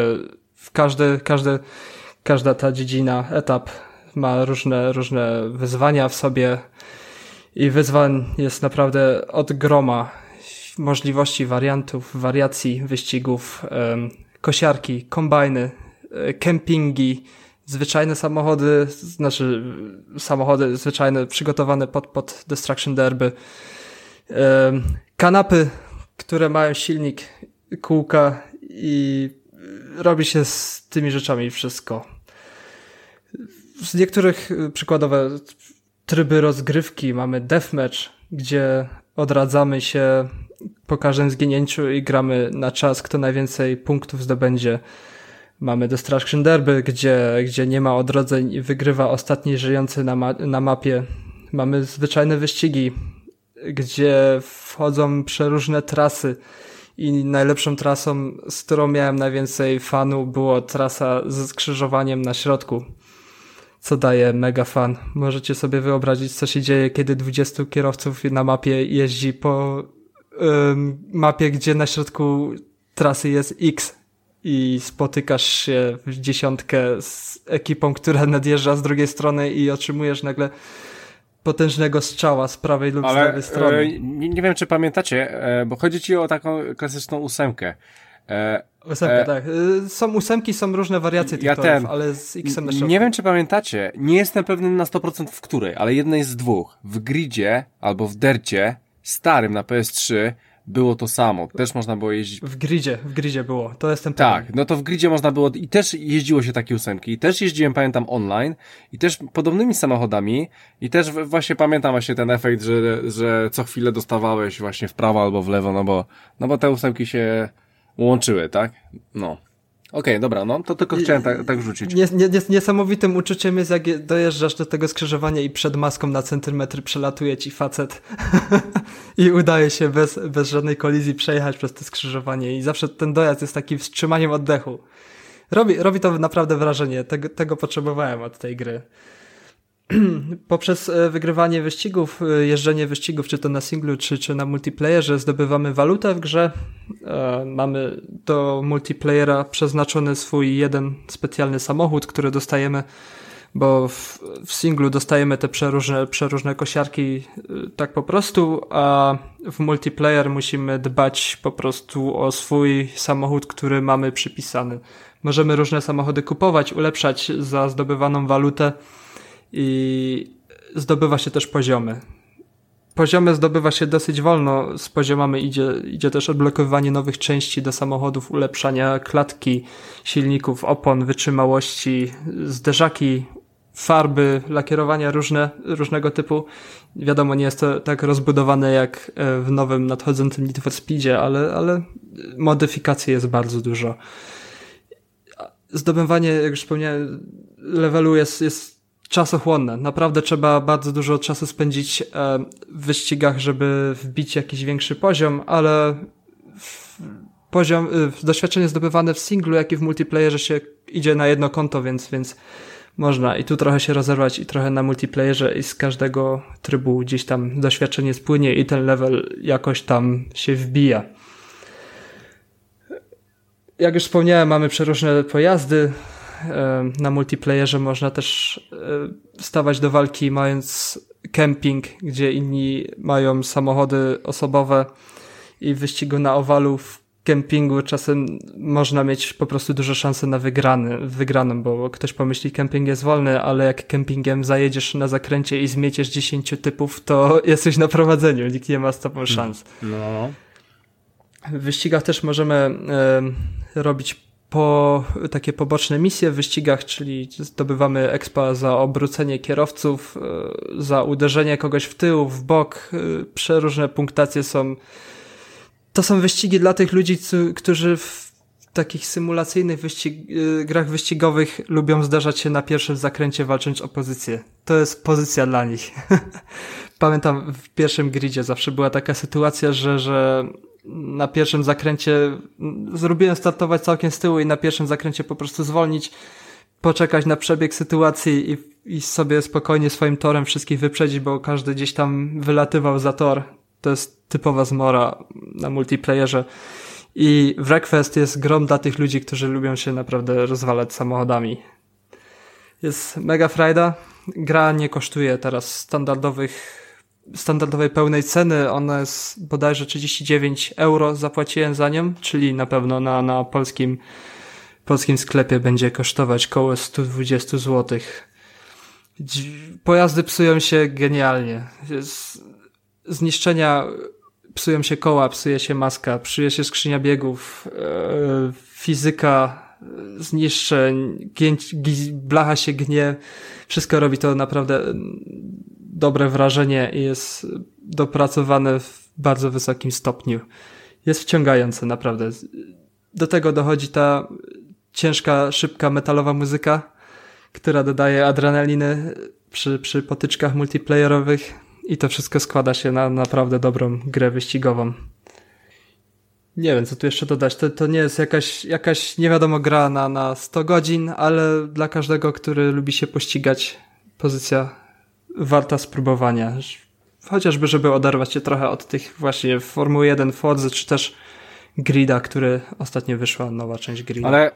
w każdy, każdy, każda ta dziedzina, etap ma różne, różne wyzwania w sobie i wyzwań jest naprawdę od groma możliwości wariantów, wariacji wyścigów, kosiarki, kombajny, e, kempingi, zwyczajne samochody, znaczy samochody zwyczajne przygotowane pod, pod Destruction Derby, kanapy, które mają silnik, kółka i robi się z tymi rzeczami wszystko. Z niektórych y, przykładowe tryby rozgrywki mamy deathmatch, gdzie odradzamy się po każdym zginięciu i gramy na czas, kto najwięcej punktów zdobędzie. Mamy Destruction Derby, gdzie, gdzie nie ma odrodzeń i wygrywa ostatni żyjący na, ma na mapie. Mamy zwyczajne wyścigi, gdzie wchodzą przeróżne trasy i najlepszą trasą, z którą miałem najwięcej fanu, było trasa ze skrzyżowaniem na środku, co daje mega fan. Możecie sobie wyobrazić, co się dzieje, kiedy 20 kierowców na mapie jeździ po mapie, gdzie na środku trasy jest X i spotykasz się w dziesiątkę z ekipą, która nadjeżdża z drugiej strony i otrzymujesz nagle potężnego strzała z prawej lub Ale, z lewej strony. E, nie, nie, wiem, czy pamiętacie, e, bo chodzi ci o taką klasyczną ósemkę. E, Ósemka, e, tak. E, są ósemki, są różne wariacje tych ja torów, ten, ale z X-em na Nie wiem, czy pamiętacie, nie jestem pewny na 100% w której, ale jednej z dwóch. W gridzie albo w dercie starym na PS3 było to samo. Też można było jeździć. W gridzie, w gridzie było. To jestem Tak, pewien. no to w gridzie można było i też jeździło się takie ósemki. I też jeździłem, pamiętam, online i też podobnymi samochodami i też właśnie pamiętam właśnie ten efekt, że, że co chwilę dostawałeś właśnie w prawo albo w lewo, no bo, no bo te ósemki się łączyły, tak? No. Okej, okay, dobra, no to tylko chciałem tak, tak rzucić. Nies, nies, niesamowitym uczuciem jest, jak dojeżdżasz do tego skrzyżowania i przed maską na centymetry przelatuje ci facet i udaje się bez, bez żadnej kolizji przejechać przez to skrzyżowanie i zawsze ten dojazd jest taki wstrzymaniem oddechu. Robi, robi to naprawdę wrażenie, tego, tego potrzebowałem od tej gry. poprzez e, wygrywanie wyścigów, e, jeżdżenie wyścigów, czy to na singlu, czy, czy na multiplayerze, zdobywamy walutę w grze. E, mamy do multiplayera przeznaczony swój jeden specjalny samochód, który dostajemy, bo w, w singlu dostajemy te przeróżne, przeróżne kosiarki tak po prostu, a w multiplayer musimy dbać po prostu o swój samochód, który mamy przypisany. Możemy różne samochody kupować, ulepszać za zdobywaną walutę i zdobywa się też poziomy. Poziomy zdobywa się dosyć wolno, z poziomami idzie, idzie też odblokowywanie nowych części do samochodów, ulepszania klatki, silników, opon, wytrzymałości, zderzaki, farby, lakierowania różne, różnego typu. Wiadomo, nie jest to tak rozbudowane jak e, w nowym nadchodzącym Need for Speedzie, ale, ale modyfikacji jest bardzo dużo. Zdobywanie, jak już wspomniałem, levelu jest, jest czasochłonne. Naprawdę trzeba bardzo dużo czasu spędzić w wyścigach, żeby wbić jakiś większy poziom, ale poziom, doświadczenie zdobywane w singlu, jak i w multiplayerze się idzie na jedno konto, więc, więc można i tu trochę się rozerwać i trochę na multiplayerze i z każdego trybu gdzieś tam doświadczenie spłynie i ten level jakoś tam się wbija. Jak już wspomniałem, mamy przeróżne pojazdy. Na multiplayerze można też stawać do walki mając camping, gdzie inni mają samochody osobowe i w wyścigu na owalu w kempingu czasem można mieć po prostu duże szanse na wygrany, wygraną, bo ktoś pomyśli, kemping jest wolny, ale jak kempingiem zajedziesz na zakręcie i zmieciesz 10 typów, to jesteś na prowadzeniu, nikt nie ma z tobą szans. No. W wyścigach też możemy e, robić po takie poboczne misje w wyścigach, czyli zdobywamy expa za obrócenie kierowców, e, za uderzenie kogoś w tył, w bok. E, przeróżne punktacje są to są wyścigi dla tych ludzi, którzy w takich symulacyjnych wyścig, y, grach wyścigowych lubią zdarzać się na pierwszym zakręcie walcząc o pozycję. To jest pozycja dla nich. Pamiętam w pierwszym gridzie zawsze była taka sytuacja, że, że na pierwszym zakręcie zrobiłem startować całkiem z tyłu i na pierwszym zakręcie po prostu zwolnić, poczekać na przebieg sytuacji i, i sobie spokojnie swoim torem wszystkich wyprzedzić, bo każdy gdzieś tam wylatywał za tor. To jest typowa zmora na multiplayerze. I Wreckfest jest grom dla tych ludzi, którzy lubią się naprawdę rozwalać samochodami. Jest mega frajda. Gra nie kosztuje teraz standardowych, standardowej pełnej ceny. Ona jest bodajże 39 euro zapłaciłem za nią, czyli na pewno na, na polskim, polskim sklepie będzie kosztować koło 120 zł. Pojazdy psują się genialnie. Zniszczenia psują się koła, psuje się maska, psuje się skrzynia biegów, e, fizyka zniszczeń, blacha się gnie. Wszystko robi to naprawdę dobre wrażenie i jest dopracowane w bardzo wysokim stopniu. Jest wciągające, naprawdę. Do tego dochodzi ta ciężka, szybka, metalowa muzyka, która dodaje adrenaliny przy, przy potyczkach multiplayerowych i to wszystko składa się na naprawdę dobrą grę wyścigową. Nie wiem, co tu jeszcze dodać. To, to nie jest jakaś, jakaś nie wiadomo gra na, na 100 godzin, ale dla każdego, który lubi się pościgać, pozycja warta spróbowania. Chociażby, żeby oderwać się trochę od tych właśnie Formuły 1, Forza, czy też Grida, który ostatnio wyszła, nowa część Grida. Ale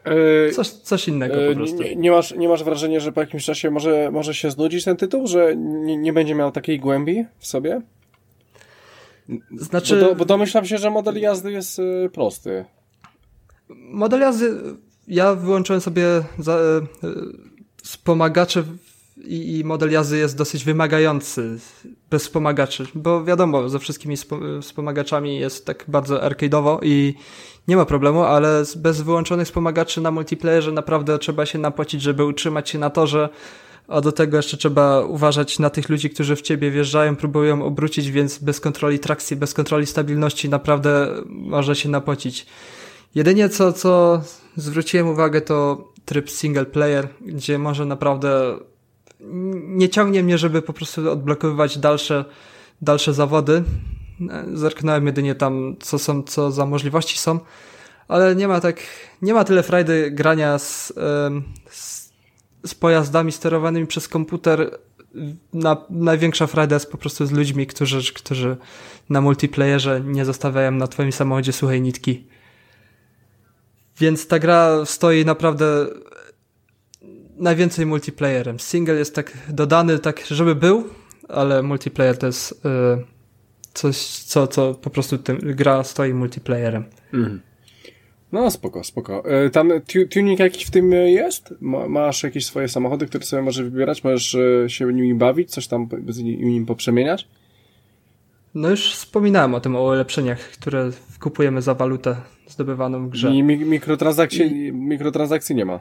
yy, coś, coś innego yy, po prostu. Nie, nie, masz, nie masz wrażenia, że po jakimś czasie może, może się znudzić ten tytuł, że nie, nie będzie miał takiej głębi w sobie? Znaczy... Bo, do, bo domyślam się, że model jazdy jest yy, prosty. Model jazdy... Ja wyłączyłem sobie za, wspomagacze i, i model jazdy jest dosyć wymagający bez wspomagaczy, bo wiadomo, ze wszystkimi wspomagaczami jest tak bardzo arcade'owo i nie ma problemu, ale bez wyłączonych wspomagaczy na multiplayerze naprawdę trzeba się napłacić, żeby utrzymać się na torze, a do tego jeszcze trzeba uważać na tych ludzi, którzy w ciebie wjeżdżają, próbują obrócić, więc bez kontroli trakcji, bez kontroli stabilności naprawdę może się napłacić. Jedynie co, co zwróciłem uwagę to tryb single player, gdzie może naprawdę nie ciągnie mnie, żeby po prostu odblokowywać dalsze, dalsze zawody. Zerknąłem jedynie tam, co są, co za możliwości są, ale nie ma tak, nie ma tyle frajdy grania z, z, z pojazdami sterowanymi przez komputer. Na, największa frajda jest po prostu z ludźmi, którzy, którzy na multiplayerze nie zostawiają na twoim samochodzie suchej nitki. Więc ta gra stoi naprawdę najwięcej multiplayerem. Single jest tak dodany, tak żeby był, ale multiplayer to jest y, coś, co, co po prostu tym, gra stoi multiplayerem. Mm. No spoko, spoko. E, tam tu tuning jakiś w tym jest? masz jakieś swoje samochody, które sobie możesz wybierać? Możesz e, się nimi bawić? Coś tam z nim poprzemieniać? No już wspominałem o tym, o ulepszeniach, które kupujemy za walutę zdobywaną w grze. I mi mikrotransakcji, I... mikrotransakcji nie ma.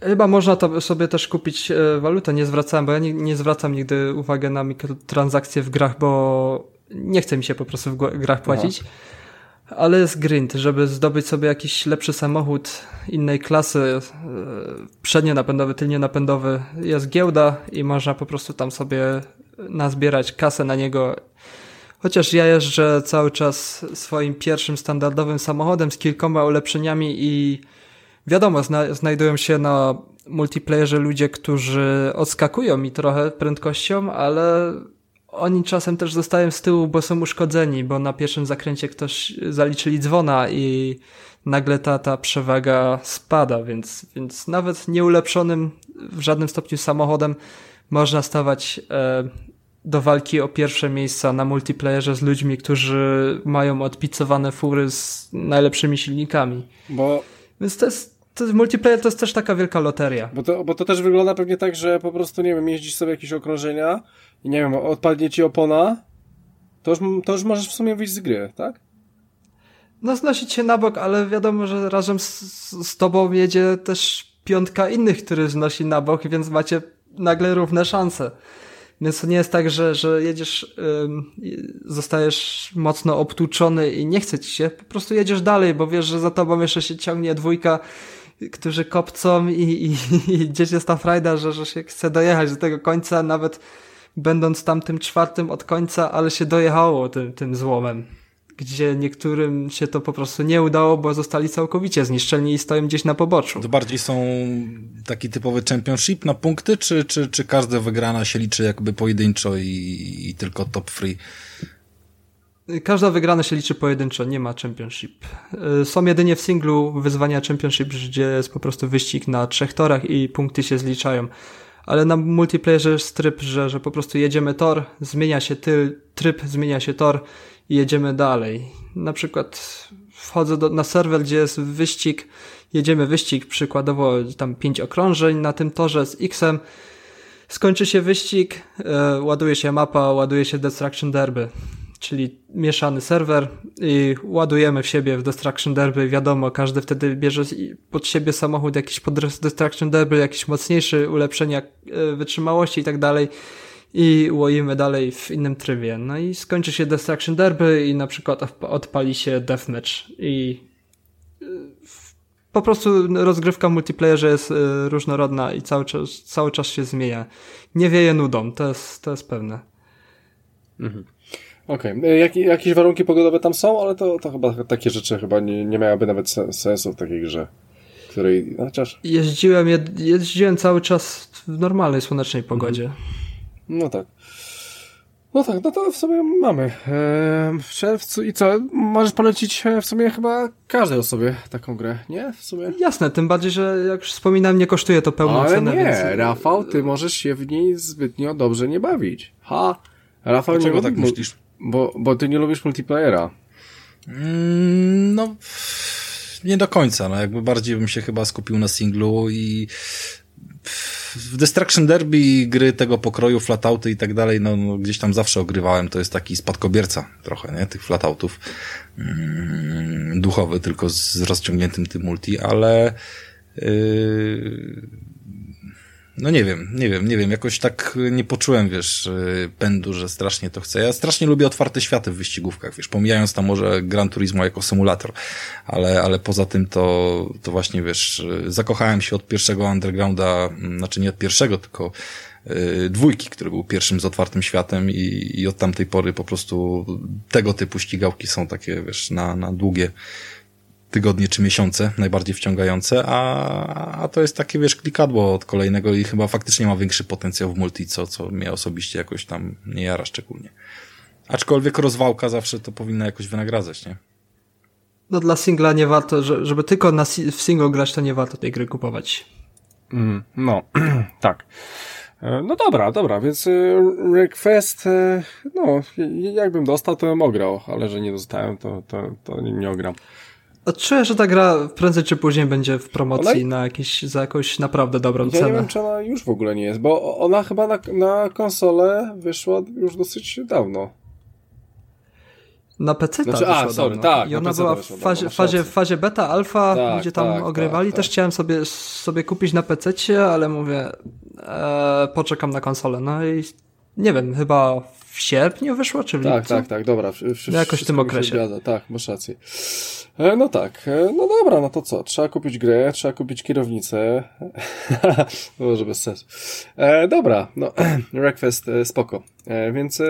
Chyba można to sobie też kupić e, walutę, nie zwracałem, bo ja nie, nie zwracam nigdy uwagi na mikrotransakcje w grach, bo nie chce mi się po prostu w grach płacić. ale jest grind, żeby zdobyć sobie jakiś lepszy samochód innej klasy, e, przednio napędowy, tylnie napędowy, jest giełda i można po prostu tam sobie nazbierać kasę na niego. Chociaż ja jeżdżę cały czas swoim pierwszym standardowym samochodem z kilkoma ulepszeniami i wiadomo, zna znajdują się na multiplayerze ludzie, którzy odskakują mi trochę prędkością, ale oni czasem też zostają z tyłu, bo są uszkodzeni, bo na pierwszym zakręcie ktoś zaliczyli dzwona i nagle ta, ta przewaga spada, więc, więc nawet nieulepszonym w żadnym stopniu samochodem można stawać e, do walki o pierwsze miejsca na multiplayerze z ludźmi, którzy mają odpicowane fury z najlepszymi silnikami. Bo... Więc to jest to multiplayer to jest też taka wielka loteria. Bo to, bo to też wygląda pewnie tak, że po prostu, nie wiem, jeździsz sobie jakieś okrążenia i nie wiem, odpadnie ci opona, to już, to już możesz w sumie wyjść z gry, tak? No znosić się na bok, ale wiadomo, że razem z, z tobą jedzie też piątka innych, który znosi na bok, więc macie nagle równe szanse. Więc to nie jest tak, że, że jedziesz, ym, zostajesz mocno obtłuczony i nie chce ci się, po prostu jedziesz dalej, bo wiesz, że za tobą jeszcze się ciągnie dwójka którzy kopcą i, i, i gdzieś jest ta frajda, że, że się chce dojechać do tego końca, nawet będąc tam tym czwartym od końca, ale się dojechało tym, tym złomem. Gdzie niektórym się to po prostu nie udało, bo zostali całkowicie zniszczeni i stoją gdzieś na poboczu. To bardziej są taki typowy championship na punkty, czy, czy, czy każda wygrana się liczy jakby pojedynczo i, i tylko top free? Każda wygrana się liczy pojedynczo, nie ma championship. Y, są jedynie w singlu wyzwania championship, gdzie jest po prostu wyścig na trzech torach i punkty się zliczają. Ale na multiplayerze jest tryb, że, że po prostu jedziemy tor, zmienia się tyl, tryb, zmienia się tor i jedziemy dalej. Na przykład wchodzę do, na serwer, gdzie jest wyścig, jedziemy wyścig, przykładowo tam pięć okrążeń na tym torze z X-em, skończy się wyścig, yy, ładuje się mapa, ładuje się Destruction Derby czyli mieszany serwer i ładujemy w siebie w Destruction Derby. Wiadomo, każdy wtedy bierze pod siebie samochód jakiś pod Destruction Derby, jakiś mocniejszy, ulepszenia e, wytrzymałości i tak dalej i łoimy dalej w innym trybie. No i skończy się Destruction Derby i na przykład odpali się Deathmatch i e, po prostu rozgrywka w multiplayerze jest e, różnorodna i cały czas, cały czas się zmienia. Nie wieje nudą, to jest, to jest pewne. Mhm. Okej, okay. Jak, jakieś warunki pogodowe tam są, ale to, to chyba takie rzeczy chyba nie, nie miałyby nawet sensu w takiej grze, której, chociaż... Jeździłem, jeździłem cały czas w normalnej, słonecznej pogodzie. Mhm. No tak. No tak, no to w sumie mamy. Eee, w czerwcu i co? Możesz polecić e, w sumie chyba każdej osobie taką grę, nie? W sumie. Jasne, tym bardziej, że jak już wspominałem, nie kosztuje to pełną Ale cenę. nie, więc... Rafał, ty możesz się w niej zbytnio dobrze nie bawić. Ha! Rafał, Dlaczego nie tak myślisz? Bo, bo ty nie lubisz multiplayera. Mm, no, nie do końca. No, jakby bardziej bym się chyba skupił na singlu i w Destruction Derby gry tego pokroju, flatouty i tak dalej, no, no, gdzieś tam zawsze ogrywałem. To jest taki spadkobierca trochę, nie? Tych flatoutów. Mm, duchowy, tylko z rozciągniętym tym multi, ale yy, no nie wiem, nie wiem, nie wiem, jakoś tak nie poczułem, wiesz, y, pędu, że strasznie to chcę. Ja strasznie lubię otwarte światy w wyścigówkach, wiesz, pomijając tam może Gran Turismo jako symulator, ale, ale poza tym to, to właśnie, wiesz, y, zakochałem się od pierwszego Undergrounda, mm, znaczy nie od pierwszego, tylko dwójki, który był pierwszym z otwartym światem i, i od tamtej pory po prostu tego typu ścigałki są takie, wiesz, na, na długie, tygodnie czy miesiące najbardziej wciągające, a, a to jest takie, wiesz, klikadło od kolejnego i chyba faktycznie ma większy potencjał w multi, co, co mnie osobiście jakoś tam nie jara szczególnie. Aczkolwiek rozwałka zawsze to powinna jakoś wynagradzać, nie? No dla singla nie warto, żeby tylko na, w single grać, to nie warto tej gry kupować. Mm, no, tak. E, no dobra, dobra, więc e, request, e, no, jakbym dostał, to bym ograł, ale że nie dostałem, to, to, to nie, nie ogram. Czuję, że ta gra prędzej czy później będzie w promocji ona... na jakieś, za jakąś naprawdę dobrą ja cenę. Ja nie wiem, czy ona już w ogóle nie jest, bo ona chyba na, na konsolę wyszła już dosyć dawno. Na PC znaczy, a, sorry, dawno. tak, I ona była w fazie, fazie, fazie beta, alfa, tak, gdzie tam tak, ogrywali. Tak, Też tak. chciałem sobie, sobie kupić na PC, ale mówię, e, poczekam na konsolę. No i nie wiem, chyba w sierpniu wyszło, czy w Tak, lipcu? tak, tak, dobra. W, No jakoś w tym okresie. Zgadza. Tak, masz rację. E, no tak, e, no dobra, no to co? Trzeba kupić grę, trzeba kupić kierownicę. Może bez sensu. E, dobra, no, Request e, spoko. E, więc e,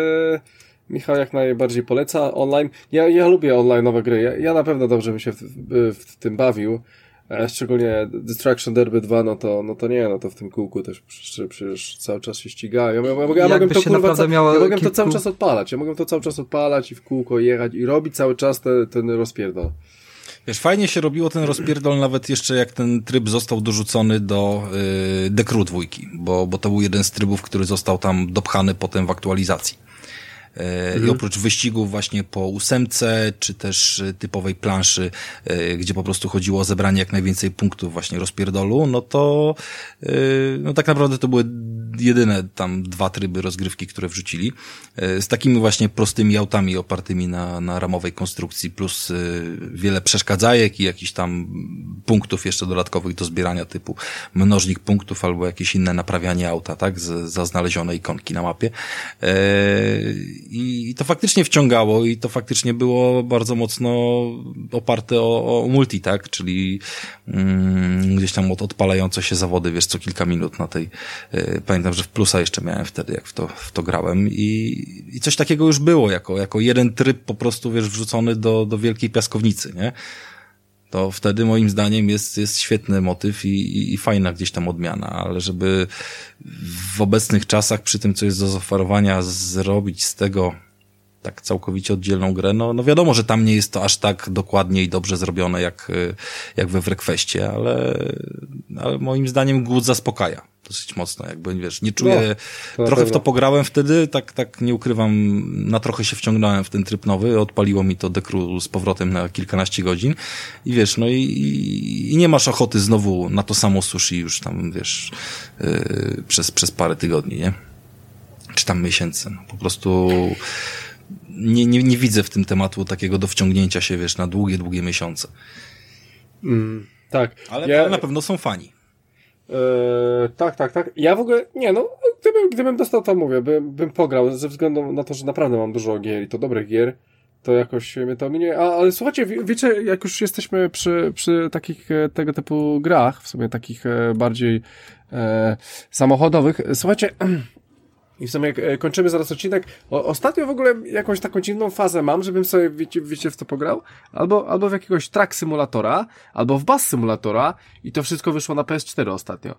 Michał jak najbardziej poleca online. Ja, ja lubię online'owe gry. Ja, ja na pewno dobrze bym się w, w, w tym bawił. Szczególnie Destruction Derby 2, no to, no to nie, no to w tym kółku też przecież, przecież cały czas się ścigają. Ja, ja, ja, mogłem to, kurwa, ca- ja mogłem to kilku- cały czas odpalać. Ja mogłem to cały czas odpalać i w kółko jechać i robić cały czas te, ten rozpierdol. Wiesz, fajnie się robiło ten rozpierdol nawet jeszcze jak ten tryb został dorzucony do yy, The Crew dwójki, bo, bo to był jeden z trybów, który został tam dopchany potem w aktualizacji. E, I oprócz wyścigów właśnie po ósemce, czy też e, typowej planszy, e, gdzie po prostu chodziło o zebranie jak najwięcej punktów właśnie rozpierdolu, no to e, no tak naprawdę to były jedyne tam dwa tryby rozgrywki, które wrzucili. Z takimi właśnie prostymi autami opartymi na, na ramowej konstrukcji, plus wiele przeszkadzajek i jakichś tam punktów jeszcze dodatkowych do zbierania typu mnożnik punktów albo jakieś inne naprawianie auta, tak, z, za znalezione ikonki na mapie. I, I to faktycznie wciągało i to faktycznie było bardzo mocno oparte o, o multi, tak, czyli mm, gdzieś tam od, odpalające się zawody, wiesz, co kilka minut na tej, e, pamiętam, że w plusa jeszcze miałem wtedy, jak w to, w to grałem i, i coś takiego już było, jako, jako jeden tryb po prostu, wiesz, wrzucony do, do wielkiej piaskownicy, nie? To wtedy moim zdaniem jest, jest świetny motyw i, i, i fajna gdzieś tam odmiana, ale żeby w obecnych czasach przy tym, co jest do zaoferowania, zrobić z tego tak całkowicie oddzielną grę, no, no wiadomo, że tam nie jest to aż tak dokładnie i dobrze zrobione jak, jak we Wreckfestie, ale, ale moim zdaniem głód zaspokaja dosyć mocno, jakby, wiesz, nie czuję, No, trochę w to pograłem wtedy, tak, tak nie ukrywam, na trochę się wciągnąłem w ten tryb nowy, odpaliło mi to dekru z powrotem na kilkanaście godzin i wiesz, no i, i, nie masz ochoty znowu na to samo sushi już tam, wiesz, yy, przez, przez parę tygodni, nie? Czy tam miesięcy, no, po prostu nie, nie, nie widzę w tym tematu takiego do wciągnięcia się, wiesz, na długie, długie miesiące. Mm, tak. Ale, ja, ale na pewno są fani. Eee, tak, tak, tak. Ja w ogóle, nie no, gdybym, gdybym dostał to, mówię, bym, bym pograł, ze względu na to, że naprawdę mam dużo gier i to dobrych gier, to jakoś mnie to minie. A, ale słuchajcie, wie, wiecie, jak już jesteśmy przy, przy takich e, tego typu grach, w sumie takich e, bardziej e, samochodowych, słuchajcie, i w sumie jak e, kończymy zaraz odcinek. O, ostatnio w ogóle jakąś taką dziwną fazę mam, żebym sobie, wiecie, wiecie w to pograł? Albo, albo w jakiegoś track symulatora, albo w bass symulatora i to wszystko wyszło na PS4 ostatnio.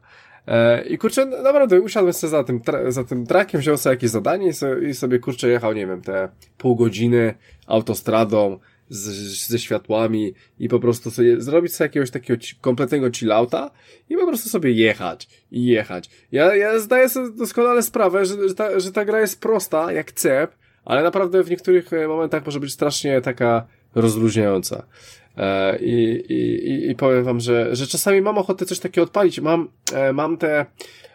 E, I kurczę, no, naprawdę usiadłem sobie za tym, tra- za tym trackiem, wziął sobie jakieś zadanie i sobie, i sobie kurczę jechał, nie wiem, te pół godziny autostradą z, ze światłami i po prostu sobie zrobić sobie jakiegoś takiego kompletnego chillouta i po prostu sobie jechać i jechać. Ja, ja zdaję sobie doskonale sprawę, że, że, ta, że ta gra jest prosta jak cep, ale naprawdę w niektórych e, momentach może być strasznie taka rozluźniająca. E, i, i, i, powiem wam, że, że czasami mam ochotę coś takiego odpalić. Mam, e, mam te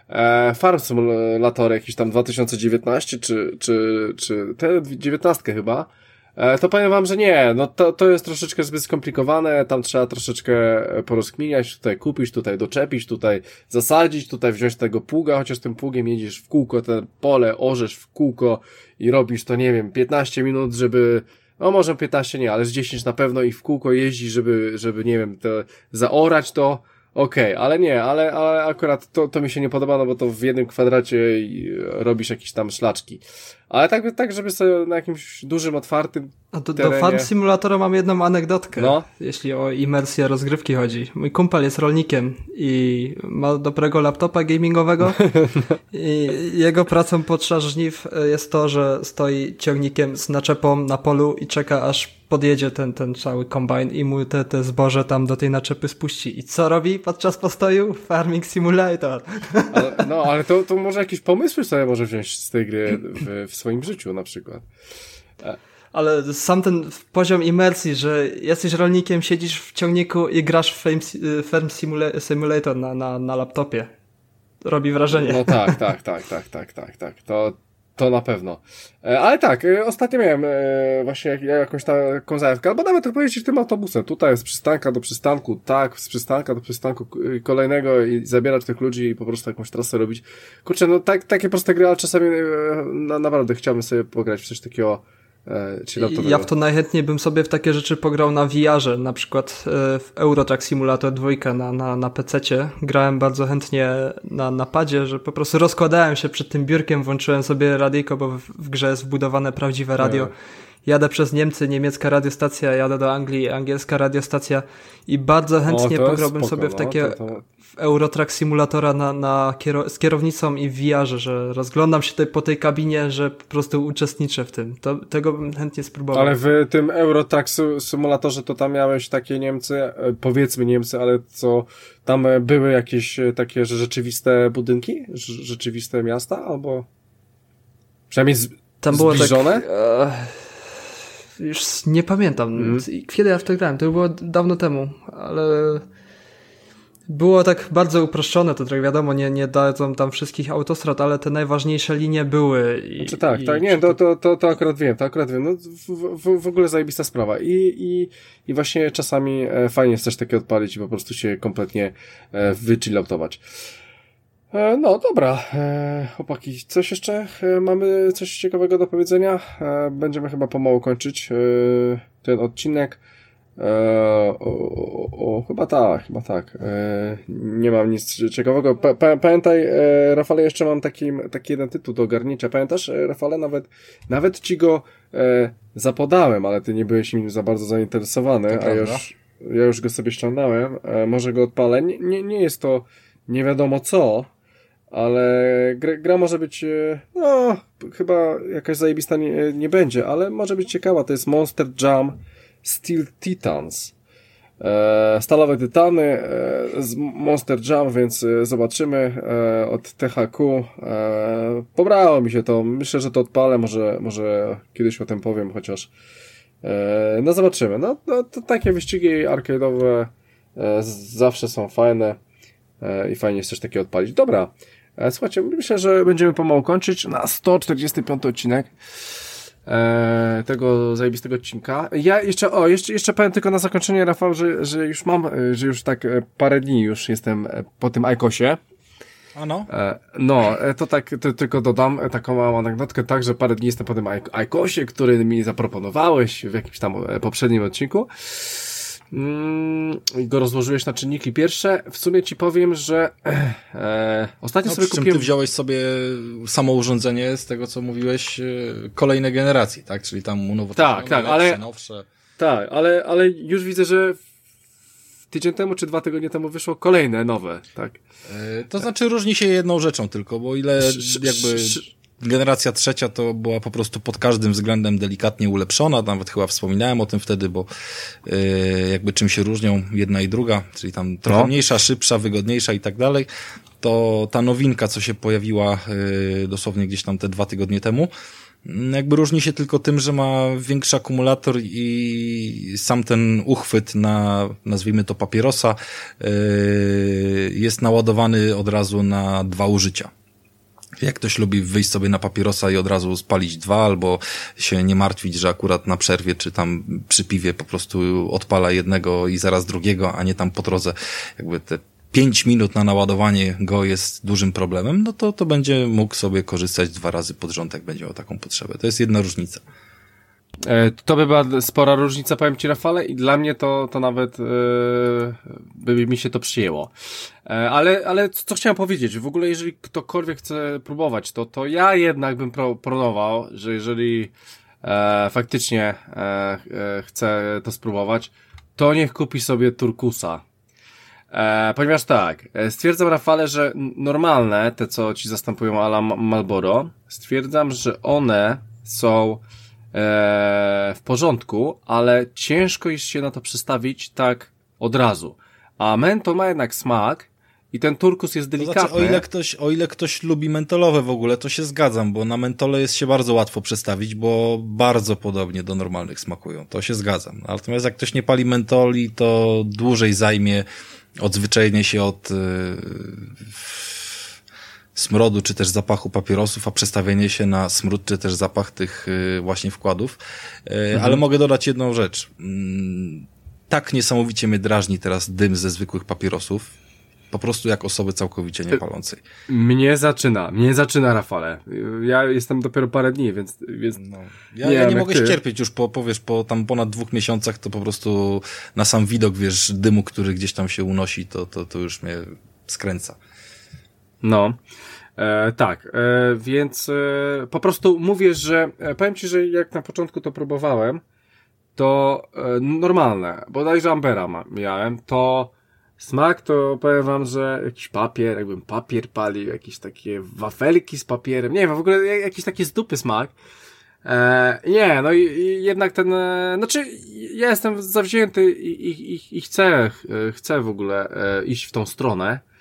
e, Farm Simulatory jakiś tam 2019 czy, czy, czy te 19 chyba. E, to powiem wam, że nie, no to, to jest troszeczkę zbyt skomplikowane, tam trzeba troszeczkę e, porozkminiać, tutaj kupić, tutaj doczepić, tutaj zasadzić, tutaj wziąć tego pługa, chociaż tym pługiem jedziesz w kółko, te pole orzesz w kółko i robisz to, nie wiem, 15 minut, żeby, no może 15 nie, ale z 10 na pewno i w kółko jeździć, żeby, żeby nie wiem, to, zaorać to, Okej, ale nie, ale, ale akurat to, to mi się nie podoba, no bo to w jednym kwadracie i robisz jakieś tam szlaczki. Ale tak, tak, żeby sobie na jakimś dużym, otwartym A do, do terenie- Farm Simulatora mam jedną anegdotkę, No. jeśli o imersję rozgrywki chodzi. Mój kumpel jest rolnikiem i ma dobrego laptopa gamingowego i jego pracą podczas żniw jest to, że stoi ciągnikiem z naczepą na polu i czeka aż podjedzie ten, ten cały kombajn i mu te, te zboże tam do tej naczepy spuści. I co robi podczas postoju? Farming Simulator. Ale, no, ale to, to może jakieś pomysły sobie może wziąć z tej gry w, w swoim życiu na przykład. Ale sam ten poziom imersji, że jesteś rolnikiem, siedzisz w ciągniku i grasz w Farm, Farm Simula- Simulator na, na, na laptopie. Robi wrażenie. No tak, tak, tak, tak, tak, tak, tak. To, To na pewno. E, ale tak, e, ostatnio miałem e, właśnie jakąś taką zajawkę, albo nawet powiedzieć tym autobusem. Tutaj jest przystanka do przystanku, tak, z przystanka do przystanku kolejnego i zabierać tych ludzi i po prostu jakąś trasę robić. Kurczę, no tak, takie proste gry, ale czasami na, naprawdę chciałbym sobie pograć w coś takiego E, ja w to najchętniej bym sobie w takie rzeczy pograł na VR-ze, na przykład e, w Eurotrack Simulator 2 na, na, na PC-cie. Grałem bardzo chętnie na napadzie, że po prostu rozkładałem się przed tym biurkiem, włączyłem sobie radyjko, bo w, w grze jest wbudowane prawdziwe radio. Jadę przez Niemcy, niemiecka radiostacja, jadę do Anglii, angielska radiostacja i bardzo chętnie o, pograłbym sobie w no, takie to, to... Eurotrack Simulatora na, na kiero z kierownicą i w VR, że rozglądam się tutaj po tej kabinie, że po prostu uczestniczę w tym. To, tego bym chętnie spróbował. Ale w tym Eurotrack Simulatorze to tam miałeś takie Niemcy, e, powiedzmy Niemcy, ale co tam były jakieś e, takie rzeczywiste budynki? Rzeczywiste miasta? Albo przynajmniej z, tam było zbliżone? Tak, e, już nie pamiętam. Mm. Kiedy ja w to grałem? To było dawno temu, ale było tak bardzo uproszczone, to tak wiadomo, nie, nie dadzą tam wszystkich autostrad, ale te najważniejsze linie były. I, znaczy tak, i, tak, nie, to, to, to, to akurat wiem, to akurat wiem. No, w, w, w ogóle zajebista sprawa. I, i, i właśnie czasami e, fajnie jest też takie odpalić i po prostu się kompletnie e, wychilloutować. E, no dobra, e, chłopaki, coś jeszcze? E, mamy coś ciekawego do powiedzenia? Będziemy chyba pomału kończyć ten odcinek. O, o, o, chyba tak, chyba tak. Nie mam nic ciekawego. Pa, pamiętaj, Rafale, jeszcze mam taki, taki jeden tytuł do garnicza. Pamiętasz, Rafale, nawet, nawet ci go zapodałem, ale ty nie byłeś nim za bardzo zainteresowany, a już, ja już go sobie ściągnąłem. Może go odpalę. Nie, nie, nie jest to nie wiadomo co, ale gra, gra może być, e, no, chyba jakaś zajebista nie, nie będzie, ale może być ciekawa. To jest Monster Jam Steel Titans. E, stalowe Tytany e, z Monster Jam, więc e, zobaczymy e, od THQ. E, pobrało mi się to. Myślę, że to odpalę. Może, może kiedyś o tym powiem, chociaż e, no zobaczymy. No, no to takie wyścigi arcade'owe zawsze są fajne i fajnie jest coś takiego odpalić. Dobra. Słuchajcie, myślę, że będziemy pomału kończyć na 145 odcinek e, tego zajebistego odcinka. Ja jeszcze, o, jeszcze, jeszcze powiem tylko na zakończenie, Rafał, że, że już mam, e, że już tak e, parę dni już jestem e, po tym Ajkosie. Ano? No, to tak to, tylko dodam taką małą anegdotkę, tak, że parę dni jestem po tym Ajkosie, który mi zaproponowałeś w jakimś tam poprzednim odcinku. Mm, go rozłożyłeś na czynniki pierwsze. W sumie ci powiem, że e, ostatnio no, sobie kupiłem... ty wziąłeś sobie samo urządzenie z tego, co mówiłeś, e, kolejne generacji, tak? Czyli tam unowocześnione, tak, tak, ale, nowsze. Tak, ale, ale już widzę, że tydzień temu czy dwa tygodnie temu wyszło kolejne nowe, tak? E, to znaczy różni się jedną rzeczą tylko, bo ile jakby generacja trzecia to była po prostu pod każdym względem delikatnie ulepszona, nawet chyba wspominałem o tym wtedy, bo yy, jakby czym się różnią jedna i druga, czyli tam trochę no. mniejsza, szybsza, wygodniejsza i tak dalej, to ta nowinka, co się pojawiła yy, dosłownie gdzieś tam te dwa tygodnie temu, jakby różni się tylko tym, że ma większy akumulator i sam ten uchwyt na, nazwijmy to papierosa, yy, jest naładowany od razu na dwa użycia. Jak ktoś lubi wyjść sobie na papierosa i od razu spalić dwa, albo się nie martwić, że akurat na przerwie czy tam przy piwie po prostu odpala jednego i zaraz drugiego, a nie tam po drodze jakby te pięć minut na naładowanie go jest dużym problemem, no to, to będzie mógł sobie korzystać dwa razy pod rząd, jak będzie miał taką potrzebę. To jest jedna różnica. E, to by była spora różnica, powiem Ci Rafale, i dla mnie to, to nawet yy, by mi się to przyjęło. E, ale, ale co chciałem powiedzieć, w ogóle jeżeli ktokolwiek chce próbować, to, to ja jednak bym pro, proponował, że jeżeli e, faktycznie e, e, chce to spróbować, to niech kupi sobie Turkusa. E, ponieważ tak, stwierdzam Rafale, że normalne, te co ci zastępują ala Malboro, stwierdzam, że one są w porządku, ale ciężko jest się na to przestawić tak od razu. A mentol ma jednak smak i ten turkus jest delikatny. To znaczy, o ile, ktoś, o ile ktoś lubi mentolowe w ogóle, to się zgadzam, bo na mentole jest się bardzo łatwo przestawić, bo bardzo podobnie do normalnych smakują. To się zgadzam. Natomiast jak ktoś nie pali mentoli, to dłużej zajmie odzwyczajenie się od yy, smrodu, czy też zapachu papierosów, a przestawienie się na smród, czy też zapach tych y, właśnie wkładów. Y, mhm. Ale mogę dodać jedną rzecz. Mm, tak niesamowicie mnie drażni teraz dym ze zwykłych papierosów. Po prostu jak osoby całkowicie niepalącej. Mnie zaczyna, mnie zaczyna Rafale. Ja jestem dopiero parę dni, więc... więc no. Ja nie, ja nie mogę ty. cierpieć już po, powiesz, po tam ponad dwóch miesiącach to po prostu na sam widok, wiesz, dymu, który gdzieś tam się unosi, to, to, to już mnie skręca. No. E, tak, e, więc e, po prostu mówię, że e, powiem ci, że jak na początku to próbowałem, to e, normalne, bodajże Ambera ma, miałem, to smak to powiem wam, że jakiś papier, jakbym papier palił, jakieś takie wafelki z papierem, nie wiem, w ogóle jakiś taki zdupy smak. E, nie, no i, i jednak ten, e, znaczy ja jestem zawzięty i, i, i, i chcę, e, chcę w ogóle e, iść w tą stronę.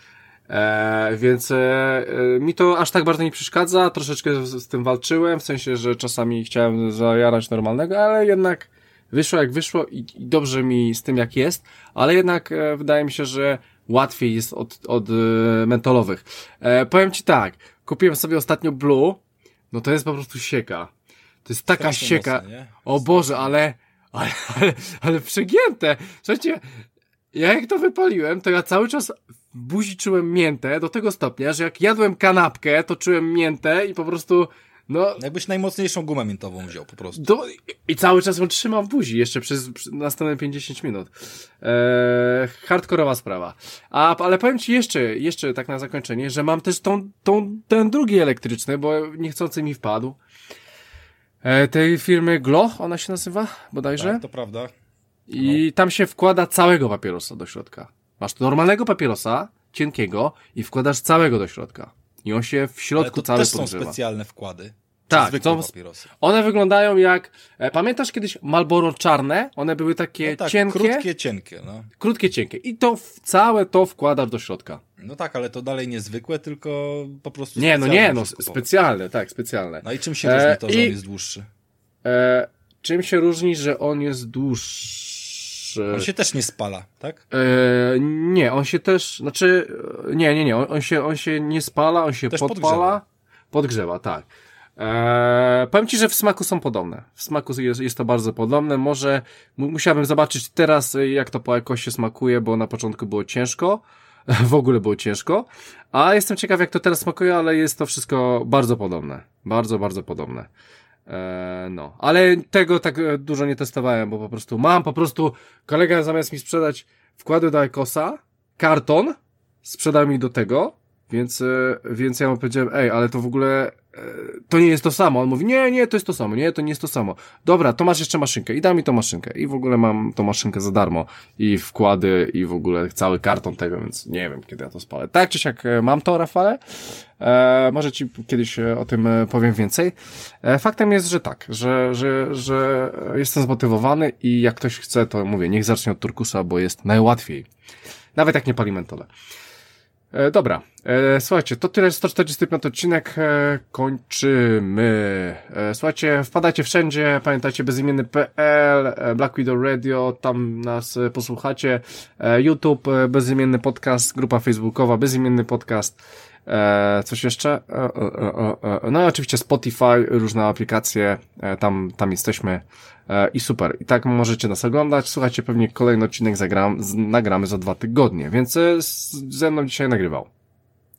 E, więc e, e, mi to aż tak bardzo nie przeszkadza, troszeczkę z, z, tym walczyłem, w sensie, że czasami chciałem zajarać normalnego, ale jednak wyszło jak wyszło i, i dobrze mi z tym jak jest, ale jednak e, wydaje mi się, że łatwiej jest od, od e, mentolowych. E, powiem Ci tak, kupiłem sobie ostatnio Blue, no to jest po prostu sieka. To jest taka Strasznie sieka. Mocno, o Boże, ale, ale, ale, ale przegięte. Słuchajcie, ja jak to wypaliłem, to ja cały czas buzi czułem miętę do tego stopnia, że jak jadłem kanapkę, to czułem miętę i po prostu no, Jakbyś najmocniejszą gumę miętową wziął po prostu. Do, I cały czas ją trzymam w buzi, jeszcze przez, przez następne 50 minut. Eee, hardkorowa sprawa. A, ale powiem Ci jeszcze, jeszcze tak na zakończenie, że mam też tą, tą, ten drugi elektryczny, bo niechcący mi wpadł. E, tej firmy Glo, ona się nazywa, bodajże? Tak, to prawda. I no. tam się wkłada całego papierosa do środka. Masz normalnego papierosa, cienkiego i wkładasz całego do środka. I on się w środku cały też podgrzewa. są specjalne wkłady. Tak, to, one wyglądają jak, e, pamiętasz kiedyś Malboro czarne? One były takie no tak, cienkie. krótkie, cienkie, no. Krótkie, cienkie. I to w, całe to wkładasz do środka. No tak, ale to dalej niezwykłe, tylko po prostu Nie, no nie, no specjalne, tak, specjalne. No i czym się różni to, że on jest dłuższy? E, czym się różni, że on jest dłuższy? On się też nie spala, tak? E, nie, on się też, znaczy, nie, nie, nie, on, on, się, on się nie spala, on się też podpala. Podgrzewa, podgrzewa tak. Eee, powiem Ci, że w smaku są podobne. W smaku jest, jest to bardzo podobne. Może musiałbym zobaczyć teraz, jak to po jakości smakuje, bo na początku było ciężko. w ogóle było ciężko. A jestem ciekaw, jak to teraz smakuje, ale jest to wszystko bardzo podobne. Bardzo, bardzo podobne. Eee, no, ale tego tak e, dużo nie testowałem, bo po prostu mam po prostu kolega zamiast mi sprzedać wkłady do Ecosa, karton, sprzedał mi do tego, więc, e, więc ja mu powiedziałem, ej, ale to w ogóle e, to nie jest to samo. On mówi, nie, nie, to jest to samo, nie, to nie jest to samo. Dobra, to masz jeszcze maszynkę i da mi tą maszynkę. I w ogóle mam tą maszynkę za darmo. I wkłady, i w ogóle cały karton tego, więc nie wiem, kiedy ja to spalę. Tak czy siak e, mam to, Rafale. E, może ci kiedyś o tym powiem więcej. E, faktem jest, że tak, że, że, że jestem zmotywowany i jak ktoś chce, to mówię, niech zacznie od turkusa, bo jest najłatwiej. Nawet jak nie pali mentole. E, dobra, e, słuchajcie, to tyle 145 odcinek, e, kończymy. Słuchajcie, wpadajcie wszędzie, pamiętajcie bezimienny.pl, Black Widow Radio, tam nas posłuchacie, YouTube, bezimienny podcast, grupa facebookowa, bezimienny podcast, e, coś jeszcze? E, e, e, no i oczywiście Spotify, różne aplikacje, e, tam, tam jesteśmy. E, I super. I tak możecie nas oglądać. Słuchajcie, pewnie kolejny odcinek zagram, z, nagramy za dwa tygodnie, więc e, z, ze mną dzisiaj nagrywał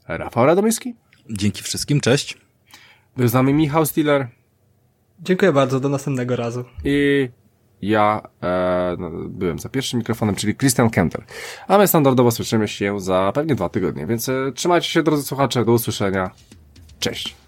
Rafał Radomyski. Dzięki wszystkim, cześć. Był z nami Michał Stiller. Dziękuję bardzo, do następnego razu. I ja e, no, byłem za pierwszym mikrofonem, czyli Christian Kenter. A my standardowo słyszymy się za pewnie dwa tygodnie, więc e, trzymajcie się drodzy słuchacze, do usłyszenia. Cześć.